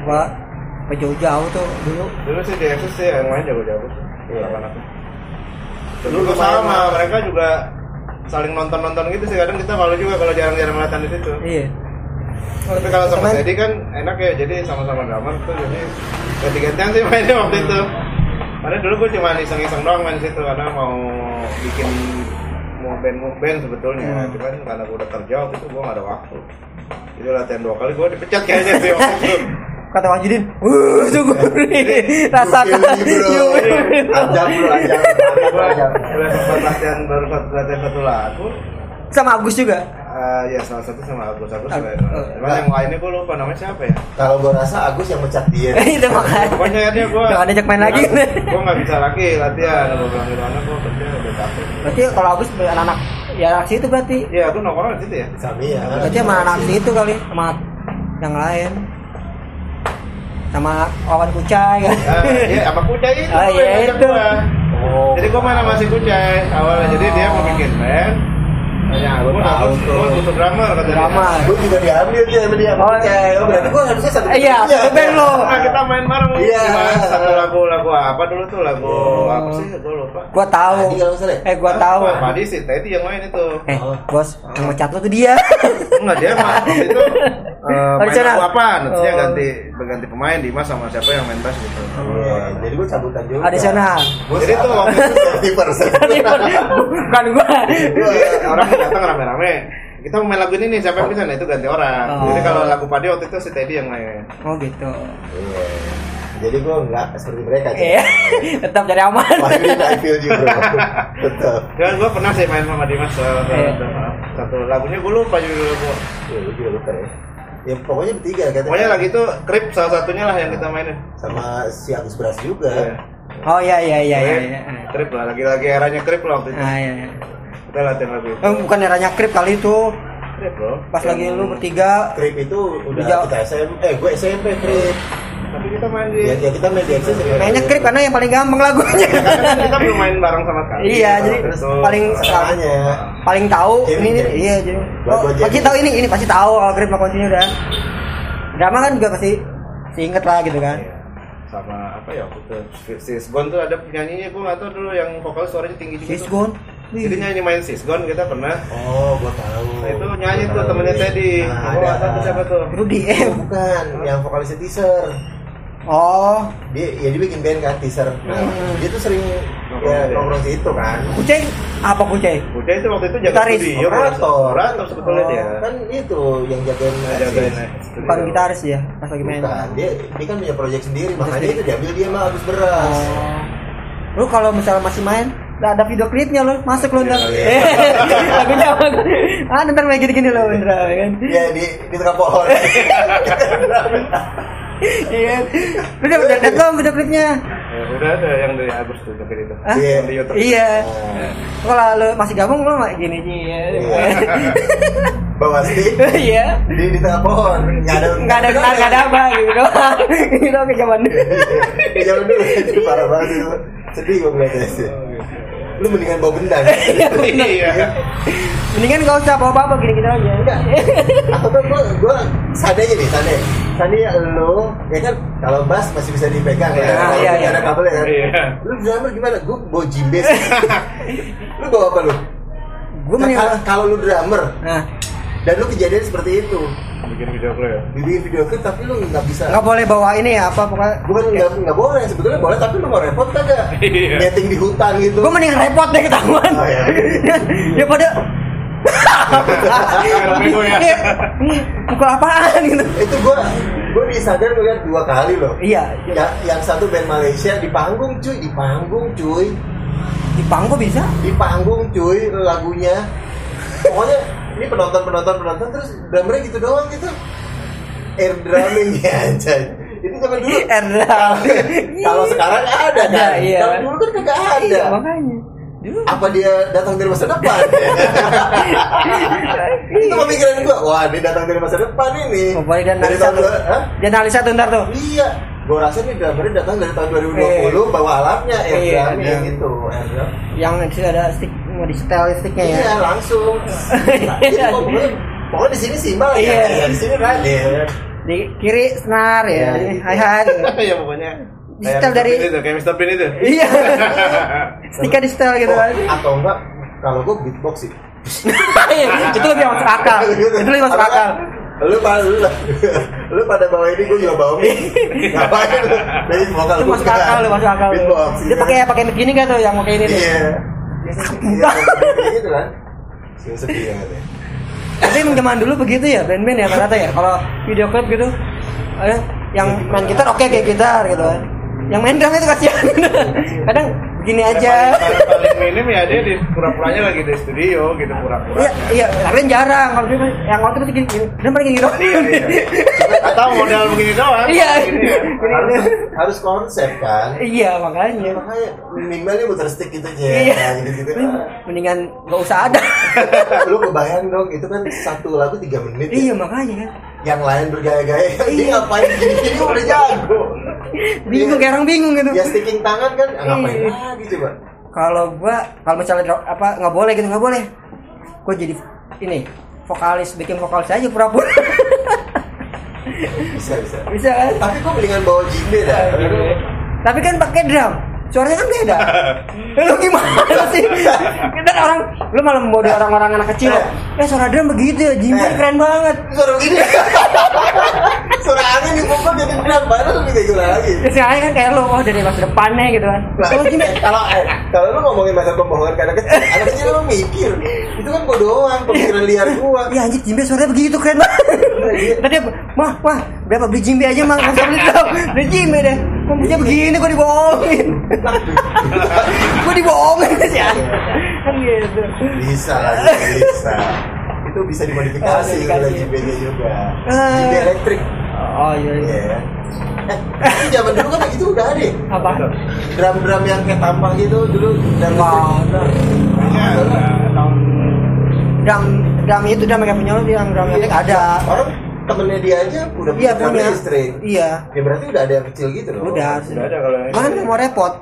Gua jauh-jauh tuh dulu. Dulu sih di Exis sih yang main sih Iya. anak-anaknya dulu sama mereka juga saling nonton-nonton gitu sih kadang kita kalau juga kalau jarang-jarang latihan di situ. Iya tapi kalau sama Temen- Teddy kan enak ya jadi sama-sama drummer tuh jadi ganti-gantian sih mainnya waktu itu karena dulu gue cuma iseng-iseng doang main situ karena mau bikin mau band mau band sebetulnya Hmm. cuman karena gue udah kerja waktu itu gue gak ada waktu jadi latihan dua kali gue dipecat kayaknya sih waktu itu kata Wajidin wuh syukur rasakan bro. Ajam bro, ajam. Ajam, gue ajam. udah sempat latihan baru latihan satu lagu sama Agus juga Eh, ya salah satu sama Agus Agus Ag- lain. oh. Cuman yang lainnya gue lupa namanya siapa ya Kalau gua rasa Agus yang mecat dia. *laughs* itu makanya pokoknya dia gue Jangan ajak main lagi. gue nggak bisa lagi latihan gue bilang gitu karena gue kerja udah capek berarti kalau Agus anak-anak ya anak situ berarti iya aku nongkrong di situ ya Sami ya. berarti sama anak situ kali sama yang lain sama Wawan Kucai kan Eh, iya apa kucai itu yang iya, itu. gua. Oh. jadi gue main sama si kucai awalnya jadi dia mau bikin band Tanya, gue Gua udah tahu tuh. gue butuh drummer kata. Drummer. Gue juga diambil dia sama dia. Oh, Oke, iya. oh, berarti gua harusnya satu. Iya, Iya. satu band lo. Nah, kita main bareng Iya. Satu lagu lagu apa dulu tuh lagu Oh. apa sih gue lupa gua tahu Tadi ya? eh gua tahu Apa? Padi sih Teddy yang main itu eh Oh. bos yang mecat lo tuh dia enggak dia mah itu *laughs* eh, Oh, di main lagu apa nantinya Oh. ganti berganti pemain Dimas sama siapa yang main bass gitu Iya, jadi gua cabutan juga. Additional. Gua Jadi tuh waktu itu first. bukan gua Jadi orang datang rame-rame kita mau main lagu ini nih siapa yang bisa nah itu ganti orang Oh. jadi kalau lagu Padi waktu itu si Teddy yang main oh gitu Iya. Jadi gua nggak seperti mereka. Iya tetap jadi aman I feel you bro. Tetap. dan gue pernah sih main sama Dimas salah Iya. satu, lagunya gue lupa judul lagu Ya, lu juga lupa ya. Ya pokoknya bertiga katanya. pokoknya lagi itu Krip salah satunya lah yang kita mainin sama si Agus Beras juga. Iya. oh iya iya iya iya, Krip, iya. Krip lah lagi-lagi eranya Krip lah waktu itu ah iya, iya. kita latihan lagu itu Eh, bukan eranya krip kali itu Krip bro pas lagi lu bertiga Krip itu udah Jauh. kita SMP, eh gue SMP Krip. Tapi kita main di Ya, ya kita main di Access ya. mainnya krip karena yang paling gampang lagunya. Kan kita belum main bareng sama sekali. Iya, jadi paling Makanya. paling tahu ini iya jadi. Oh, pasti tahu ini ini pasti tahu kalau krip sama kunci udah. Drama kan juga pasti inget lah gitu kan. Sama apa ya waktu itu? Sisgon tuh ada penyanyinya gue nggak tahu dulu yang vokal suaranya tinggi juga. Tuh. Sisgon jadi nyanyi main Sisgon kita pernah. Oh, gue tahu. Nah, itu nyanyi tuh temennya Teddy. Nah, tahu tuh siapa tuh. Rudy Eh, eh. Bukan, yang vokalisnya teaser. Oh Dia ya dia bikin band kan teaser. Nah, Hmm. dia tuh sering Nongkrong ya situ kan. kucai apa kucai Udah itu waktu itu jaga Gitaris. studio Operator. operator sebetulnya Oh, dia Kan itu yang jagain Nah, jagain bukan gitaris ya pas lagi main Bukan, dia, dia kan punya proyek sendiri, makanya sendiri. itu diambil dia mah Agus Beras. oh lu kalau misalnya masih main nggak ada video klipnya lu masuk lu ntar Iya, *laughs* lagunya apa ah ntar main gini-gini lo Indra kan Ya di di tengah pohon. *laughs* iya udah udah liat belum video klipnya Ya, udah ada yang dari Agus tuh tapi itu Hah? Iya. Yang di YouTube iya Nah, kalau lu masih gabung lu gini sih ya Iya. Bawa stick iya di di tengah pohon. Nggak ada nggak ada nggak ada apa gitu doang gitu ke zaman Ya jangan dulu itu parah banget. Sedih gue ngeliatnya sih. Lu mendingan bawa bendang. *laughs* iya mendingan gak usah bawa apa *laughs* gini gini aja Enggak. Atau tuh gue gue seandainya nih seandainya seandainya lu ya kan kalau bass masih bisa dipegang ya. Iya, iya. Ada kabelnya kan. Iya. Lu drummer gimana? Gue bawa jimbes. *laughs* lu bawa apa lu? Nah, kalau kalau lu drummer nah dan lu kejadian seperti itu bikin video klip ya? Bikin video klip tapi lu nggak bisa. Nggak boleh bawa ini ya apa pokoknya bukan nggak nggak boleh. Sebetulnya boleh tapi lu mau repot kagak? *laughs* Iya. netting di hutan gitu. Gue mendingan repot deh ketahuan. Oh, iya. ya pada ya. Iya, ih, pukul apaan gitu? Itu gua gua disadar ngeliat dua kali loh. Iya. Ya, yang satu band Malaysia di panggung cuy. Di panggung cuy. Di panggung bisa? Di panggung cuy lagunya. Pokoknya ini penonton penonton penonton terus drummernya gitu doang gitu. Air drumming ya *laughs* anjay. Itu zaman dulu. Air drumming. kalau sekarang ada Ada, kan? iya. kalau dulu kan kagak ada. Iya makanya. Dulu apa dia datang dari masa depan? *laughs* Itu pemikiran gua. Wah dia datang dari masa depan ini. Oh, boleh dan dari tahun? Dia analisa tuh ntar tuh. iya. Gua rasa nih drummernya datang dari tahun 2020 bawa alatnya air Iya, drumming iya. gitu. Air drum. Yang ada stick mau di setel sticknya ya. iya langsung nah, *laughs* itu pokoknya pokoknya di sini simbal Iya. ya di sini rider Di kiri senar ya. Iya. Hai hai. ya pokoknya Di setel dari- itu kayak Mr. Bean itu Iya. *laughs* Sticknya di setel gitu Oh, kan. atau enggak kalau gua beatbox sih *laughs* Iya, itu lebih masuk akal. Itu lebih masuk akal. lu pada lu, lu pada bawa ini gue juga bawa ini ngapain lu dari vokal masuk kan. akal, lu masuk akal. beatbox Dia pakai pakai begini kan tuh yang pakai ini nih. Iya *laughs* Iya, gitu kan. Sedih ya katanya Tapi emang zaman dulu begitu ya, band-band ya rata ya. Kalau video klip gitu, ada yang main gitar oke kayak gitar gitu kan. Yang main drum itu kasihan. *laughs* Kadang begini aja. paling, paling minim ya dia di pura-puranya lagi di studio gitu pura-pura iya iya tapi kan jarang. Kalau dia yang waktu itu gini dan paling gini. Doang iya iya *laughs* atau modal begini doang. Iya. Ya. harus harus konsep kan? Iya makanya. Makanya minimalnya muter stick gitu aja Iya. gitu gitu mendingan gak usah ada. *laughs* Lu kebayang dong itu kan satu lagu tiga menit ya. iya makanya. Kan yang lain bergaya-gaya *laughs* dia Iya. ngapain gini-gini udah jago. Bingung kayak orang bingung gitu. Ya sticking tangan kan ah, ngapain Iya. lagi coba? Kalau gua kalau misalnya apa nggak boleh gitu nggak boleh. Gua jadi ini vokalis bikin vokalis aja pura-pura *laughs* bisa bisa. Bisa kan tapi kok mendingan bawa jimbe dah tapi kan pakai drum suaranya kan beda. *laughs* Lu gimana sih? *laughs* Dan orang lu malah membawa orang-orang anak kecil. Eh. Suara drum begitu ya Jimmy Eh. keren banget. Suara begini *laughs* suara angin di pokok jadi berat padahal lebih kayak gila lagi? Yang lain kan kayak lu oh dari masa depannya gitu kan. Nah, oh Jimmy kalau eh, kalau lu ngomongin masa pembohongan anak kecil, anak kecil lu mikir itu kan doang pemikiran liar gua. Iya anjir Jimbe suaranya begitu keren banget. Tadi mah wah berapa beli Jimbe aja mah nggak beli tau. Beli Jimbe deh. Bisa begini gua dibohongin. *laughs* gua dibohongin sih ya. Kan gitu. Bisa lah, bisa. Itu bisa dimodifikasi Oh, dimodifikasi. JB-nya juga. Eh. JB elektrik. Oh iya Iya. iya. Eh, tapi zaman dulu kan itu udah ada. ya? Apa? Drum-drum yang kayak tampang gitu dulu dan ada tahun Drum drum itu drum yang punya lu yang drum yang ada. Orang temennya dia aja udah Iya punya. listrik. Iya. Ya berarti udah ada yang kecil gitu loh. Udah. udah ada kalau yang Mana nggak mau repot.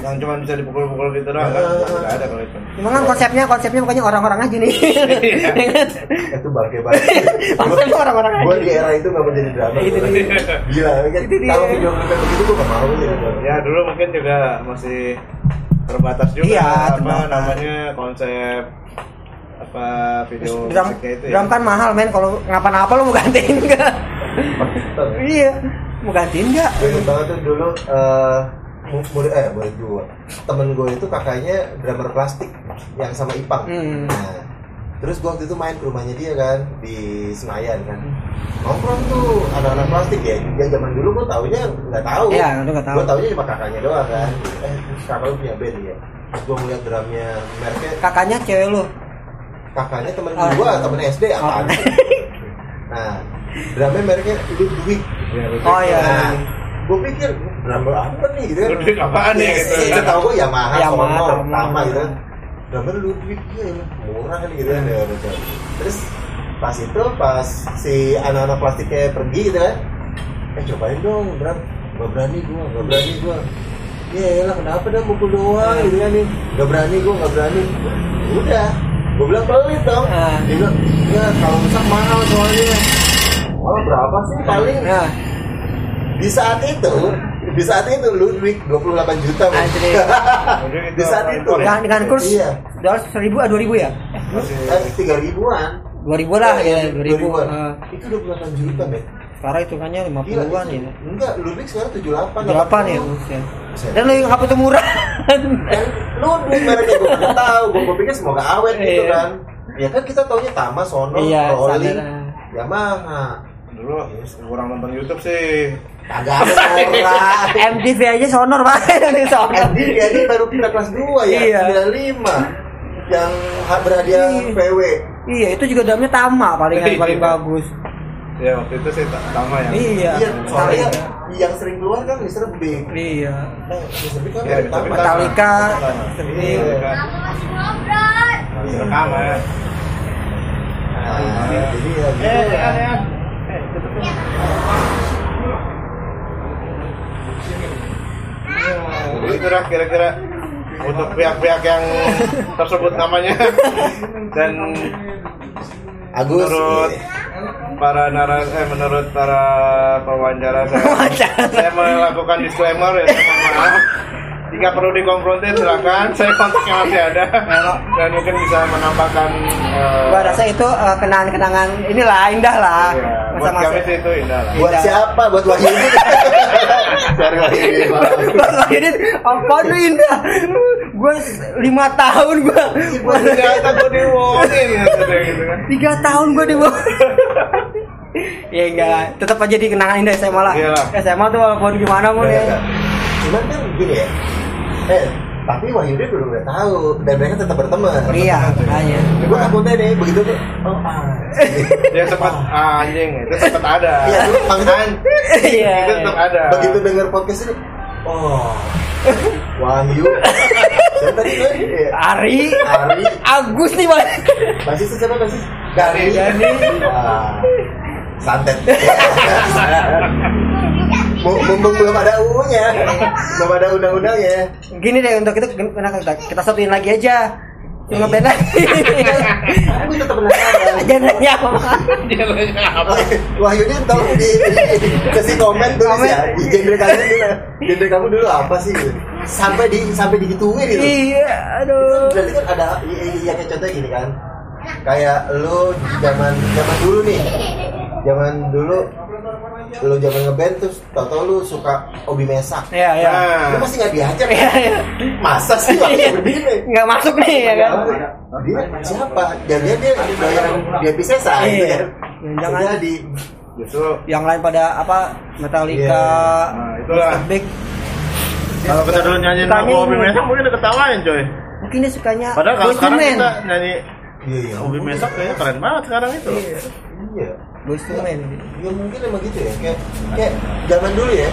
yang cuma bisa dipukul-pukul gitu doang kan Eh. nggak ada kalau itu Cuma kan konsepnya konsepnya pokoknya orang-orang aja nih. *laughs* Ya kan? Itu bangke banget. *laughs* Konsepnya orang-orang Gue aja. di era itu gak mau jadi drama. Itu. Gila, kan? Itu dia. Kalau video klip begitu gue gak mau drama. ya dulu mungkin juga masih terbatas juga Iya, apa namanya konsep apa video drum, itu ya? drum kan mahal men. Kalau ngapa-ngapa lu mau gantiin enggak iya. Mau gantiin enggak Gue banget tuh dulu eh mu- murid eh murid gue temen gue itu kakaknya drummer plastik yang sama Ipang. Hmm. nah terus gue waktu itu main ke rumahnya dia kan di Senayan kan. Nongkrong tuh anak-anak plastik ya. Ya zaman dulu gue taunya nggak tahu. Iya, lu nggak tahu. gue taunya cuma kakaknya doang kan. Eh kakak lu punya band ya? Terus gue ngeliat drumnya mereknya kakaknya cewek lu kakaknya temen Oh, gue iya. temen SD apaan Oh. nah drumnya mereknya Ludwig Ya, Ludwig. Oh, iya. nah gue pikir drummer apa nih gitu kan Ludwig apaan ya, gitu. Iya, tahu gue Yamaha, Yamaha, Sonor, Tama. Gitu kan drummer Ludwig ya murah kan gitu kan ya, gitu. terus pas itu pas si anak-anak plastiknya pergi gitu kan eh cobain dong drum gak berani gue gak berani gue ya lah kenapa dah mukul doang gitu kan nih gak berani gue gak berani udah gue bilang pelit dong. Ah. dia bilang ya kalau rusak mahal soalnya. Oh berapa sih paling? Nah. Di saat itu di saat itu Ludwig 28 juta *laughs* di saat itu ya? dengan, dengan kurs iya. dolar seribu ah dua ribu ya? Eh, tiga ribuan. Dua ribu lah ya dua ribu 2000-an. Ah, itu 28 juta men sekarang hitungannya lima Gila, puluhan itu- ya enggak Ludwig sekarang 78 delapan ya 80. buset. Buset. dan lu yang HP itu murah Dan Ludwig mereknya gue nggak tahu gue gue pikir semoga awet gitu Iya. kan ya kan kita taunya Tama Sono iya Rolling. Yamaha dulu kurang nonton YouTube sih kagak ada orang *laughs* MTV aja sonor banget *laughs* nih sonor MD ini baru kita kelas 2 ya, Iya. 95 yang ha- berhadiah Iya. VW. iya itu juga damnya tama paling *laughs* paling bagus ya waktu itu sih sama yang iya Iya, soalnya Metallica. yang sering keluar kan Mr. Big. iya Nah, Mr. Big kan Iya, dari Mr. Tama. Big Metallica. Mr. Big. Iya. Masih rekaman ya Nah, jadi ya gitu. Eh, lah. ya, ya. Jadi itu dah kira-kira untuk pihak-pihak yang tersebut namanya *laughs* dan Agus. menurut iya. para naras eh menurut para pewawancara saya, saya melakukan disclaimer ya mohon maaf *laughs* jika perlu dikonfrontir silakan saya kontaknya masih ada dan mungkin bisa menampakkan eh, gua rasa itu eh, kenangan-kenangan inilah indah lah iya, buat masa-masa kami sih itu indah lah Buat Tidak. siapa? Buat Wahyudi. Cari Wahyudi. Buat Wahyudin, apa lu indah? Gue lima tahun gue, ternyata gue diwongin gitu gitu kan tiga tahun gue di bawah. ya enggak, tetap aja di kenangan indah SMA lah. Iya lah. SMA tuh walaupun gimana pun Iya, ya. Iya. Cuman kan gini ya. eh tapi Wahyudi belum udah tahu dan mereka tetap berteman Iya, makanya. gue takutnya deh begitu tuh oh ah *laughs* Dia sempat ah, anjing itu sempat ada. Iya, dulu maksudnya Iya. Itu tetap ada. begitu denger podcast ini oh Wahyu siapa tadi Ari, Ari Agus nih Bang. masih siapa masih Gani. Wah, santet *laughs* mumpung belum ada UU-nya belum ada undang-undangnya. Gini deh untuk itu kita kita, kita satuin lagi aja. Cuma beda. aku tetap penasaran. Jangan nanya apa? Wahyudi tolong di, di kasih komen Komen. ya. Di genre kalian dulu genre kamu dulu apa sih? Sampai di sampai digituin gitu. Iya, aduh. berarti kan ada ya, ya kayak contoh gini kan. Kayak lu zaman zaman dulu nih. Zaman dulu lu zaman ngeband terus tau-tau lu suka hobi mesak Iya, iya. lu Nah, pasti nggak diajak Iya, iya. masa sih Iya. waktu begini Nggak masuk nih ya kan. dia siapa jangan dia doyan dia bisa sah gitu Iya. kan Jangan. jadi justru Yang lain pada apa Metallica, Iya. Nah, itulah. Mr. Big. kalau kita dulu nyanyiin lagu Hobi. Mesak mungkin diketawain coy. Mungkin dia sukanya Padahal kalau sekarang kita nyanyi iya iya Hobi Mesak kayaknya keren banget sekarang itu. Iya. Iya II Men. ya mungkin emang gitu ya. Kayak kayak zaman dulu ya.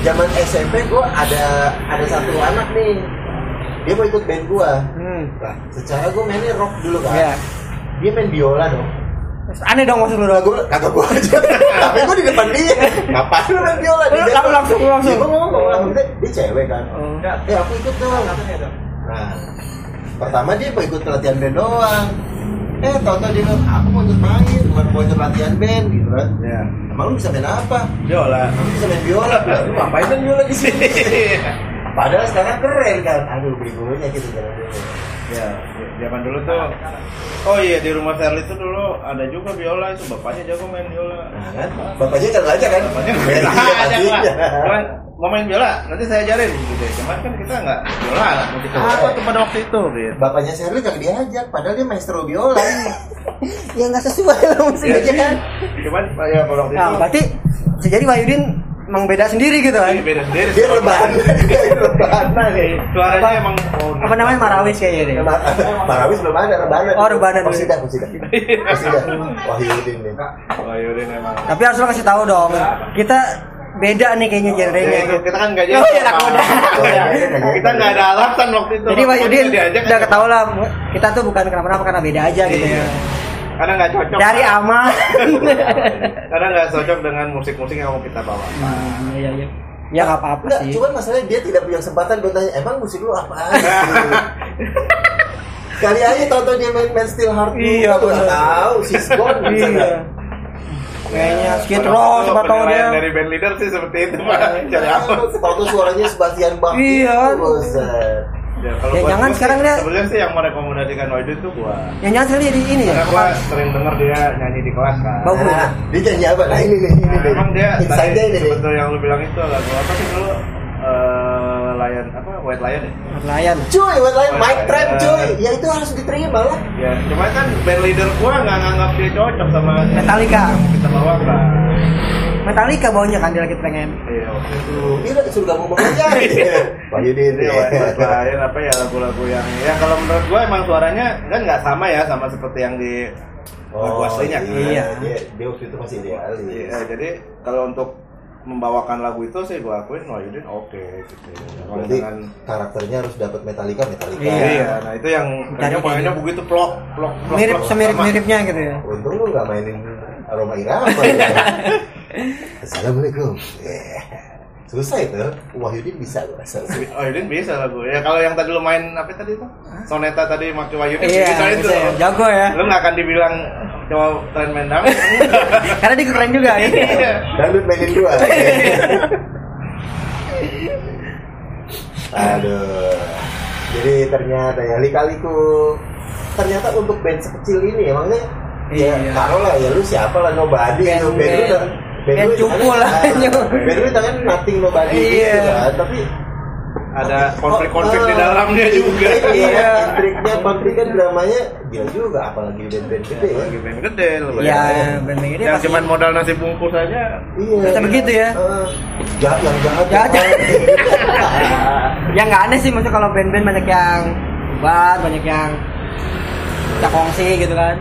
Zaman SMP gua ada ada satu anak nih. Dia mau ikut band gua. Hmm. Nah, secara gua mainnya rock dulu kan. Iya. dia main biola dong. Terus Aneh dong maksud lu. Gua kagak gua aja. Tapi gua di depan dia. Ngapain lu main biola Lu langsung- langsung- langsung. Ya, gua ngomong langsung dia, dia cewek kan. Oh. ya aku ikut dong. Nah pertama dia mau ikut latihan band doang eh tau-tau dia bilang aku mau main mau mau ikut latihan band gitu kan Ya. emang lu bisa main apa Biola. Aku bisa main biola, lu ngapain main biola di sini? *laughs* Padahal sekarang keren kan, aduh begonya gitu dulu. ya, zaman dulu tuh Oh iya di rumah Sherly itu dulu ada juga biola itu bapaknya jago main biola. Nah kan, bapaknya kan aja kan, Bapaknya Iya, lah. Cuman, mau main biola nanti saya ajarin gitu. Cuman kan kita nggak biola Ah. apa tuh pada waktu itu gitu. Bapaknya Shirley kagak diajak, padahal dia maestro biola. *laughs* Ya nggak sesuai lah musiknya kan? Cuman ya pada waktu Nah, itu berarti bisa jadi Wahyudin emang beda sendiri gitu kan. ini beda sendiri. Dia rebahan, dia rebahan. Suaranya Apa- emang oh, Apa namanya Marawis kayaknya deh. Marawis belum ada, rebahan. Oh, rebahan dulu. Posidah, posidah. Posidah. Wahyudin nih. Oh Yudin emang. Tapi harus lo kasih tahu dong. Kita beda nih kayaknya genrenya. Ya, itu kita kan nggak Oh, iya, anak muda. Kita nggak ada alasan waktu itu. Jadi Wahyudin udah aja. ketahu lah kita tuh bukan kenapa-napa karena beda aja gitu Iya. ya. Karena nggak cocok. Dari aman. *laughs* Karena nggak cocok dengan musik-musik yang mau kita bawa. Hmm, Iya iya. Ya nggak apa-apa sih. cuman masalahnya dia tidak punya kesempatan buat tanya, emang musik lu apaan? *laughs* Kali aja tau-tau dia main, main Still Heart Iya, bener. tahu, she's gone Iya. Kayaknya Skid Pada Row siapa tahu dia. dari band leader sih seperti itu pak. Cari apa? Tahu-tahu suaranya Sebastian Bach. Iya. Ya, kalau Ya, jangan sekarang sih, dia- Sebenarnya sih yang merekomendasikan Wahidin tuh gua. Yang jangan sekali di ini ya. Karena gua sering denger dia nyanyi di kelas kan. Bagus. Nah, dia nyanyi apa? Nah ini nih, ini Nah, nih. emang dia Inside-nya ini betul yang lu bilang itu lagu apa sih dulu? Eh, Lion apa? White Lion ya? Layan. Cuy, buat lain Oh, mic iya. trap cuy. Ya itu harus diterima lah. Ya, cuma kan band leader gua nggak nganggap dia cocok sama Metallica. kita bawakan. Metallica baunya kan dia lagi pengen. Iya, waktu itu. Tuh, dia udah disuruh gabung sama aja. White White Lion apa ya lagu-lagu yang ya kalau menurut gua emang suaranya kan nggak sama ya sama seperti yang di lagu aslinya kan. iya. Dia, dia waktu itu masih idealis. Iya, jadi kalau untuk membawakan lagu itu sih gua akuin Wahyudin oke gitu. Kalau Berarti dengan karakternya harus dapat Metallica, Metallica. Iya. Iya, nah itu yang kayaknya mainnya kayak begitu plok plok plok. Mirip plok, semirip-miripnya gitu ya. Untung lu gak mainin aroma irama. ya. *laughs* Assalamualaikum. Yeah. Susah itu. Wahyudin bisa gua rasa. Wahyudin bisa lagu. Ya kalau yang tadi lu main apa tadi itu? Soneta tadi maki Wahyudin Iya, bisa itu. bisa ya. Jago ya. Lu nggak akan dibilang cuma tren main dangdut. *laughs* Karena dia keren juga ya. Iya. Dangdut mainin dua. *laughs* Aduh. Jadi ternyata ya lika-liku ternyata untuk band sekecil ini emangnya ya Iya. taruh lah ya lu siapa lah nobody Band- gitu band lu band- udah band lu cupu jangan- lah. band lu tangan nothing nobody Iya. gitu kan tapi ada konflik-konflik di Ah, dalamnya juga. Iya, intriknya, konfliknya, dramanya gila juga, apalagi band-band gede ya. Lagi band gede loh. Iya, band-band gede Yang pasti- cuman modal nasi bungkus aja. Iya. Bisa begitu ya? Ah, jahat yang jahat. Jahat. *laughs* ya nggak aneh sih maksudnya kalau band-band banyak yang buat banyak yang cakongsi gitu kan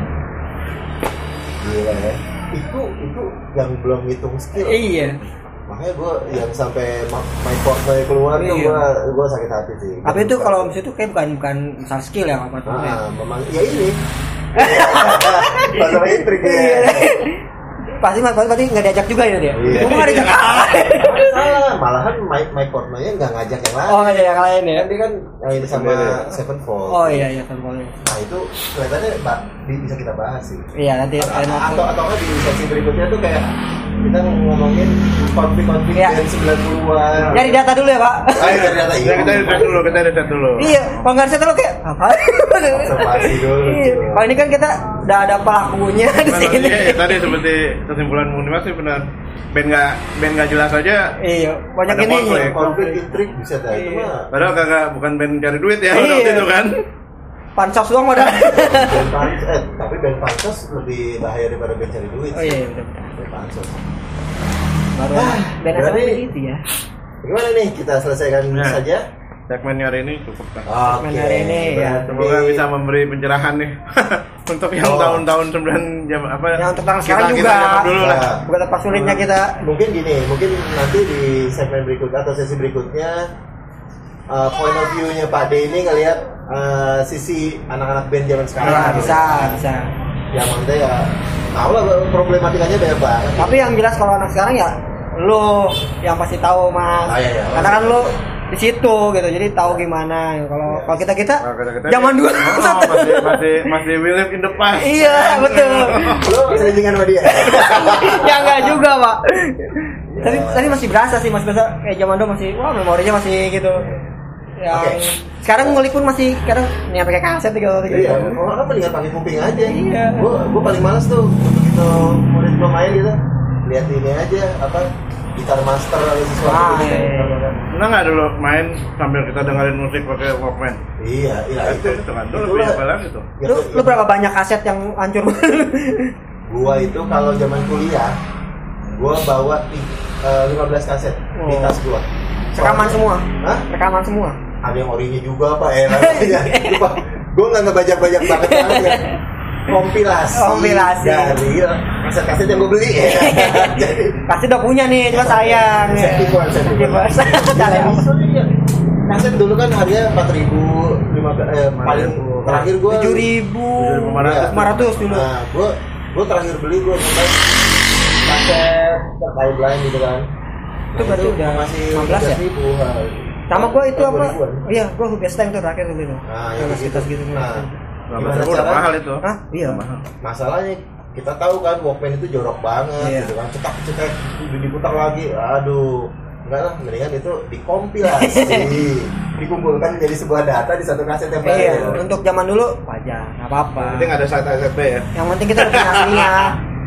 Gila ya. Itu itu yang belum ngitung skill. iya Makanya gue yang sampai my Fortnite keluar tuh Iya. gue gue sakit hati sih. tapi itu kalau misalnya itu kayak bukan bukan masalah skill ya apa tuh Ah, memang ya ini. *laughs* Masalah intrik ya. Iya. pasti mas pasti nggak diajak juga ya dia Iya. Gua nggak diajak *laughs* Salah, malahan Mike Mike Portnoy nggak ngajak yang lain. oh nggak ada yang lain ya Kan dia kan yang ini sama. Sevenfold. oh iya iya tempolnya Nah itu kelihatannya Pak bi- bisa kita bahas sih. iya nanti Atau atau, di sesi berikutnya tuh kayak kita ngomongin konflik-konflik Iya. dari 90-an. dari data dulu ya pak Ayo dari data Ya, kita riset dulu, kita riset dulu. iya kalau nggak lo kayak apa Observasi dulu. Iya. kalau ini kan kita udah ada pelakunya di Cuman, sini iya, tadi seperti kesimpulan Munimas sih benar. Band nggak band nggak jelas aja. iya banyak Ada ini konflik. konflik intrik bisa dah itu Iya. mah. Padahal kagak bukan band cari duit ya Iya. waktu itu kan. pansos doang *laughs* eh, tapi band pansos lebih bahaya daripada band cari duit. oh iya iya, betul Band pansos. baru Ah, band berarti- begitu ya Gimana nih kita selesaikan Nah. saja? Segmennya hari ini cukup kan. Oke. hari ini, ya. Semoga bisa memberi pencerahan nih *laughs* untuk yang Oh. tahun-tahun 9 jam apa Yang kita- sekarang kita juga. zaman dulu lah. Nah. bukan apa sulitnya kita mungkin gini mungkin nanti di segmen berikutnya atau sesi berikutnya uh, point of view-nya Pak D ini ngelihat uh, sisi anak-anak band zaman sekarang Nah, bisa bisa ya maksudnya ya tahu lah problematikanya banyak banget tapi yang jelas kalau anak sekarang ya lu yang pasti tahu mas Ah, iya, iya. karena kan lu di situ gitu. Jadi tahu gimana. Kalau Iya. kalau kita kita zaman dulu. Oh, masih masih masih we live in the past. iya *laughs* betul. Lo selingan sama dia? *laughs* Ya enggak juga pak. Tapi tadi masih berasa sih masih berasa kayak zaman dulu masih wah memorinya masih gitu. Yang Oke. sekarang ngulik pun masih kadang nih pakai kaset gitu. Iya orang mendingan pakai kuping aja. Iya. gua gua paling males tuh begitu murid gua main gitu. Lihat ini aja apa gitar master atau sesuatu Ah, gitu. iya. Pernah nggak dulu main sambil kita dengerin musik pakai Walkman? iya iya itu itu kan dulu lebih apa lagi tuh? Ya, lu, itu- lu berapa banyak kaset yang hancur *laughs* Gua itu kalau zaman kuliah, gua bawa eh, 15 kaset di Oh. tas gua. rekaman semua Hah? rekaman semua Ada yang orinya juga pak, eh namanya. *laughs* Lupa. Gua nggak ngebajak-bajak banget banget ya. *laughs* Kompilasi, Kompilasi. dari kaset-kaset yang gua beli. *laughs* Jadi pasti udah punya nih cuma sayang ya. Kalian *laughs* Iya. Kaset dulu kan harganya empat ribu, lima eh, paling terakhir gua tujuh ribu 7.500. lima ratus dulu Nah, gua gua terakhir beli gua sampai kaset terkait lain gitu kan. Itu berarti udah masih 15 ya? ribu. Sama gua itu apa 2000-an. iya gua Hubes Tank tuh terakhir tuh gitu Nah, yang itu masih gitu. gitu Nah, Nah, gimana udah cara- mahal itu. Hah? iya Mahal. Masalahnya kita tahu kan Walkman itu jorok banget Iya. gitu kan cetak cetak diputar lagi aduh enggak lah mendingan itu dikompilasi *laughs* dikumpulkan menjadi sebuah data di satu kaset yang iya untuk zaman dulu wajar nggak apa-apa Yang penting ada satu SSD ya. yang penting kita punya *laughs* aslinya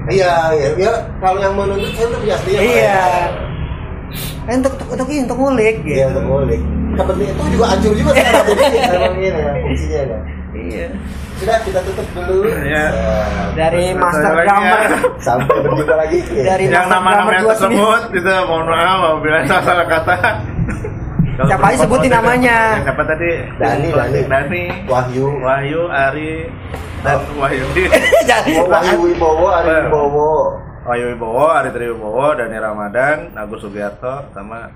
Iya, iya, ya, kalau yang menuntut saya udah punya aslinya. Iya eh, untuk untuk untuk, untuk ngulik gitu Iya, untuk ngulik. Kepentingan itu juga hancur juga sekarang *laughs* jadi emang ini ya fungsinya ya. Iya Sudah kita tutup dulu. Iya. Ya, dari master drummer ya. sampai berjumpa lagi. Ya. Dari- yang dua tersebut itu mohon maaf apabila salah kata. Kalau Siapa aja sebutin namanya. Siapa tadi? Dani, Dani. Dani. Wahyu, Wahyu, Ari, dan Wahyudi. *laughs* jadi Wahyu Wibowo, Ari Wibowo. Wahyu Wibowo, Ari Tri Wibowo, Dani Ramadan, Agus Sugiarto, sama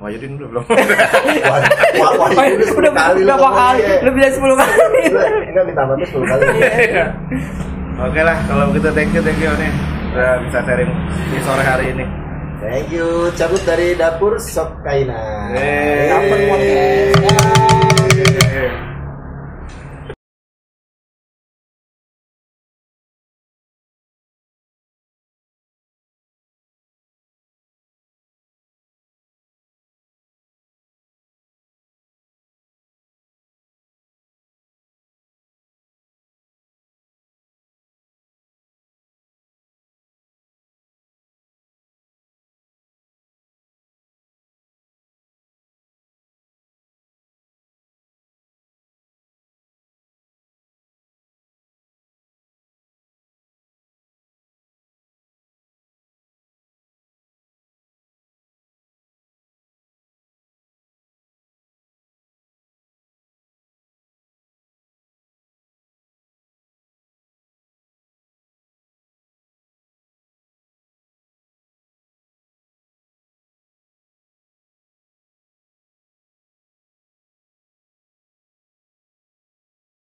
Wahyudin dulu belum. Wah, wah, Wahyu udah sepuluh udah kali berapa ngomongnya. kali lebih dari sepuluh kali Lu Enggak ditambah tuh sepuluh kali. Iya. Oke lah, kalau begitu thank you, thank you nih. Udah bisa sharing di sore hari ini. Thank you. Cabut dari dapur Sop Kaina. Yeay. Dapur podcast.